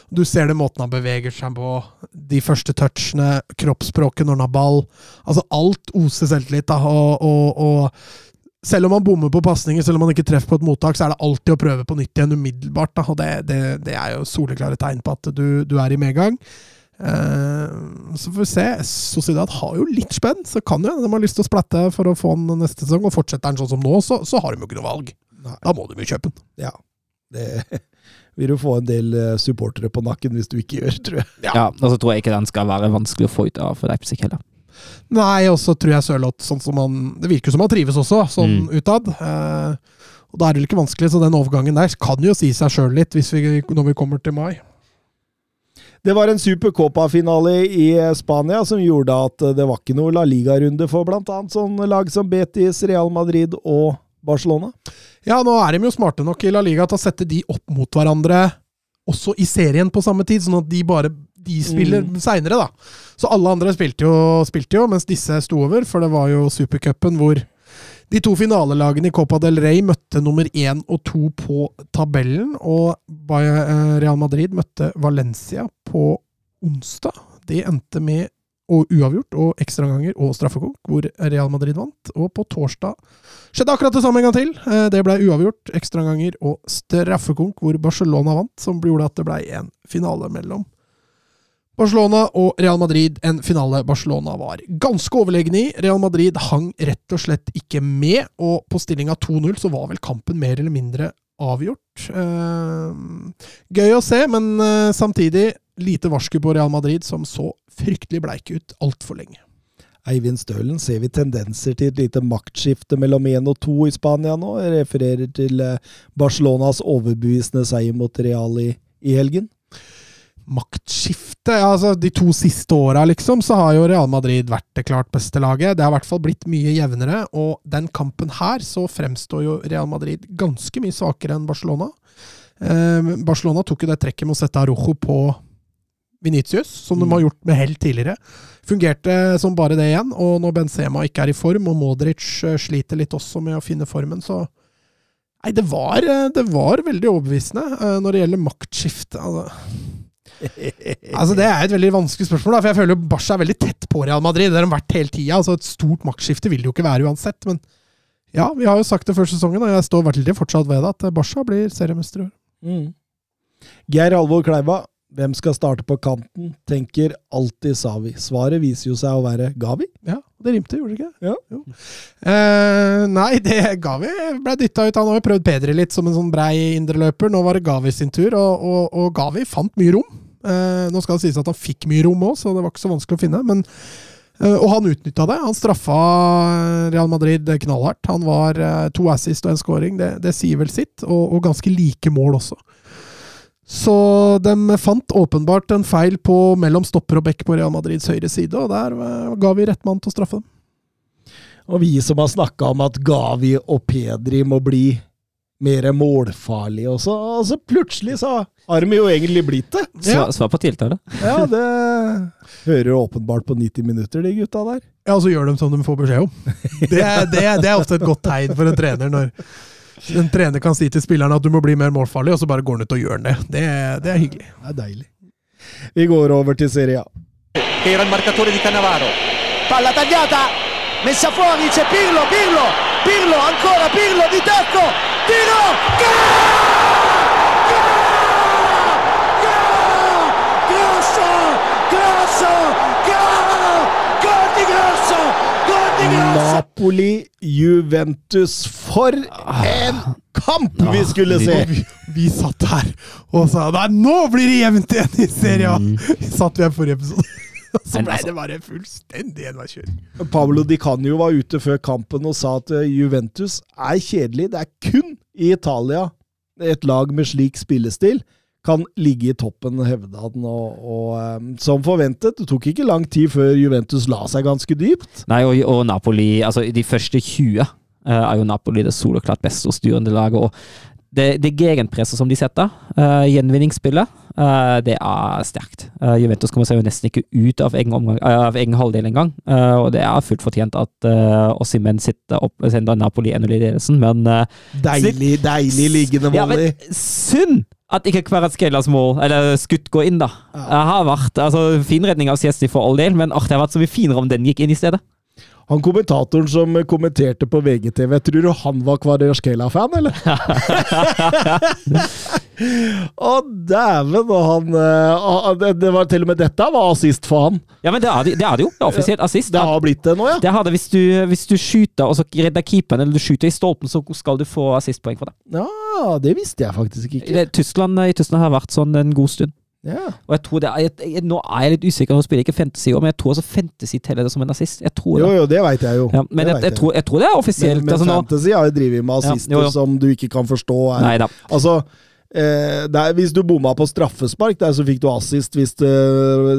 Du ser det måten han beveger seg på, de første touchene, kroppsspråket når han har ball. Altså Alt oser selvtillit. da, og, og, og selv om han bommer på pasninger, selv om han ikke treffer på et mottak, så er det alltid å prøve på nytt igjen umiddelbart. da, og Det, det, det er jo soleklare tegn på at du, du er i medgang. Eh, så får vi se. Sociedad har jo litt spenn, så kan jo hende de har lyst til å splatte for å få den neste sesong. Og fortsetter den sånn som nå, så, så har de jo ikke noe valg. Nei. Da må de jo kjøpe den. Ja. Det vil du få en del eh, supportere på nakken hvis du ikke gjør, tror jeg. Ja, og så tror jeg ikke den skal være vanskelig å få ut av for Leipzig heller. Nei, og så tror jeg Sørloth sånn som han Det virker som han trives også, sånn Mm. utad. Eh, og da er det vel ikke vanskelig, så den overgangen der kan jo si seg sjøl litt hvis vi, når vi kommer til mai. Det var en super Copa-finale i eh, Spania som gjorde at eh, det var ikke noe La Liga-runde for bl.a. sånn lag som Betis, Real Madrid og Barcelona. Ja, nå er de jo smarte nok i La Liga til å sette de opp mot hverandre også i serien på samme tid, sånn at de bare de spiller Mm. seinere, da. Så alle andre spilte jo, spilte jo, mens disse sto over, for det var jo supercupen hvor de to finalelagene i Copa del Rey møtte nummer én og to på tabellen, og eh, Real Madrid møtte Valencia på onsdag. Det endte med og uavgjort og ekstraomganger og straffekonk, hvor Real Madrid vant. Og på torsdag skjedde akkurat det samme en gang til. Eh, Det ble uavgjort, ekstraomganger og straffekonk, hvor Barcelona vant, som gjorde at det ble en finale mellom Barcelona og Real Madrid. En finale Barcelona var ganske overlegne i. Real Madrid hang rett og slett ikke med, og på stillinga 2-0 så var vel kampen mer eller mindre avgjort. Eh, gøy å se, men eh, samtidig lite varsku på Real Madrid, som så fryktelig bleike ut altfor lenge. Eivind Stølen, ser vi tendenser til et lite maktskifte mellom én og to i Spania nå? Jeg refererer til eh, Barcelonas overbevisende seier mot Real i, i helgen. Maktskifte. Ja, altså, de to siste åra, liksom, så har jo Real Madrid vært det klart beste laget. Det har i hvert fall blitt mye jevnere, og den kampen her så fremstår jo Real Madrid ganske mye svakere enn Barcelona. Eh, Barcelona tok jo det trekket med å sette Arojo på Venitius, som de Mm. har gjort med hell tidligere. Fungerte som bare det igjen, og når Benzema ikke er i form, og Modric eh, sliter litt også med å finne formen, så Nei, det var, eh, det var veldig overbevisende eh, når det gjelder maktskifte. Altså. Altså Det er et veldig vanskelig spørsmål, da, for jeg føler jo Barca er veldig tett på Real Madrid. Det har de vært hele tida. Altså et stort maktskifte vil det jo ikke være uansett. Men ja, vi har jo sagt det før sesongen, og jeg står veldig fortsatt ved det, at Barca blir seriemester i år. Mm. Geir Alvor Kleiva, hvem skal starte på kanten? Tenker alltid Savi. Svaret viser jo seg å være Gavi. Ja, det rimte, gjorde det ikke? Ja. Jo. Eh, nei, det Gavi ble dytta ut. Han har jo prøvd Pedri litt som en sånn brei indreløper. Nå var det Gavi sin tur, og, og, og Gavi fant mye rom. Eh, nå skal det sies at han fikk mye rom òg, så det var ikke så vanskelig å finne. Men, eh, og han utnytta det. Han straffa Real Madrid knallhardt. Han var eh, to assist og en scoring. Det, det sier vel sitt, og, og ganske like mål også. Så de fant åpenbart en feil på mellom stopper og bekk på Real Madrids høyre side, og der ga vi rett mann til å straffe dem. Og vi som har snakka om at Gavi og Pedri må bli mer målfarlig også, og så plutselig så har de jo egentlig blitt det. Svar, svar på tiltale. Ja, det hører jo åpenbart på 90 minutter, de gutta der. Ja, og så gjør de som de får beskjed om. Det er, det, er, det er ofte et godt tegn for en trener når, En trener kan si til spillerne at du må bli mer målfarlig, og så bare går han ut og gjør det. Det, det er hyggelig. Det er deilig. Vi går over til Serie A. era il marcatore di Cannavaro. Palla tagliata, messa fuori, c'è Pirlo, Pirlo, Pirlo, ancora Pirlo di tacco, Grosso, grosso, gol, gol Grosso, gol di Grosso. Napoli, Juventus. For en kamp vi skulle se! Vi, vi satt her og sa Nei, nå blir det jevnt igjen i serien Vi Satt vi her forrige episode. Og så Men ble altså- det bare fullstendig enveiskjøring. Pablo Di Canio var ute før kampen og sa at eh, Juventus er kjedelig. Det er kun i Italia et lag med slik spillestil kan ligge i toppen, hevda han. Og, og eh, som forventet, det tok ikke lang tid før Juventus la seg ganske dypt. Nei, og, og Napoli Altså, de første 20 uh, er jo Napoli det soleklart beste og styrende laget. Og det, det gegenpresset som de setter, uh, gjenvinningsspillet, eh, det er sterkt. Eh, Juventus kommer seg jo nesten ikke ut av egen, omgang, eh, av egen halvdel engang. Og det er fullt fortjent at uh, Ossimen sitter opp sender Napoli 1-0 i ledelsen, men eh, Deilig, deilig liggende ja, volley. men synd at ikke Kvaratskhelas mål, eller skutt, går inn, da. Det har vært altså, fin redning av Siesti for all del, men ach, det har vært så mye finere om den gikk inn i stedet. Han kommentatoren som kommenterte på VGTV, tror du han var Kvadraskela-fan, eller? Å, dæven! Og han eh, det, det var til og med dette var assist for han. Ja, men det er det, det, er det jo. Det er offisielt assist. Det har blitt det nå, ja. Det har det hvis du, hvis du skyter og så redder keeperen, eller du skyter i stolpen, så skal du få assistpoeng for det. Ja, det visste jeg faktisk ikke. Tyskland, I Tyskland har vært sånn en god stund. Ja. Og jeg tror det er, jeg, jeg, Nå er jeg litt usikker, nå spiller ikke Fantasy, men jeg tror også Fantasy teller det som en assist. Jeg tror Jo, det. jo, det veit jeg jo. Ja, men jeg, tror, jeg tror det er offisielt. Men, men altså, Fantasy har jo drevet med Ja, assister jo, jo. som du ikke kan forstå. Er. nei da. Altså, eh, det er, hvis du bomma på straffespark, der, så fikk du assist hvis det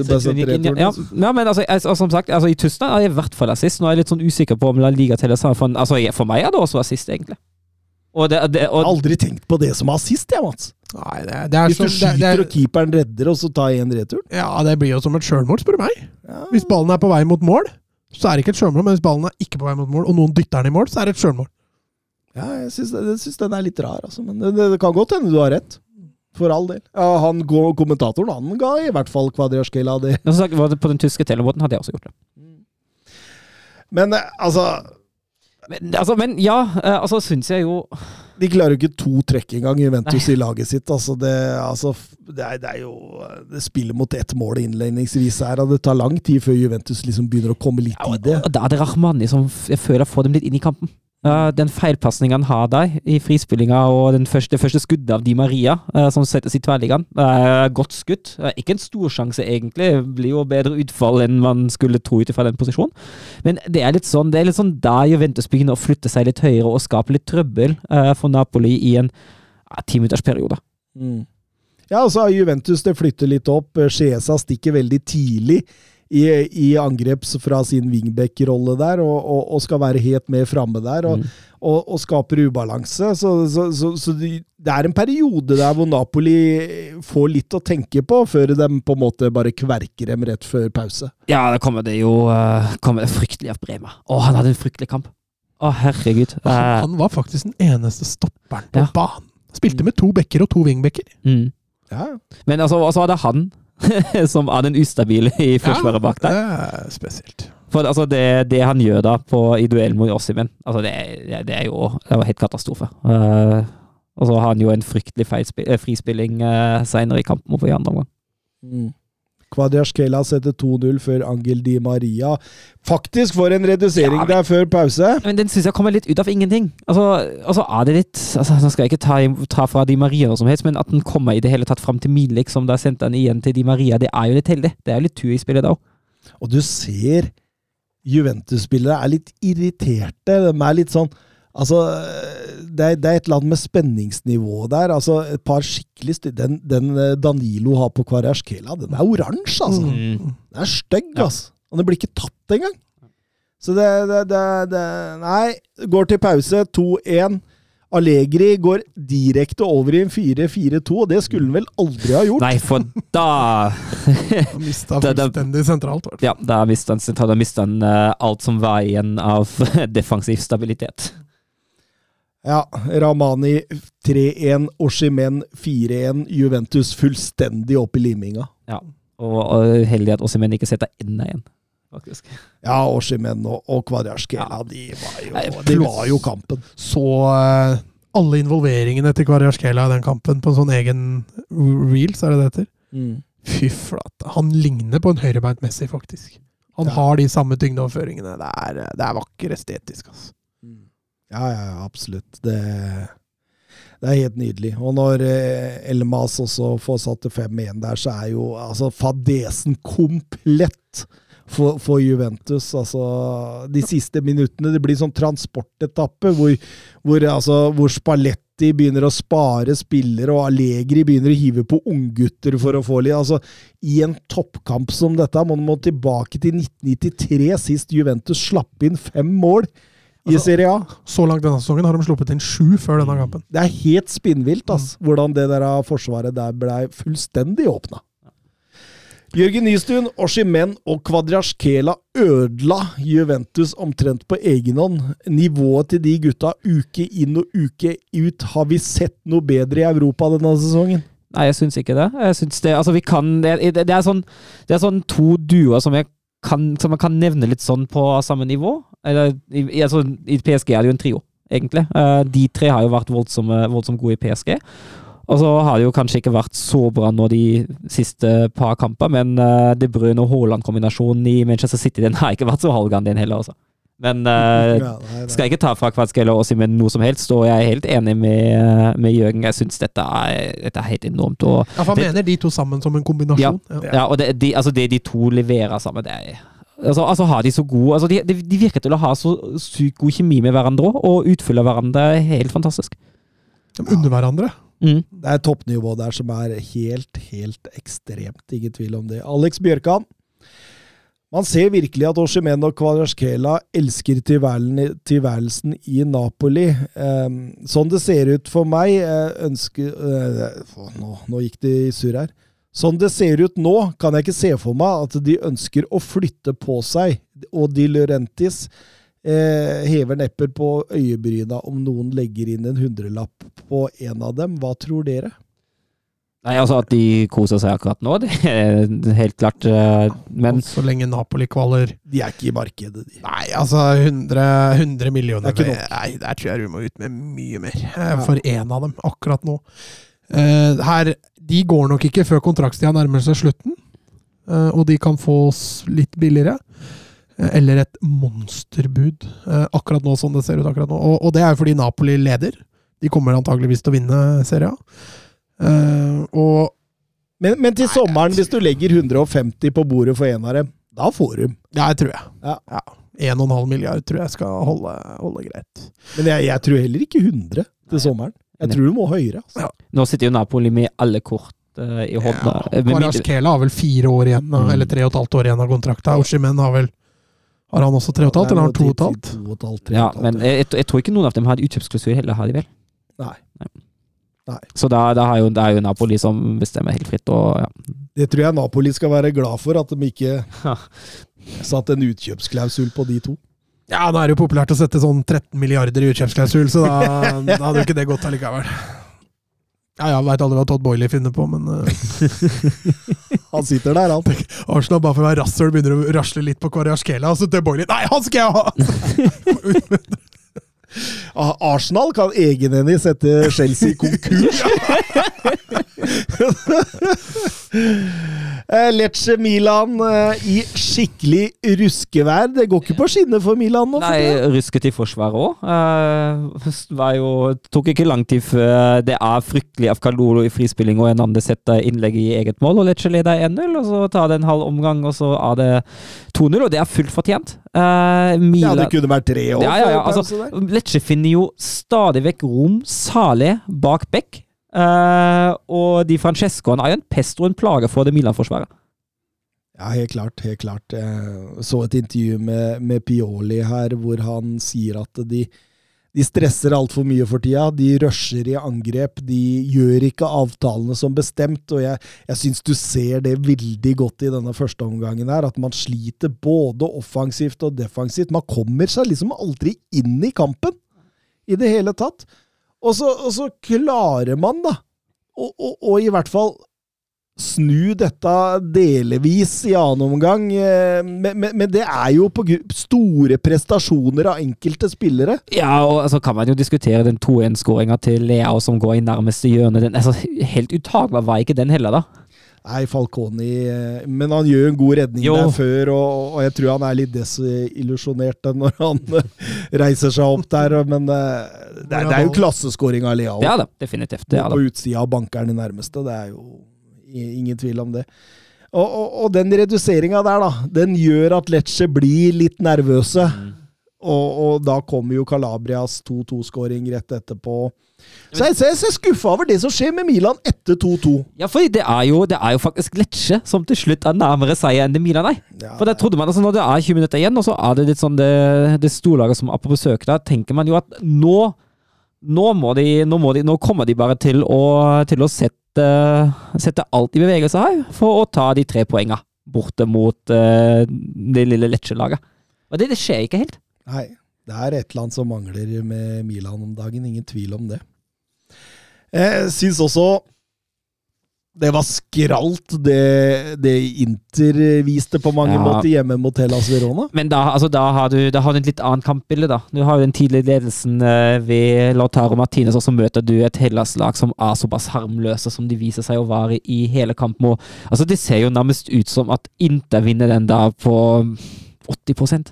ble sendt retur. ja, ja, men altså, altså, som sagt, altså, I Tyskland er jeg i hvert fall assist. Nå er jeg litt sånn usikker på om La Liga teller sammen. Altså, for meg er det også assist, egentlig. Og det, det, Jeg har aldri tenkt på det som assist, jeg, Mats. Nei, det, det er Hvis du som, det, skyter og keeperen redder, og så tar én retur. Ja, det blir jo som et sjølmål, spør du meg. Ja. Hvis ballen er på vei mot mål, så er det ikke et sjølmål, men hvis ballen er ikke på vei mot mål, og noen dytter den i mål, så er det et sjølmål. Ja, jeg syns, jeg syns den er litt rar, altså. Men det, det kan godt hende du har rett. For all del. Ja, han, kommentatoren han ga i hvert fall Kvadraskela det. På den tyske telebåten hadde jeg også gjort det. Men eh, altså Men, altså, men ja, eh, altså syns jeg jo De klarer jo ikke to trekk engang, Juventus, i laget sitt. Altså, det, altså, det, er, det er jo Det spiller mot ett mål innledningsvis her, og det tar lang tid før Juventus liksom begynner å komme litt i det. Og da er det Rahmani som jeg føler får dem litt inn i kampen. Uh, den feilpasningen han har der i frispillinga og første, det første skuddet av Di Maria, uh, som settes i tverrligaen, uh, godt skutt. Uh, ikke en stor sjanse, egentlig. Det blir jo bedre utfall enn man skulle tro ut ifra den posisjonen. Men det er litt sånn det er litt sånn da Juventus begynner å flytte seg litt høyere og skape litt trøbbel uh, for Napoli i en timinuttersperiode. Mm. Ja, og så har Juventus det flytter litt opp. Chiesa stikker veldig tidlig i, i angreps fra sin wingback-rolle der, og, og, og skal være helt med framme der, og, Mm. og, og skaper ubalanse. Så, så, så, så det er en periode der hvor Napoli får litt å tenke på, før de på en måte bare kverker dem rett før pause. Ja, da kommer det jo uh, kommer det fryktelig av Brema. Å, han hadde en fryktelig kamp. Å, herregud. Han, Uh, han var faktisk den eneste stopperen på Ja. banen. Spilte med to bekker og to wingbekker. mm. Ja, Men altså, så var det han som er den ustabile i forsvaret bak der. Det er spesielt. For altså, det, det han gjør da på, i duellen mot Ossimen, altså, det, det, det er jo det var helt katastrofe. Uh, og så har han jo en fryktelig feilspi- eh, frispilling uh, seinere i kampen mot i andre omgang. Mm. Kvadraskela setter 2-0 før Angel Di Maria faktisk får en redusering Ja, men- der før pause. Men den syns jeg kommer litt ut av ingenting. Altså, altså er det litt altså, Nå skal jeg ikke ta, ta fra Di Maria noe som helst, men at den kommer i det hele tatt fram til Milik, som da sendte den igjen til Di Maria, det er jo litt heldig. Det er jo litt tur i spillet da òg. Og du ser Juventus-spillere er litt irriterte. De er litt sånn Altså, det er, det er et eller annet med spenningsnivået der. Altså, et par skikkelig styr... Den, den eh, Danilo har på Kvadraskela, den er oransje, altså. Mm. Den er stygg, altså. Og den blir ikke tatt engang. Så det, det, det, det Nei, går til pause. 2-1. Allegri går direkte over i en 4-4-2, og det skulle han vel aldri ha gjort. Nei, for da Han mista fullstendig sentralt. hvert. Ja, da mistet han, da han eh, alt som var igjen av defensiv stabilitet. Ja, Ramani 3-1, Oshimen 4-1, Juventus fullstendig opp i liminga. Ja. Og, heldig at Oshimen ikke setter enda en, faktisk. Ja, Oshimen og, og Kvarjaskela, de var jo, de var jo kampen. Så eh, alle involveringene til Kvarjaskela i den kampen på en sånn egen reels, er det det heter? Mm. Fy flate. Han ligner på en høyrebeint Messi, faktisk. Han Ja. har de samme tyngdeoverføringene. Det er, det er vakker estetisk, altså. Ja, ja, absolutt. Det, det er helt nydelig. Og når eh, Elmas også får satt til 5-1 der, så er jo altså fadesen komplett for, for Juventus. Altså, de siste minuttene Det blir sånn transportetappe hvor, hvor, altså, hvor Spalletti begynner å spare spillere, og Allegri begynner å hive på unggutter for å få litt altså, I en toppkamp som dette må man tilbake til 1993, sist Juventus slapp inn fem mål i Altså, Serie A. Så langt denne sesongen har de sluppet inn sju før denne kampen. Det er helt spinnvilt, ass, hvordan det der forsvaret der blei fullstendig åpna. Jørgen Nystuen, Oshimen og Kvadraskela ødela Juventus omtrent på egen hånd. Nivået til de gutta uke inn og uke ut. Har vi sett noe bedre i Europa denne sesongen? Nei, jeg syns ikke det. Jeg syns det Altså, vi kan Det, det, er sånn Det er sånn to duoer som jeg kan Som man kan nevne litt sånn på samme nivå. Eller, i, i- altså, I PSG er det jo en trio, egentlig. Eh, de tre har jo vært voldsomme, voldsomt gode i PSG. Og så har det jo kanskje ikke vært så bra nå de siste par kamper, men uh, De Bruyne og Haaland-kombinasjonen i Manchester City den har ikke vært så halvgan, den heller, altså. Men uh, skal nei. ikke ta fra Kvartskela og Simen noe som helst, og jeg er helt enig med, med Jørgen. Jeg syns dette, dette er helt enormt. Og, Ja, for han Det- mener de to sammen som en kombinasjon. Ja. ja, og det, de, altså det de to leverer sammen, det er Altså, altså har de så gode altså de, de, virker til å ha så sykt god kjemi med hverandre også, og utfylle hverandre helt fantastisk. De unner hverandre. Mm. Det er toppnivå der som er helt, helt ekstremt. Ingen tvil om det. Alex Bjørkan. Man ser virkelig at Oshimen og Kvadraskela elsker tilværelsen, i Napoli. Um, sånn det ser ut for meg eh, ønsker eh, nå, nå gikk det i surr her. Sånn det ser ut nå, kan jeg ikke se for meg at de ønsker å flytte på seg. Og De Laurentis eh, hever nepper på øyebryna om noen legger inn en hundrelapp på en av dem. Hva tror dere? Nei, altså At de koser seg akkurat nå, det er helt klart. eh, Men så lenge Napoli kvaler De er ikke i markedet, de. Nei, altså 100, 100 millioner Det er ikke nok. Nei, der tror jeg du må ut med mye mer. eh, For én av dem, akkurat nå. Eh, her, De går nok ikke før kontraktstida nærmer seg slutten, uh, og de kan få litt billigere. Uh, Eller et monsterbud, akkurat nå, sånn det ser ut akkurat nå. Og, og det er jo fordi Napoli leder. De kommer antageligvis til å vinne serien. Og Men, men til sommeren, hvis du legger 150 på bordet for en av dem, da får du. ja, det tror jeg. Ja. Ja. 1,5 milliard tror jeg skal holde, holde greit. Men jeg, jeg tror heller ikke 100 til sommeren. Jeg tror du må høyere. Altså. nå sitter jo Napoli med alle kort uh, i hånda. Ja, Eh, Kvaratskhelia har vel fire år igjen, Mm. eller tre og et halvt år igjen av kontrakta. Oshimen har vel Har han også tre og et halvt, eller har han to og et halvt? To og et halvt, tre ja, og et halvt, men jeg, jeg, jeg tror ikke noen av dem har et utkjøpsklausul heller, har de vel? Nei. Så da, da har jo, det er jo Napoli som bestemmer helt fritt. og ja. Det tror jeg Napoli skal være glad for, at de ikke satte en utkjøpsklausul på de to. Ja, nå er det jo populært å sette sånn 13 milliarder i utkjøpsklausul, så da, da hadde jo ikke det gått allikevel. Ja, jeg veit aldri hva Todd Boiley finner på, men eh, Han sitter der, han. Arsenal bare for å være rasshøl begynner å rasle litt på Kvaratskhelia, og så til Boiley Nei, han skal jeg ha! Arsenal kan egenhendig sette Chelsea i konkurs. Eh, Lecce Milan eh, i skikkelig ruskevær. Det går ikke på skinner for Milan nå. Nei, rusket i forsvaret òg. tok ikke lang tid før det er fryktelig Afkalolo i frispilling og Hernandez setter innlegg i eget mål, og Lecce leder 1-0, og så tar det en halv omgang, og så er det 2-0, og det er fullt fortjent. Eh, Ja, det kunne vært tre år. Ja, ja, ja, altså. Lecce finner jo stadig vekk rom, salig bak bekk. Uh, og de Francescoen er jo en pest og en plage for det Milan-forsvaret. Ja, helt klart. helt klart. Jeg så et intervju med, med Pioli her, hvor han sier at de, de stresser altfor mye for tida. De rusher i angrep. De gjør ikke avtalene som bestemt. Og jeg, jeg syns du ser det veldig godt i denne første omgangen her, at man sliter både offensivt og defensivt. Man kommer seg liksom aldri inn i kampen. i det hele tatt. Og så, og så klarer man, da, å, å i hvert fall snu dette delevis i annen omgang. eh, Men, men, men det er jo på store prestasjoner av enkelte spillere. Ja, og så kan man jo diskutere den 2-1-skåringa til Leao som går i nærmeste hjørne. Den, altså, helt uttagbar var ikke den heller, da. Nei, Falconi eh, Men han gjør en god redning Jo. der før, og, og jeg tror han er litt desillusjonert når han eh, reiser seg opp der. Men det, det, er, det er jo klasseskåring av Leao. Det er det, definitivt. Det er på det. utsida av bankeren i nærmeste. Det er jo ingen tvil om det. Og, og, og den reduseringa der, da, den gjør at Lecce blir litt nervøse. Mm. Og, og da kommer jo Calabrias 2-2-skåring rett etterpå. Så jeg, jeg, jeg skuffa over det som skjer med Milan etter 2-2. Ja, for det er, jo, det er jo faktisk Lecce som til slutt er nærmere seier enn det Milan er. Ja, For det trodde man altså Når det er 20 minutter igjen, og så er det litt sånn det, det storlaget som er på besøk der, tenker man jo at nå nå, må de, nå, må de, nå kommer de bare til å, til å sette, sette alt i bevegelse her for å ta de tre poengene borte mot uh, det lille Lecce-laget. Og det, det skjer ikke helt. Nei, det er et eller annet som mangler med Milan om dagen. Ingen tvil om det. Jeg syns også det var skralt, det, det Inter viste på mange Ja. måter hjemme mot Hellas Verona. Men da, altså, da, har du, da har du et litt annet kampbilde, da. Du har jo den tidlige ledelsen eh, ved Lautaro Martinez, og så møter du et Hellas-lag som er såpass harmløse som de viser seg å være i hele kampen. Og, altså, det ser jo nærmest ut som at Inter vinner den da på 80%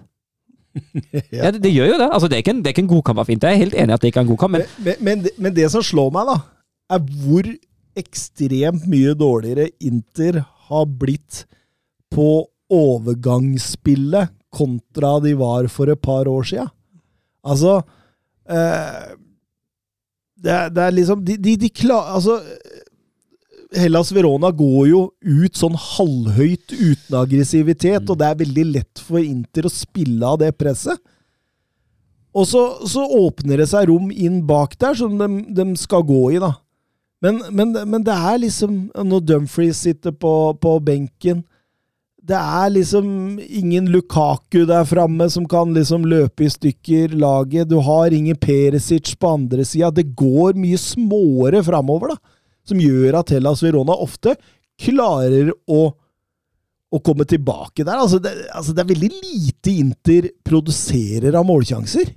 ja. det, det gjør jo det. Altså, det, er en, det er ikke en god kamp av Inter. Jeg er helt enig i at det ikke er en god kamp, men Men, men, men det som slår meg, da, er hvor ekstremt mye dårligere Inter har blitt på overgangsspillet kontra de var for et par år sia. Altså eh, det, er, det er liksom De, de, de klarer Altså Hellas Verona går jo ut sånn halvhøyt uten aggressivitet, og det er veldig lett for Inter å spille av det presset. Og så, så åpner det seg rom inn bak der som de, de skal gå i, da. Men, men, men det er liksom Når Dumfries sitter på, på benken Det er liksom ingen Lukaku der framme som kan liksom løpe i stykker laget. Du har ingen Perisic på andre sida. Det går mye småere framover, da. Som gjør at Hellas Verona ofte klarer å å komme tilbake der. Altså det, altså det er veldig lite Inter produserer av målsjanser.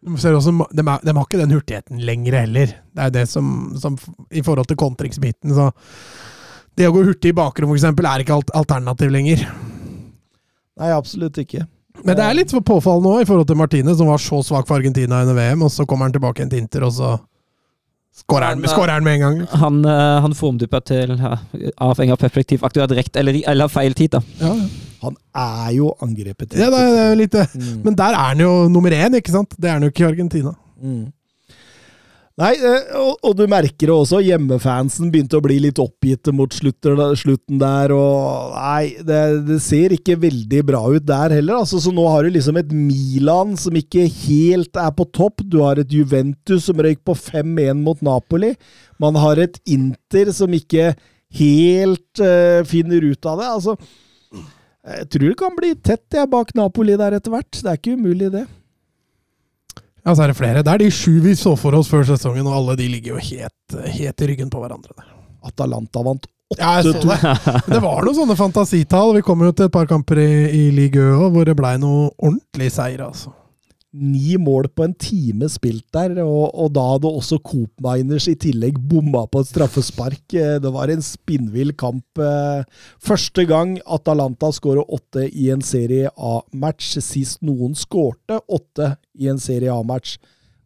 Også, de, er, de har ikke den hurtigheten lenger heller. Det er det som, som I forhold til kontringsbiten, så Det å gå hurtig i bakrom, eksempel, er ikke alt alternativ lenger. Nei, absolutt ikke. Men det er litt for påfallende nå i forhold til Martine, som var så svak for Argentina under VM, og så kommer han tilbake igjen til Inter, og så skårer han, skårer han med en gang. han, eh, han formdupper til ja, avhengig av perspektiv aktuelt rekt eller, eller feil tid, da. Ja, Han er jo angrepet. ja det, er, det er litt. Mm. Men der er han jo nummer én, ikke sant? Det er han jo ikke i Argentina. Mm. Nei, eh, og, og du merker det også. Hjemmefansen begynte å bli litt oppgitte mot slutter, slutten der. og Nei, det, det ser ikke veldig bra ut der heller. altså, Så nå har du liksom et Milan som ikke helt er på topp. Du har et Juventus som røyk på 5-1 mot Napoli. Man har et Inter som ikke helt uh, finner ut av det. altså jeg tror det kan bli tett jeg, bak Napoli der etter hvert. Det er ikke umulig, det. Ja, så er det flere. Det er de sju vi så for oss før sesongen, og alle de ligger jo helt, helt i ryggen på hverandre. der. Atalanta vant Ja, jeg så 8-2. det. Det var noen sånne fantasitall. Vi kom jo til et par kamper i, i Ligue Ø hvor det blei noe ordentlig seier, altså. Ni mål på en time spilt der, og, og da hadde også Coop Miners i tillegg bomma på et straffespark. Eh, Det var en spinnvill kamp. eh, Første gang Atalanta skårer åtte i en Serie A-match. Sist noen skårte åtte i en Serie A-match,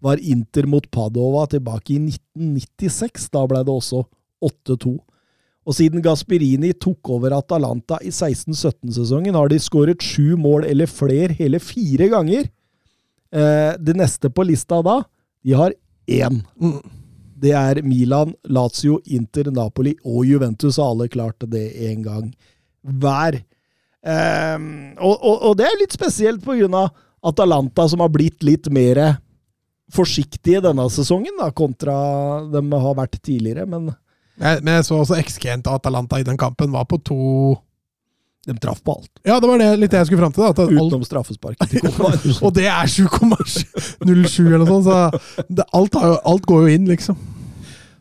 var Inter mot Padova tilbake i 1996. Da ble det også 8-2. Og siden Gasperini tok over Atalanta i 16-17-sesongen, har de skåret sju mål eller flere hele fire ganger. Eh, det neste på lista da, de har én. Det er Milan, Lazio, Inter, Napoli og Juventus. og Alle klarte det én gang hver. Eh, og, og, og det er litt spesielt på grunn av Atalanta, som har blitt litt mer forsiktige denne sesongen, da, kontra de har vært tidligere. Men Jeg, men jeg så også XG-en til Atalanta i den kampen var på to De traff på alt, Ja, det var det litt det jeg skulle fram til. da, at alt, utenom straffesparket. Og det er 7,07 eller noe sånt, så det, alt, har jo, alt går jo inn, liksom.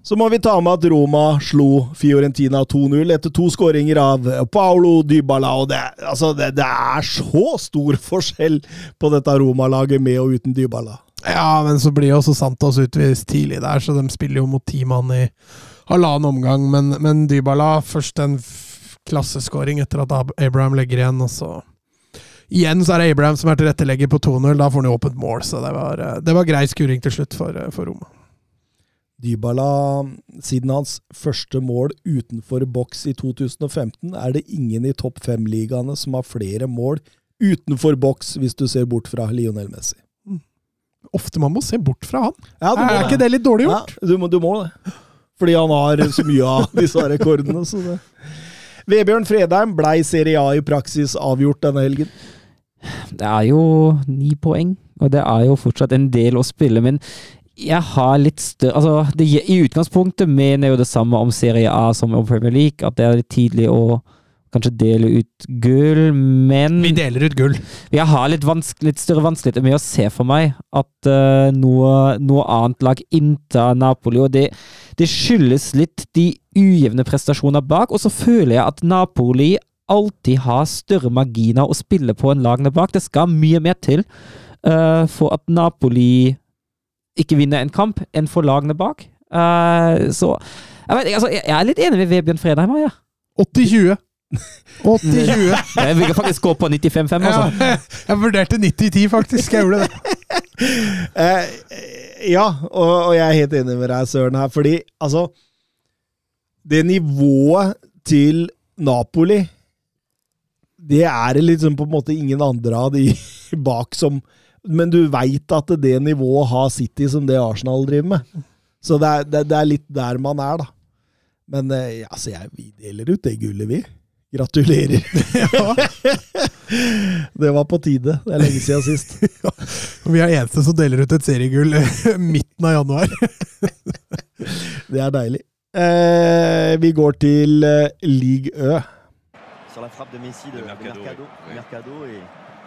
Så må vi ta med at Roma slo Fiorentina 2-0 etter to skåringer av Paolo Dybala. og det, altså det, det er så stor forskjell på dette Roma-laget med og uten Dybala. Ja, men så blir jo også Santos utvist tidlig der, så de spiller jo mot ti mann i halvannen omgang. Men, men Dybala først en klasseskåring etter at Abraham legger igjen, og så Igjen så er det Abraham som er tilrettelegger på 2-0. Da får han jo åpent mål, så det var, eh, det var grei skuring til slutt for, eh, for Roma. Dybala, siden hans første mål utenfor boks i 2015, er det ingen i topp fem-ligaene som har flere mål utenfor boks, hvis du ser bort fra Lionel Messi. Ofte man må se bort fra han. Ja, Er, er ikke det litt dårlig gjort? Ja, du må, du må det. Fordi han har så mye av disse rekordene. Så det. Vebjørn Fredheim blei Serie A i praksis avgjort denne helgen. Det er jo ni poeng, og det er jo fortsatt en del å spille, men jeg har litt større Altså, det, i utgangspunktet mener jeg jo det samme om Serie A som om Premier League, at det er litt tidlig å kanskje dele ut gull, men Vi deler ut gull. jeg har litt, vanske, litt større vanskeligheter med å se for meg at uh, noe, noe annet lag inntar Napoli, og det, det skyldes litt de ujevne prestasjoner bak, og så føler jeg at Napoli alltid har større marginer å spille på enn lagene bak. Det skal mye mer til uh, for at Napoli ikke vinner en kamp enn for lagene bak. Uh, så jeg, vet, altså, jeg jeg er litt enig med Vebjørn Fredheim. her, Ja. 80-20. 80-20. Jeg vil faktisk gå på 95-5, altså. Ja, jeg vurderte 90-10, faktisk. Jeg gjorde det. uh, ja, og, og jeg er helt enig med deg, Søren, her, fordi altså Det nivået til Napoli Det er det liksom på en måte ingen andre av de bak som Men du veit at det nivået har City som det Arsenal driver med. Så det er, det, det er litt der man er, da. Men eh, altså, jeg, vi deler ut det gullet, vi. Gratulerer. det var på tide. Det er lenge siden sist. Vi er eneste som deler ut et seriegull midten av januar. Det er deilig. Eh, vi går til eh, League Ø. sur la frappe de Messi de, De de Mercado, Mercado, oui. Mercado, et,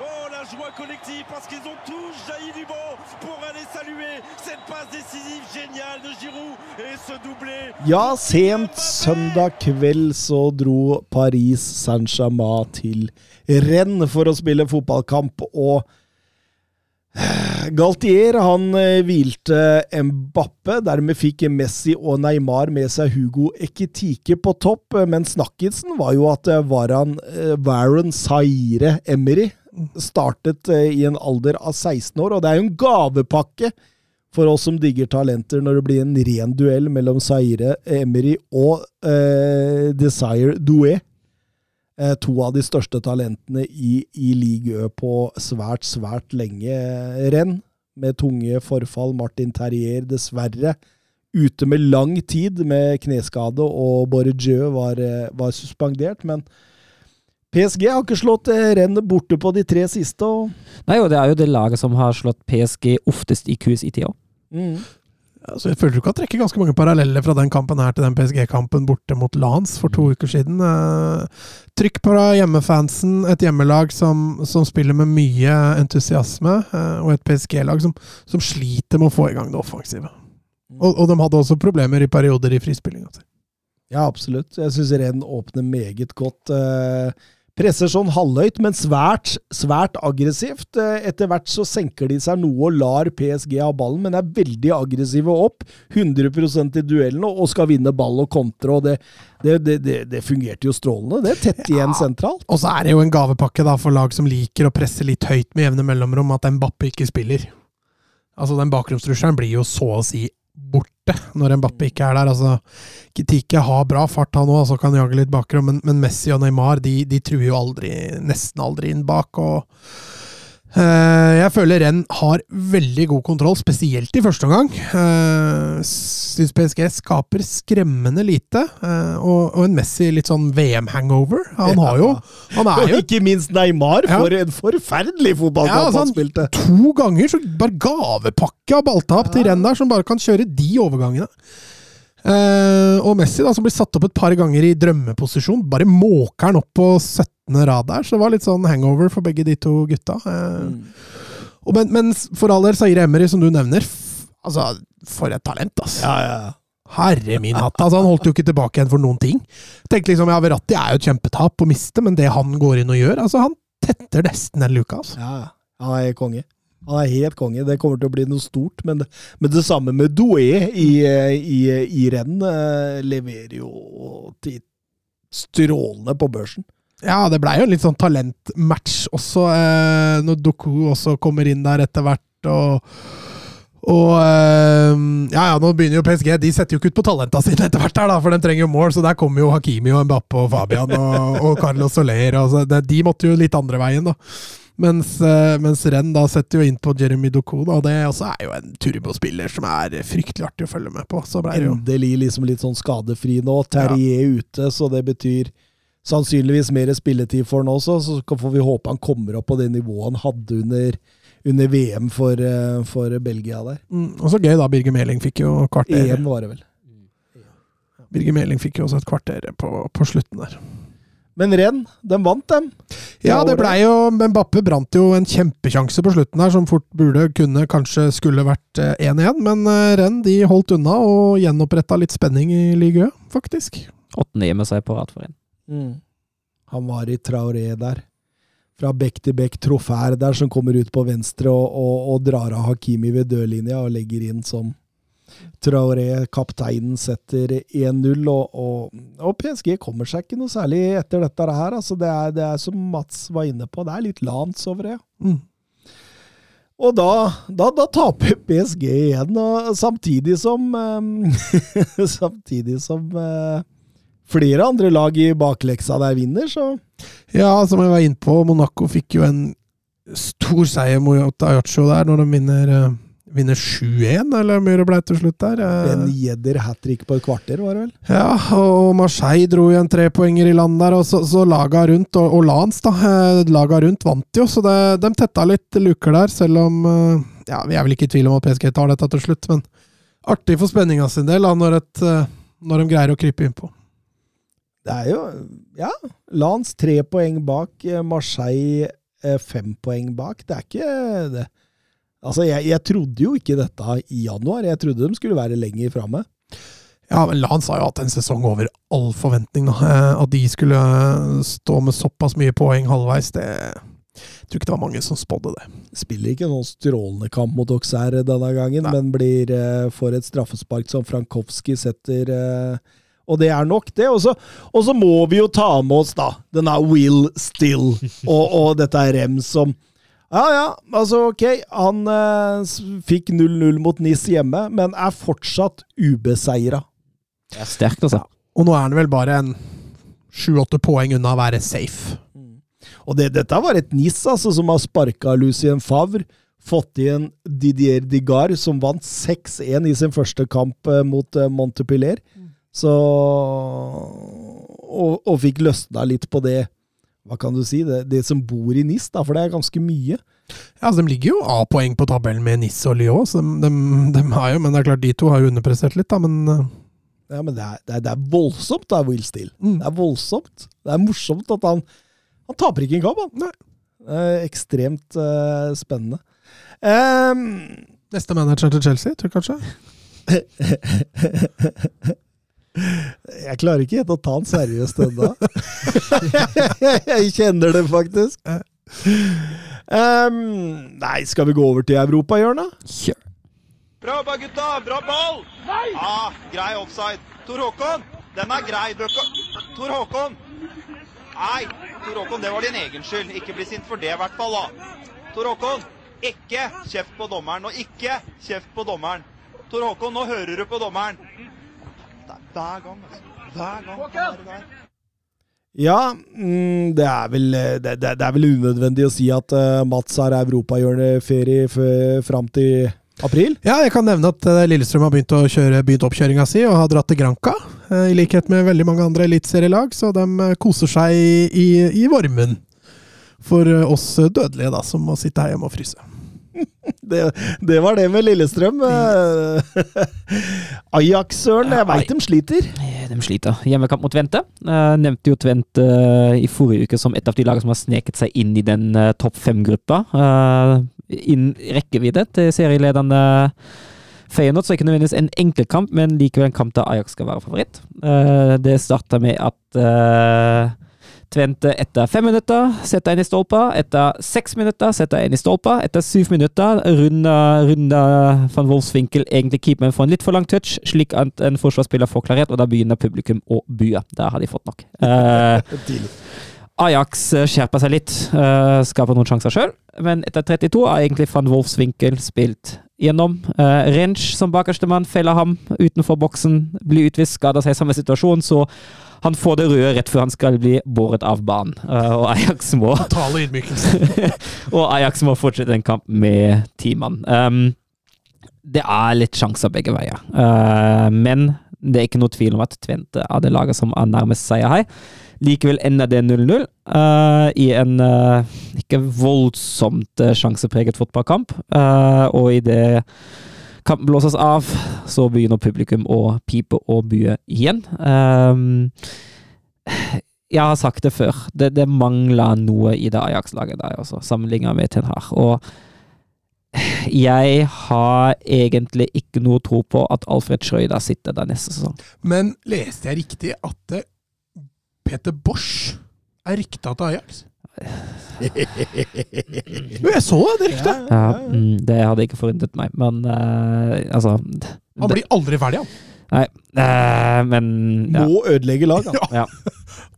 Oh, la joie collective parce qu'ils ont tous jailli du banc pour aller saluer cette passe décisive géniale de Giroud et ce doublé Ja, sent søndag kveld så dro Paris Saint-Germain til Rennes for å spille fotballkamp, og Galtier han eh, hvilte Mbappe. Dermed fikk Messi og Neymar med seg Hugo Ekitike på topp, eh, men snakkisen var jo at eh, Varan, eh, Varan Saire Emery startet eh, i en alder av 16 år, og det er jo en gavepakke for oss som digger talenter, når det blir en ren duell mellom Saire Emery og eh, Desire Doué. Eh, to av de største talentene i, i ligaen på svært, svært lenge eh, renn. Med tunge forfall. Martin Terrier, dessverre, ute med lang tid med kneskade, og Bordeaux var, var suspendert. Men PSG har ikke slått eh, rennet borte på de tre siste. og Nei, og det er jo det laget som har slått PSG oftest i QS i tida. mm. Altså, jeg føler du kan trekke ganske mange paralleller fra den kampen her til den PSG-kampen borte mot Lans for to uker siden. Eh, Trykk på hjemmefansen, et hjemmelag som, som spiller med mye entusiasme, eh, og et PSG-lag som, som sliter med å få i gang det offensive. Og, og de hadde også problemer i perioder i frispillinga si. Ja, absolutt. Jeg syns renn åpner meget godt. Eh, presser sånn halvhøyt, men svært, svært aggressivt. Eh, etter hvert så senker de seg noe og lar PSG ha ballen, men er veldig aggressive opp. 100% i duellene og skal vinne ball og kontre. og det, det, det, det, fungerte jo strålende. Det er tett igjen sentralt. Og så er det jo en gavepakke da for lag som liker å presse litt høyt med jevne mellomrom, at Mbappe ikke spiller. Altså, den bakromstrusselen blir jo så å si borte når Mbappe ikke er der. Altså, Kitike har bra fart, han òg, altså kan jage litt bakrom, men, men Messi og Neymar de, de truer jo aldri, nesten aldri inn bak. og jeg føler Renn har veldig god kontroll, spesielt i første omgang. Uh, Syns PSG skaper skremmende lite, eh, og, og en Messi litt sånn VM-hangover. Han har jo Han er Og ikke minst Neymar, for en forferdelig fotballkamp Ja, altså, han han- spilte. to ganger så bare gavepakke av balltap til Renn der, som bare kan kjøre de overgangene. Eh, og Messi, da, som blir satt opp et par ganger i drømmeposisjon, bare måker han opp på 17. rad der. Så det var litt sånn hangover for begge de to gutta. Mm. og men, men for all del, Zaire Emery, som du nevner, altså, for et talent, ass. Ja, ja, ja. Herre min hatt. Altså, han holdt jo ikke tilbake igjen for noen ting. Tenkte liksom, ja, Verratti er jo et kjempetap å miste, men det han går inn og gjør altså, Han tetter nesten den luka. Altså. Ja, ja. han er konge. Han er helt konge. Det kommer til å bli noe stort. Men men det samme med Doué i, i, i renn eh, leverer jo til strålende på børsen. Ja, det blei jo en litt sånn talentmatch også, eh, når Doku også kommer inn der etter hvert. og og eh, ja, ja, nå begynner jo PSG. De setter jo ikke ut på talenta sine etter hvert, her da, for de trenger jo mål. Så der kommer jo Hakimi og Mbappe og Fabian og, og Carlos Soler. Og så de måtte jo litt andre veien, da. Mens, eh, mens Renn da setter jo inn på Jeremy Doku, og det også er jo en turbospiller som er fryktelig artig å følge med på. Så det jo Endelig liksom litt sånn skadefri nå. Terje er ute, så det betyr sannsynligvis mer spilletid for han også. Så får vi håpe han kommer opp på det nivået han hadde under, under VM for, eh, for Belgia der. mm, Og så gøy, da. Birger Meling fikk jo kvarter. EM var det vel. Birger Meling fikk jo også et kvarter på, på slutten der. Men renn, de vant, dem. Ja, det blei jo Mbappe brant jo en kjempesjanse på slutten her, som fort burde, kunne, kanskje skulle vært eh, 1-1. Men eh, Renn de holdt unna og gjenoppretta litt spenning i ligaen, faktisk. Åttende seg på rad for en. Mm. Han var i Traoré der. Fra bekk til bekk, trofær der, som kommer ut på venstre og, og, og drar av Hakimi ved dørlinja og legger inn som Traoré, kapteinen, setter 1-0. Og, og, og PSG kommer seg ikke noe særlig etter dette her. Altså, det, er, det er som Mats var inne på, det er litt lans over det. Mm. Og da, da, da taper PSG igjen, samtidig som eh, Samtidig som eh, flere andre lag i bakleksa der vinner, så Ja, som jeg var inne på, Monaco fikk jo en stor seier mot Ayacho der, når de vinner, vinner 7-1, eller hvor mye det ble til slutt der. Eh, En gjedder hat trick på et kvarter, var det vel? Ja, og Marseille dro igjen en trepoenger i land der, og så, så laga rundt, og, og Lans, da, eh, laga rundt vant jo, så det, de tetta litt luker der, selv om eh, Ja, vi er vel ikke i tvil om at PSG tar dette til slutt, men artig for spenninga sin del, da, når, et, når de greier å krype innpå. Det er jo Ja. Lans tre poeng bak, Marseille fem poeng bak. Det er ikke det. Altså, jeg, jeg trodde jo ikke dette i januar. Jeg trodde de skulle være lenger framme. Ja, men Lance har jo hatt en sesong over all forventning, da. Eh, At de skulle eh, stå med såpass mye poeng halvveis, det jeg tror ikke det var mange som spådde det. Spiller ikke noen strålende kamp mot Auxerre denne gangen, Nei. men blir eh, får et straffespark som Frankowski setter. Og det er nok, det. Og så, må vi jo ta med oss da, denne Will Still og, og dette er Rem som Ja, ja, altså ok, han eh, fikk 0-0 mot NIS hjemme, men er fortsatt ubeseira. Det er sterkt, altså. Og nå er han vel bare en sju-åtte poeng unna å være safe. Og det, dette var et NIS altså, som har sparka Lucien Favre, fått igjen Didier Digar, som vant 6-1 i sin første kamp eh, mot eh, Montepiller. Så og, og fikk løsna litt på det hva kan du si, det, det som bor i NIS, da, for det er ganske mye. Ja, altså, De ligger jo A-poeng på tabellen med NIS og Lyon, så de, de, de har jo, men det er klart de to har jo underprestert litt, da, men eh, Ja, Men det er, det er, det er voldsomt, da, Will Steele. Mm. Det er voldsomt. Det er morsomt at han Han taper ikke en kamp, han. Nei. Eh, ekstremt eh, spennende. Um, neste manager til Chelsea, tror jeg kanskje? Jeg klarer ikke helt å ta han seriøst ennå. jeg kjenner det faktisk. Um, nei, skal vi gå over til Europa, Jørn? Kjør. Bra jobba, gutta! Bra ball! Nei! Ah, grei offside. Tor Håkon, den er grei. Tor Håkon! Nei, Tor Håkon, det var din egen skyld. Ikke bli sint for det, i hvert fall. da. Tor Håkon, ikke kjeft på dommeren. Og ikke kjeft på dommeren. Tor Håkon, nå hører du på dommeren. Er hver gang, altså. Hver gang. Ja, mm, det, er vel, det, det, det er vel unødvendig å si at uh, Mats har europahjørneferie fram til april. Ja, jeg kan nevne at eh, Lillestrøm har begynt, å kjøre, begynt oppkjøringa si og har dratt til Granca. eh, I likhet med veldig mange andre eliteserielag, så de eh, koser seg i, i, i varmen. For eh, oss dødelige, da, som må sitte her hjemme og fryse. Det, det var det med Lillestrøm. Eh, Ajax, Søren, jeg veit de sliter. Eh, De sliter. Hjemmekamp mot Tvente. Eh, nevnte jo Tvente i forrige uke som et av de lagene som har sneket seg inn i den topp fem-gruppa. Innen rekkevidde til serieledende Feyenoord, så ikke nødvendigvis en enkeltkamp, men likevel en kamp der Ajax skal være favoritt. Det starta med at Tvente etter fem minutter setter inn i stolpa. Etter seks minutter setter inn i stolpa. Etter syv minutter runder runder van Wolfswinkel egentlig keeperen for en litt for lang touch, slik at en forsvarsspiller får klarert, og da begynner publikum å bue. Der har de fått nok. Eh, Ajax eh, skjerper seg litt, eh, skaper noen sjanser sjøl, men etter 32 har egentlig van Wolfswinkel spilt gjennom. Uh, Rensch som bakerstemann feller ham utenfor boksen, blir utvist, skader seg i samme situasjon, så han får det røde rett før han skal bli båret av banen. Eh, og Ajax må og Ajax må fortsette en kamp med ti mann. Um, det er litt sjanser begge veier, Uh, men det er ikke noe tvil om at Tvente er det laget som er nærmest seier her. Likevel ender det 0-0 uh, i en uh, ikke voldsomt eh, sjansepreget fotballkamp. Og idet kampen blåses av, så begynner publikum å pipe og bue igjen. Um, jeg har sagt det før, det, det mangler noe i det Ajax-laget der også, sammenlignet med Ten Hag. Og jeg har egentlig ikke noe tro på at Alfred Schreuder sitter der neste sesong. Men leste jeg riktig at eh, Peter Bosch er rykta til Ajax? Jo, jeg så det ryktet! Ja, mm, det hadde ikke forundret meg, men eh, altså Han blir aldri ferdig, han. Nei, eh, men ja. Må ødelegge lag, da. ja.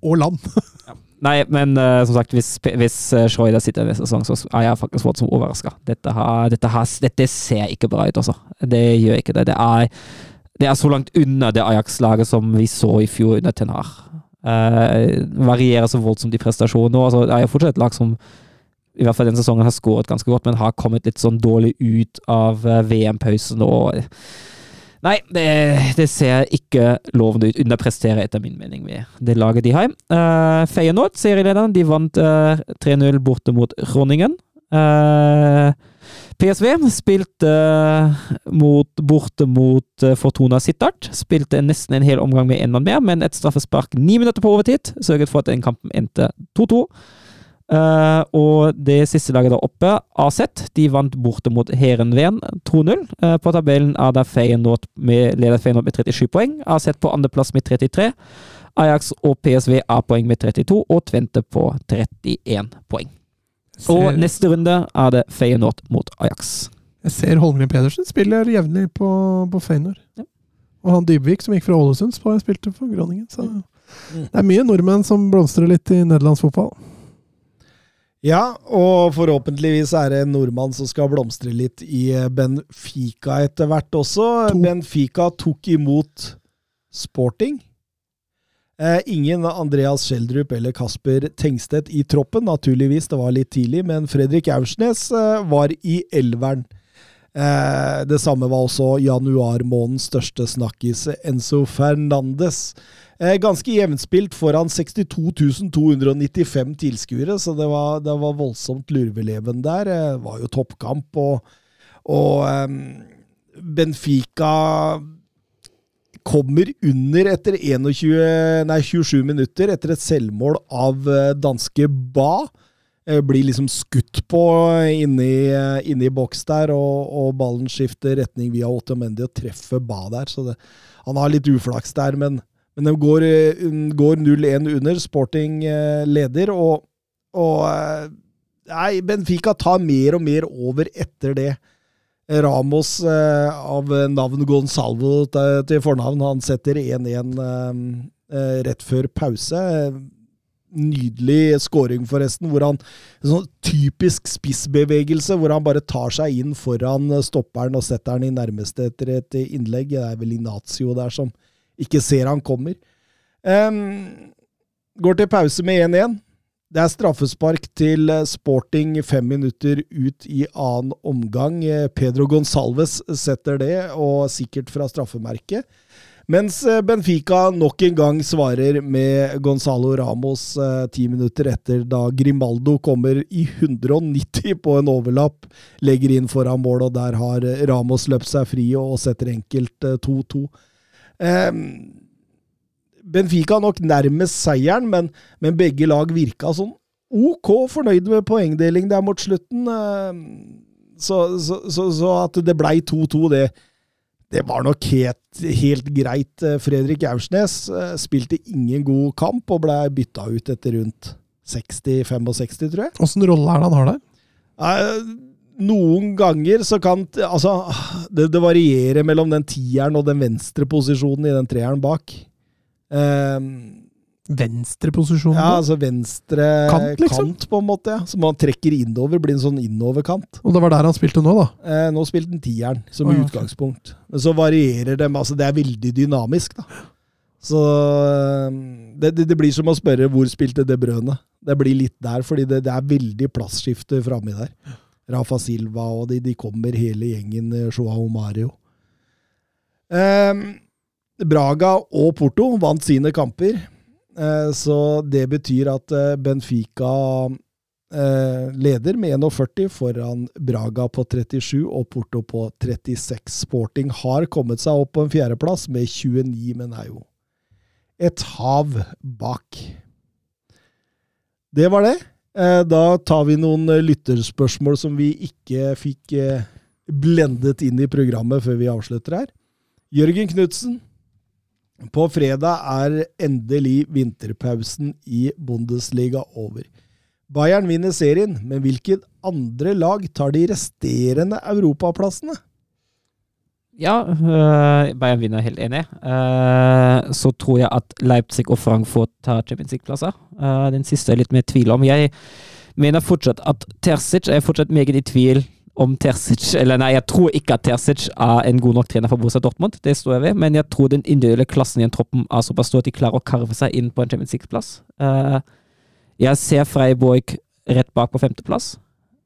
Og land. Nei, men eh, som sagt, hvis, hvis uh, Schreuder sitter neste sesong, så er jeg faktisk fått som overraska. Dette, har- dette, har- dette ser ikke bra ut, altså. Det gjør ikke det. Det er, det er så langt unna det Ajax-laget som vi så i fjor under Ten Hag. Eh, varierer så voldsomt i prestasjoner. Altså, det er jo fortsatt et lag som i hvert fall denne sesongen har skåret ganske godt, men har kommet litt sånn dårlig ut av eh, VM-pausen og Nei, det, det ser ikke lovende ut. Underpresterer, etter min mening, med det laget de har. Uh, Feyenoord, serielederen, de vant uh, 3-0 borte mot Groningen. Eh, PSV spilte eh, mot, borte mot eh, Fortuna Sittard. Spilte nesten en hel omgang med én mann mer, men et straffespark ni minutter på overtid sørget for at den kampen endte 2-2. Uh, og det siste laget der oppe, AZ, de vant borte mot Heerenveen 2-0. Uh, på tabellen er det Feyenoord med, leder Feyenoord med 37 poeng. AZ på andreplass med 33. Ajax og PSV A-poeng med 32, og Tvente på 31 poeng. Og neste runde er det Feyenoord mot Ajax. Jeg ser Holmgren Pedersen spiller jevnlig på, på Feyenoord. Ja. Og han Dybvik, som gikk fra Ålesund, sp- spilte for Groningen. Så Mm. det er mye nordmenn som blomstrer litt i nederlandsfotball. Ja, og forhåpentligvis er det en nordmann som skal blomstre litt i eh, Benfica etter hvert også. To. Benfica tok imot Sporting. Eh, ingen Andreas Schjelderup eller Kasper Tengstedt i troppen, naturligvis, det var litt tidlig, men Fredrik Aursnes eh, var i elveren. Eh, det samme var også januarmånedens største snakkis, Enzo Fernandes. Ganske jevnspilt foran 62 295 tilskuere, så det var, det var voldsomt lurveleven der. Det var jo toppkamp, og, og Benfica kommer under etter 21, nei, 27 minutter etter et selvmål av eh, danske Ba. Eh, Blir liksom skutt på inni, eh, inni boks der, og, og ballen skifter retning via Otamendi og treffer Ba der. Så det, han har litt uflaks der, men, men de går, går 0-1 under. Sporting leder, og, og Nei, Benfica tar mer og mer over etter det. Ramos eh, av navn Gonsalvo til, fornavn, han setter 1-1 eh, eh, rett før pause. Nydelig scoring, forresten, hvor han en sånn typisk spissbevegelse, hvor han bare tar seg inn foran stopperen og setter den i nærmeste etter et innlegg. Det er vel Inazio der som ikke ser han kommer. Um, går til pause med 1-1. Det er straffespark til eh, Sporting fem minutter ut i annen omgang. Eh, Pedro Gonsalves setter det, og sikkert fra straffemerket. Mens eh, Benfica nok en gang svarer med Gonzalo Ramos ti minutter etter, da Grimaldo kommer i 190 på en overlapp, legger inn foran mål, og der har Ramos løpt seg fri og setter enkelt eh, 2-2. Eh, Benfica nok nærmest seieren, men, men begge lag virka sånn ok fornøyd med poengdeling der mot slutten. eh, Så, så, så, så at det blei 2-2, det, det var nok helt, helt greit. Eh, Fredrik Aursnes eh, spilte ingen god kamp og blei bytta ut etter rundt 60-65, tror jeg. Åssen rolle er det han har der? Noen ganger så kan Altså, det, det varierer mellom den tieren og den venstre posisjonen i den treeren bak. Eh, Venstreposisjon? ja, altså venstre Kant, liksom? kant, på en måte. Ja. Som man trekker innover, blir en sånn innoverkant. Og det var der han spilte nå, da? Eh, nå spilte han tieren, som oh, ja, utgangspunkt. Men så varierer dem. Altså, det er veldig dynamisk, da. Så eh, det, det, det blir som å spørre hvor spilte De Brøne. Det blir litt der, fordi det, det er veldig plassskifte framme der. Rafa Silva og de, de kommer hele gjengen, eh, Joao Mario. Eh, Braga og Porto vant sine kamper, eh, så det betyr at eh, Benfica eh, leder med 41 foran Braga på 37 og Porto på 36. Sporting har kommet seg opp på en fjerdeplass med 29, men er jo et hav bak. Det var det. Da tar vi noen lytterspørsmål som vi ikke fikk blendet inn i programmet før vi avslutter her. Jørgen Knutsen. På fredag er endelig vinterpausen i Bundesliga over. Bayern vinner serien, men hvilket andre lag tar de resterende europaplassene? Ja, uh, Bayern vinner helt enig. Uh, så tror jeg at Leipzig og Frankfurt tar Champions League-plasser. Uh, den siste er jeg litt mer i tvil om. Jeg mener fortsatt at Terzic er fortsatt meget i tvil om Terzic Eller nei, jeg tror ikke at Terzic er en god nok trener for Borussia Dortmund, det står jeg ved, men jeg tror den individuelle klassen i en troppen er såpass stor at de klarer å karve seg inn på en Champions League-plass. Eh, jeg ser Freiburg rett bak på femteplass.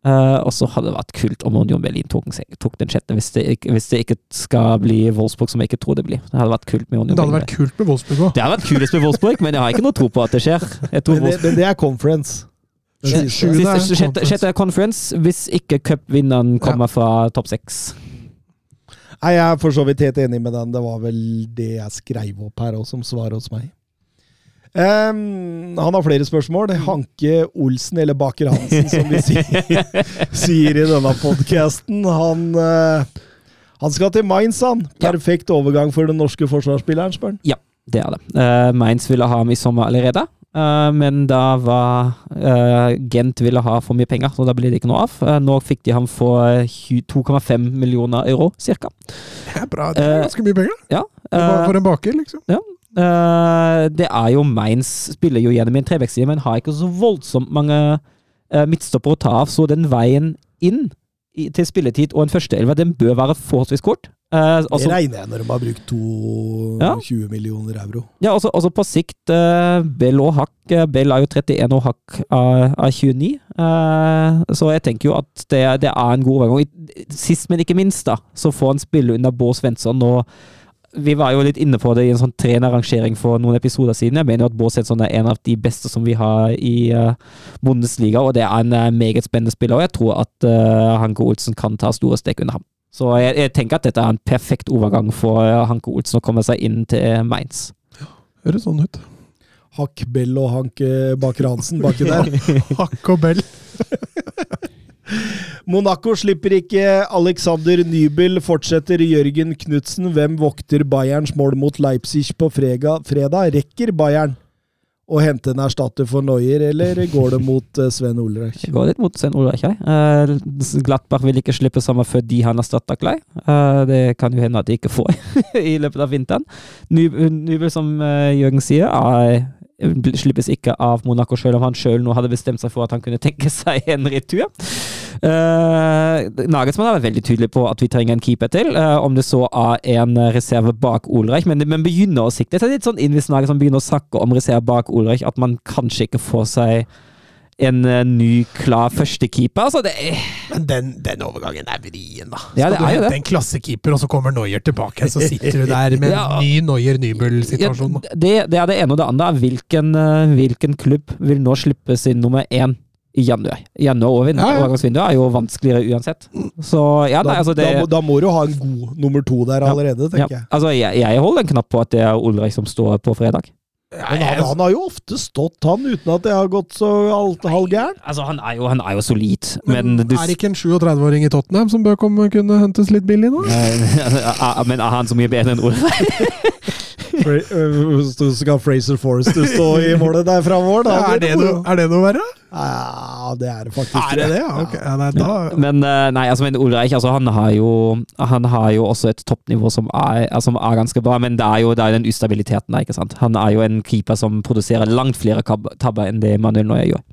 Uh, og så hadde det vært kult om Union Berlin tok, den- tok den sjette, hvis hvis det ikke skal bli Wolfsburg, som jeg ikke tror det blir. Det hadde vært kult med Union Det hadde vært kult med Wolfsburg òg. Det hadde vært kulest med Wolfsburg, men jeg har ikke noe tro på at det skjer. Jeg tror Men det, men det er conference. Sjuende er sjette, sjette er conference, hvis ikke cupvinneren kommer fra topp seks. Nei, Jeg er for så vidt helt enig med den. Det var vel det jeg skrev opp her òg, som svar hos meg. Um, han har flere spørsmål. Hanke Olsen, eller Baker Hansen, som vi sier, sier i denne podkasten. Han, uh, han skal til Mainz, han. Ja. Perfekt overgang for den norske forsvarsspilleren, spør han. Det er det. Uh, Mainz ville ha ham i sommer allerede, men da var eh, Gent ville ha for mye penger, så da ble det ikke noe av. Eh, nå fikk de ham for eh, 2,5 millioner euro, cirka. Det er bra. Det er Eh, ganske mye penger. Ja. For- eh, en baker, liksom. Eh, det er jo Mainz spiller jo gjennom en trebekksside, men har ikke så voldsomt mange midtstoppere å ta av, så den veien inn i, til spilletid og en førsteelver, den bør være forholdsvis kort. Eh, Det regner jeg når de har brukt 22 millioner euro. ja, altså, altså på sikt, eh, Bell og Hakk eh, Bell er jo 31 og Hakk av, av 29, eh, så jeg tenker jo at det, det er en god overgang. Sist, men ikke minst, da, så får han spille under Bård Svensson. og vi var jo litt inne på det i en sånn trenerrangering for noen episoder siden. Jeg mener jo at Bård er en av de beste som vi har i uh, Bundesliga, og det er en uh, meget spennende spiller. Og jeg tror at uh, Hanke Olsen kan ta store steg under ham. Så jeg, jeg tenker at dette er en perfekt overgang for Hanke Olsen å komme seg inn til Mainz. Ja, Høres sånn ut. Hakk Bell og Hank eh, Baker Hansen baki der. Hakk og bell. Monaco slipper ikke Alexander Nybel, fortsetter Jørgen Knutsen. Hvem vokter Bayerns mål mot Leipzig på frega, fredag? Rekker Bayern å hente en erstatter for Neuer, eller går det mot eh, Sven Ulreich? Det går litt mot Sven Ulreich ja. Uh, Glattbach vil ikke slippe sammen fordi han erstatter Klei. Uh, det kan jo hende at de ikke får i løpet av vinteren. Ny- Nybel, som uh, Jørgen sier, er, slippes ikke av Monaco selv om han selv nå hadde bestemt seg for at han kunne tenke seg en retur. Uh, Nagelsmann har vært veldig tydelig på at vi trenger en keeper til, uh, om det så er en reserve bak Olreich. Men, men begynner å sikte seg litt sånn inn hvis Nagelsmann begynner å snakke om reserve bak Olreich, at man kanskje ikke får seg en uh, ny, klar førstekeeper. Altså, det Men den, den, overgangen er vrien, da. Ja, Skal du hente en klassekeeper, og så kommer Noyer tilbake, så sitter du der med ja, en ny Noyer-Nybøl-situasjon. Ja, det, det, er det ene og det andre. Hvilken, hvilken klubb vil nå slippe sin nummer én? I januar. Januar og overgangsvinduet ja, ja. er jo vanskeligere uansett. Så ja, nei, altså det, da, da, må du ha en god nummer to der allerede, tenker jeg. Altså, jeg. Jeg holder en knapp på at det er Ulrik som står på fredag. Men han, han, har jo ofte stått, han, uten at det har gått så halvgærent. Altså, han er jo, han er jo solid, men, men du, Er ikke en 37-åring i Tottenham som bør komme, kunne hentes litt billig nå? men er han så mye bedre enn Ulrik? Hvis du skal Fraser Forrester stå i målet der framover, da er, det noe, er det noe verre? Ja, det er det faktisk. Er det det? Ja, okay. Ja, nei, da... Men eh, nei, altså, men Ulreich altså, han, har jo, han har jo også et toppnivå som er, som er ganske bra, men det er jo det er den ustabiliteten der, ikke sant. Han er jo en keeper som produserer langt flere tabber enn det Manuel Neuer gjør.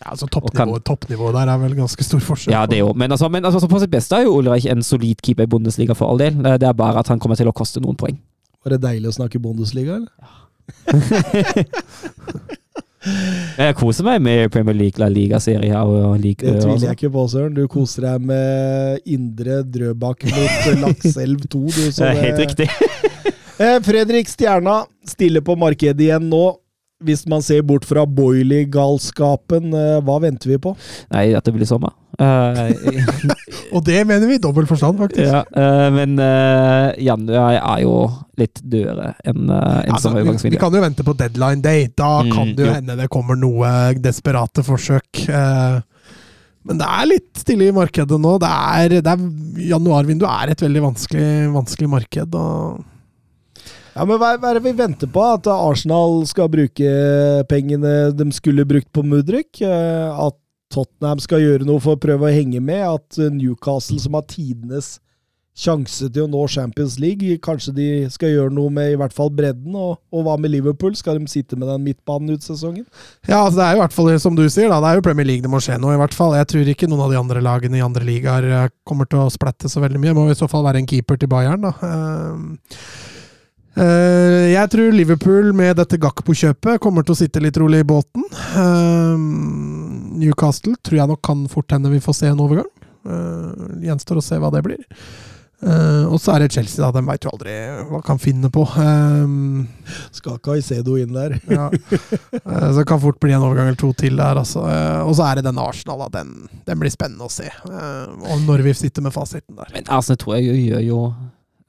Ja, altså Toppnivået toppnivå der er vel ganske stor forskjell. Ja, det jo. Men, altså, men altså, på sitt beste er jo Ulreich en solid keeper i Bundesliga for all del. Det er bare at han kommer til å koste noen poeng. Var det deilig å snakke Bundesliga, eller? Ja. jeg koser meg med Premier League, La Liga-serier og like Det tviler jeg ikke på, Søren. Du koser deg med Indre Drøbak mot Lakselv 2. Du, det er helt riktig. Eh, Fredrik Stjerna stiller på markedet igjen nå hvis man ser bort fra Boiley-galskapen, eh, hva venter vi på? Nei, at det blir sommer. Uh, og det mener vi i dobbel forstand, faktisk. Ja, uh, men uh, januar er jo litt dødere enn uh, en altså, vi, vi kan jo vente på deadline day. Da mm, kan det jo hende det kommer noe desperate forsøk. men det er litt stille i markedet nå. Det er, det er Januarvinduet er et veldig vanskelig, vanskelig marked. og ja, men hva, er det vi venter på? At Arsenal skal bruke pengene de skulle brukt på Mudrik? Eh, at Tottenham skal gjøre noe for å prøve å henge med? At Newcastle, som har tidenes sjanse til å nå Champions League, kanskje de skal gjøre noe med i hvert fall bredden? Og, og hva med Liverpool? Skal de sitte med den midtbanen ut sesongen? Ja, altså det er jo i hvert fall som du sier, da. Det er jo Premier League det må skje noe, i hvert fall. Jeg tror ikke noen av de andre lagene i andre ligaer eh, kommer til å splette så veldig mye. Det må i så fall være en keeper til Bayern, da. Uh, jeg tror Liverpool med dette Gakpo-kjøpet kommer til å sitte litt rolig i båten. Uh, Newcastle tror jeg nok kan fort hende vi får se en overgang. Uh, gjenstår å se hva det blir. og så er det Chelsea, da. De veit jo aldri hva kan finne på. Skal Caicedo inn der. ja. så det kan fort bli en overgang eller to til der. Altså. og så er det denne Arsenal. Da. Den, den blir spennende å se. og når vi sitter med fasiten der. Men Arsenal tror jeg gjør jo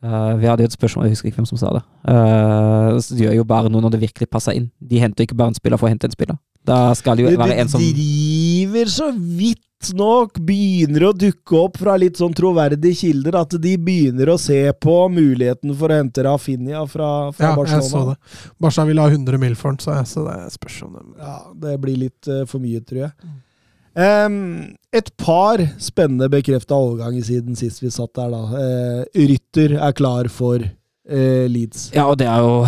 Uh, vi hadde jo et spørsmål, jeg husker ikke hvem som sa det. Uh, de gjør jo bare noe når det virkelig passer inn. De henter ikke bare en spiller for å hente en spiller. Da skal det jo være en som De driver så vidt nok begynner å dukke opp fra litt sånn troverdige kilder, at de begynner å se på muligheten for å hente Rafinha fra, fra ja, Barcelona. Ja, jeg så det. Barca ville ha 100 mil for den, så, jeg, så det spørs om det Ja, det blir litt uh, for mye, tror jeg. Um, et par spennende bekrefta overganger siden sist vi satt der, da. Uh, Rytter er klar for uh, Leeds. Ja, og det er jo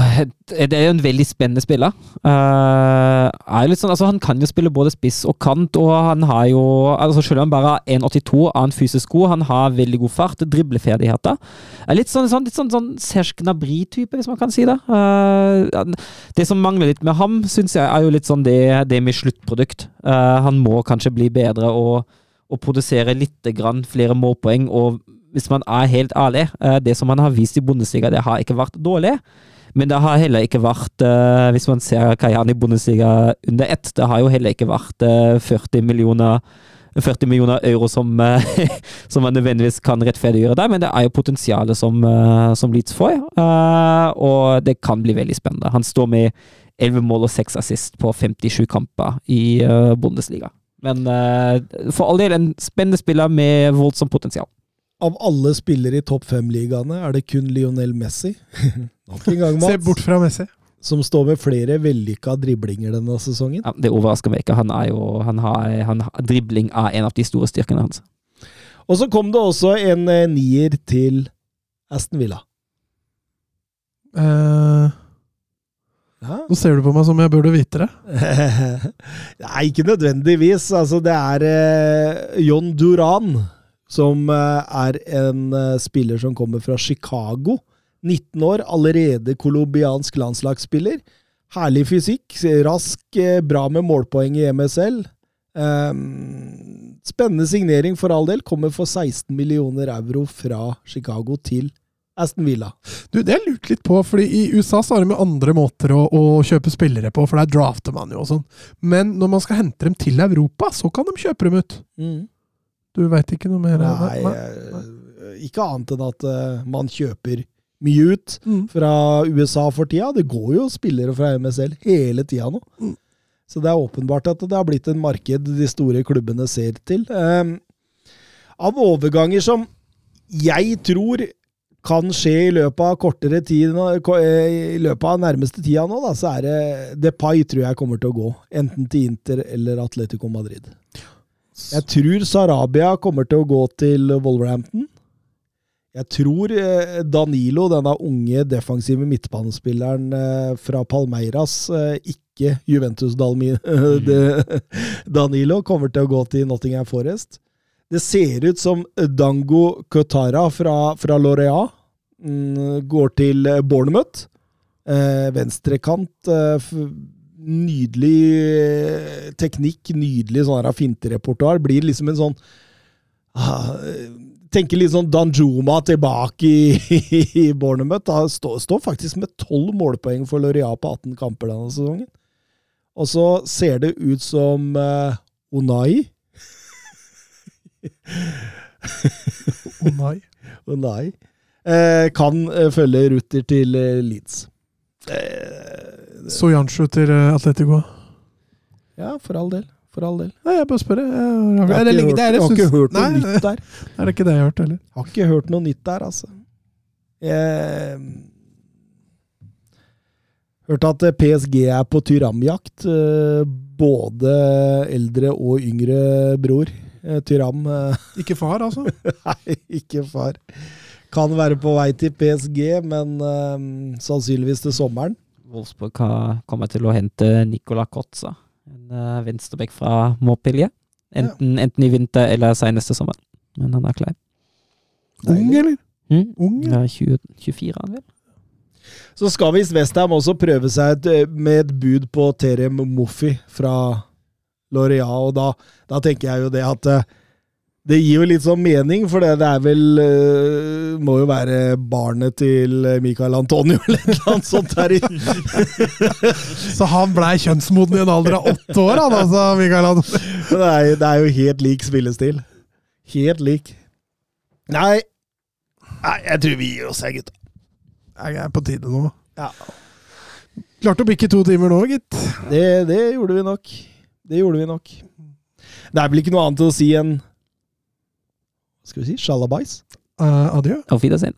det er jo en veldig spennende spiller. Uh, sånn, altså han kan jo spille både spiss og kant, og han har jo altså Selv om han bare har 1,82 av en fysisk god, han har veldig god fart, dribleferdigheter. Litt sånn, sånn, litt sånn, sånn Serge Gnabry-type, hvis man kan si det. Uh, det som mangler litt med ham, syns jeg er jo litt sånn det, det med sluttprodukt. Uh, han må kanskje bli bedre og, og produsere litt grann flere målpoeng. og hvis man er helt ærlig, eh, det som han har vist i Bundesliga, det har ikke vært dårlig. Men det har heller ikke vært, uh, hvis man ser Kajan i Bundesliga under ett, det har jo heller ikke vært uh, 40 millioner 40 millioner euro som, som man nødvendigvis kan rettferdiggjøre der, men det er jo potensialet som, som Leeds får, og det kan bli veldig spennende. Han står med 11 mål og 6 assist på 57 kamper i Bundesliga. Men for all del en spennende spiller med voldsomt potensial av alle spillere i topp fem-ligaene er det kun Lionel Messi Nok en gang, Mats. Se bort fra Messi. Som står med flere vellykka driblinger denne sesongen. Ja, det overrasker meg ikke. Han er jo, han har, han, dribling er en av de store styrkene hans. Og så kom det også en eh, nier til Aston Villa. Uh, Ja. Nå ser du på meg som jeg burde vite det. Nei, ikke nødvendigvis. Altså, det er eh, John Duran, som eh, er en eh, spiller som kommer fra Chicago. 19 år, allerede colombiansk landslagsspiller. Herlig fysikk, rask, eh, bra med målpoeng i MSL. Ehm, spennende signering for all del. Kommer for 16 millioner euro fra Chicago til Aston Villa. Du, Det har jeg lurt litt på, fordi i USA så har de andre måter å, å kjøpe spillere på, for der drafter man jo og sånn. Men når man skal hente dem til Europa, så kan de kjøpe dem ut. Du veit ikke noe mer? Nei, det? Nei, eh, ikke annet enn at uh, man kjøper mye ut Mm. fra USA for tida. Det går jo spillere fra MSL hele tida nå. Mm. Så det er åpenbart at det har blitt en marked de store klubbene ser til. Um, av overganger som jeg tror kan skje i løpet av kortere tid, eh, i løpet av nærmeste tida nå, da, så er det Depay tror jeg kommer til å gå. Enten til Inter eller Atletico Madrid. Jeg tror Sarabia kommer til å gå til Wolverhampton. Jeg tror eh, Danilo, denne unge defensive midtbanespilleren eh, fra Palmeiras, eh, ikke Juventus Dalmi, det, Danilo, kommer til å gå til Nottingham Forest. Det ser ut som Dango Kotara fra, fra Lorea mm, går til Bournemouth. Venstrekant. Eh, nydelig eh, teknikk, nydelig sånn finterepertoar. Blir liksom en sånn ah, Tenker litt sånn Danjuma tilbake i, i Bournemouth. Da står, står faktisk med tolv målpoeng for Loria på 18 kamper denne sesongen. Og så ser det ut som uh, Onai. Onai. Onai. Eh, kan eh, følge Rutter til eh, Leeds. Eh, Soyanshu til eh, Atletico. ja, for all del. For all del. Nei, jeg bare spør. Jeg, har er ikke hørt, det er- jeg jeg har ikke hørt noe Nei, nytt der. Er det ikke det jeg har hørt heller? Har ikke hørt noe nytt der, altså. Jeg hørte at eh, PSG er på tyramjakt. eh, Både eldre og yngre bror. Tyram Ikke far, altså? Nei, ikke far. Kan være på vei til PSG, men eh, sannsynligvis til sommeren. Wolfsburg har kommet til å hente Nicola Kotza, en venstreback fra Montpellier. Enten, enten i vinter eller seneste sommer. Men han er klar. Ung, eller? Mm? Ung, ja. Ja, 20, 24 han vel. Så skal visst Westham også prøve seg et, eh, med et bud på Terem Moffi fra L'Oreal, og da, da tenker jeg jo det at eh, det gir jo litt sånn mening, for det, det er vel uh, Må jo være barnet til Michael Antonio eller et eller annet sånt der. i- Så han blei kjønnsmoden i en alder av åtte år, han altså, Mikael Antonio. det, er, det er jo helt lik spillestil. Helt lik. Nei, Nei jeg tror vi gir oss her, gutta. Jeg er på tide nå. Ja. Klarte å bikke to timer nå, gitt. Det, det gjorde vi nok. Det gjorde vi nok. Det er vel ikke noe annet å si enn Hva skal vi si? Sjalabais? Uh, adjø. Auf Wiedersehen.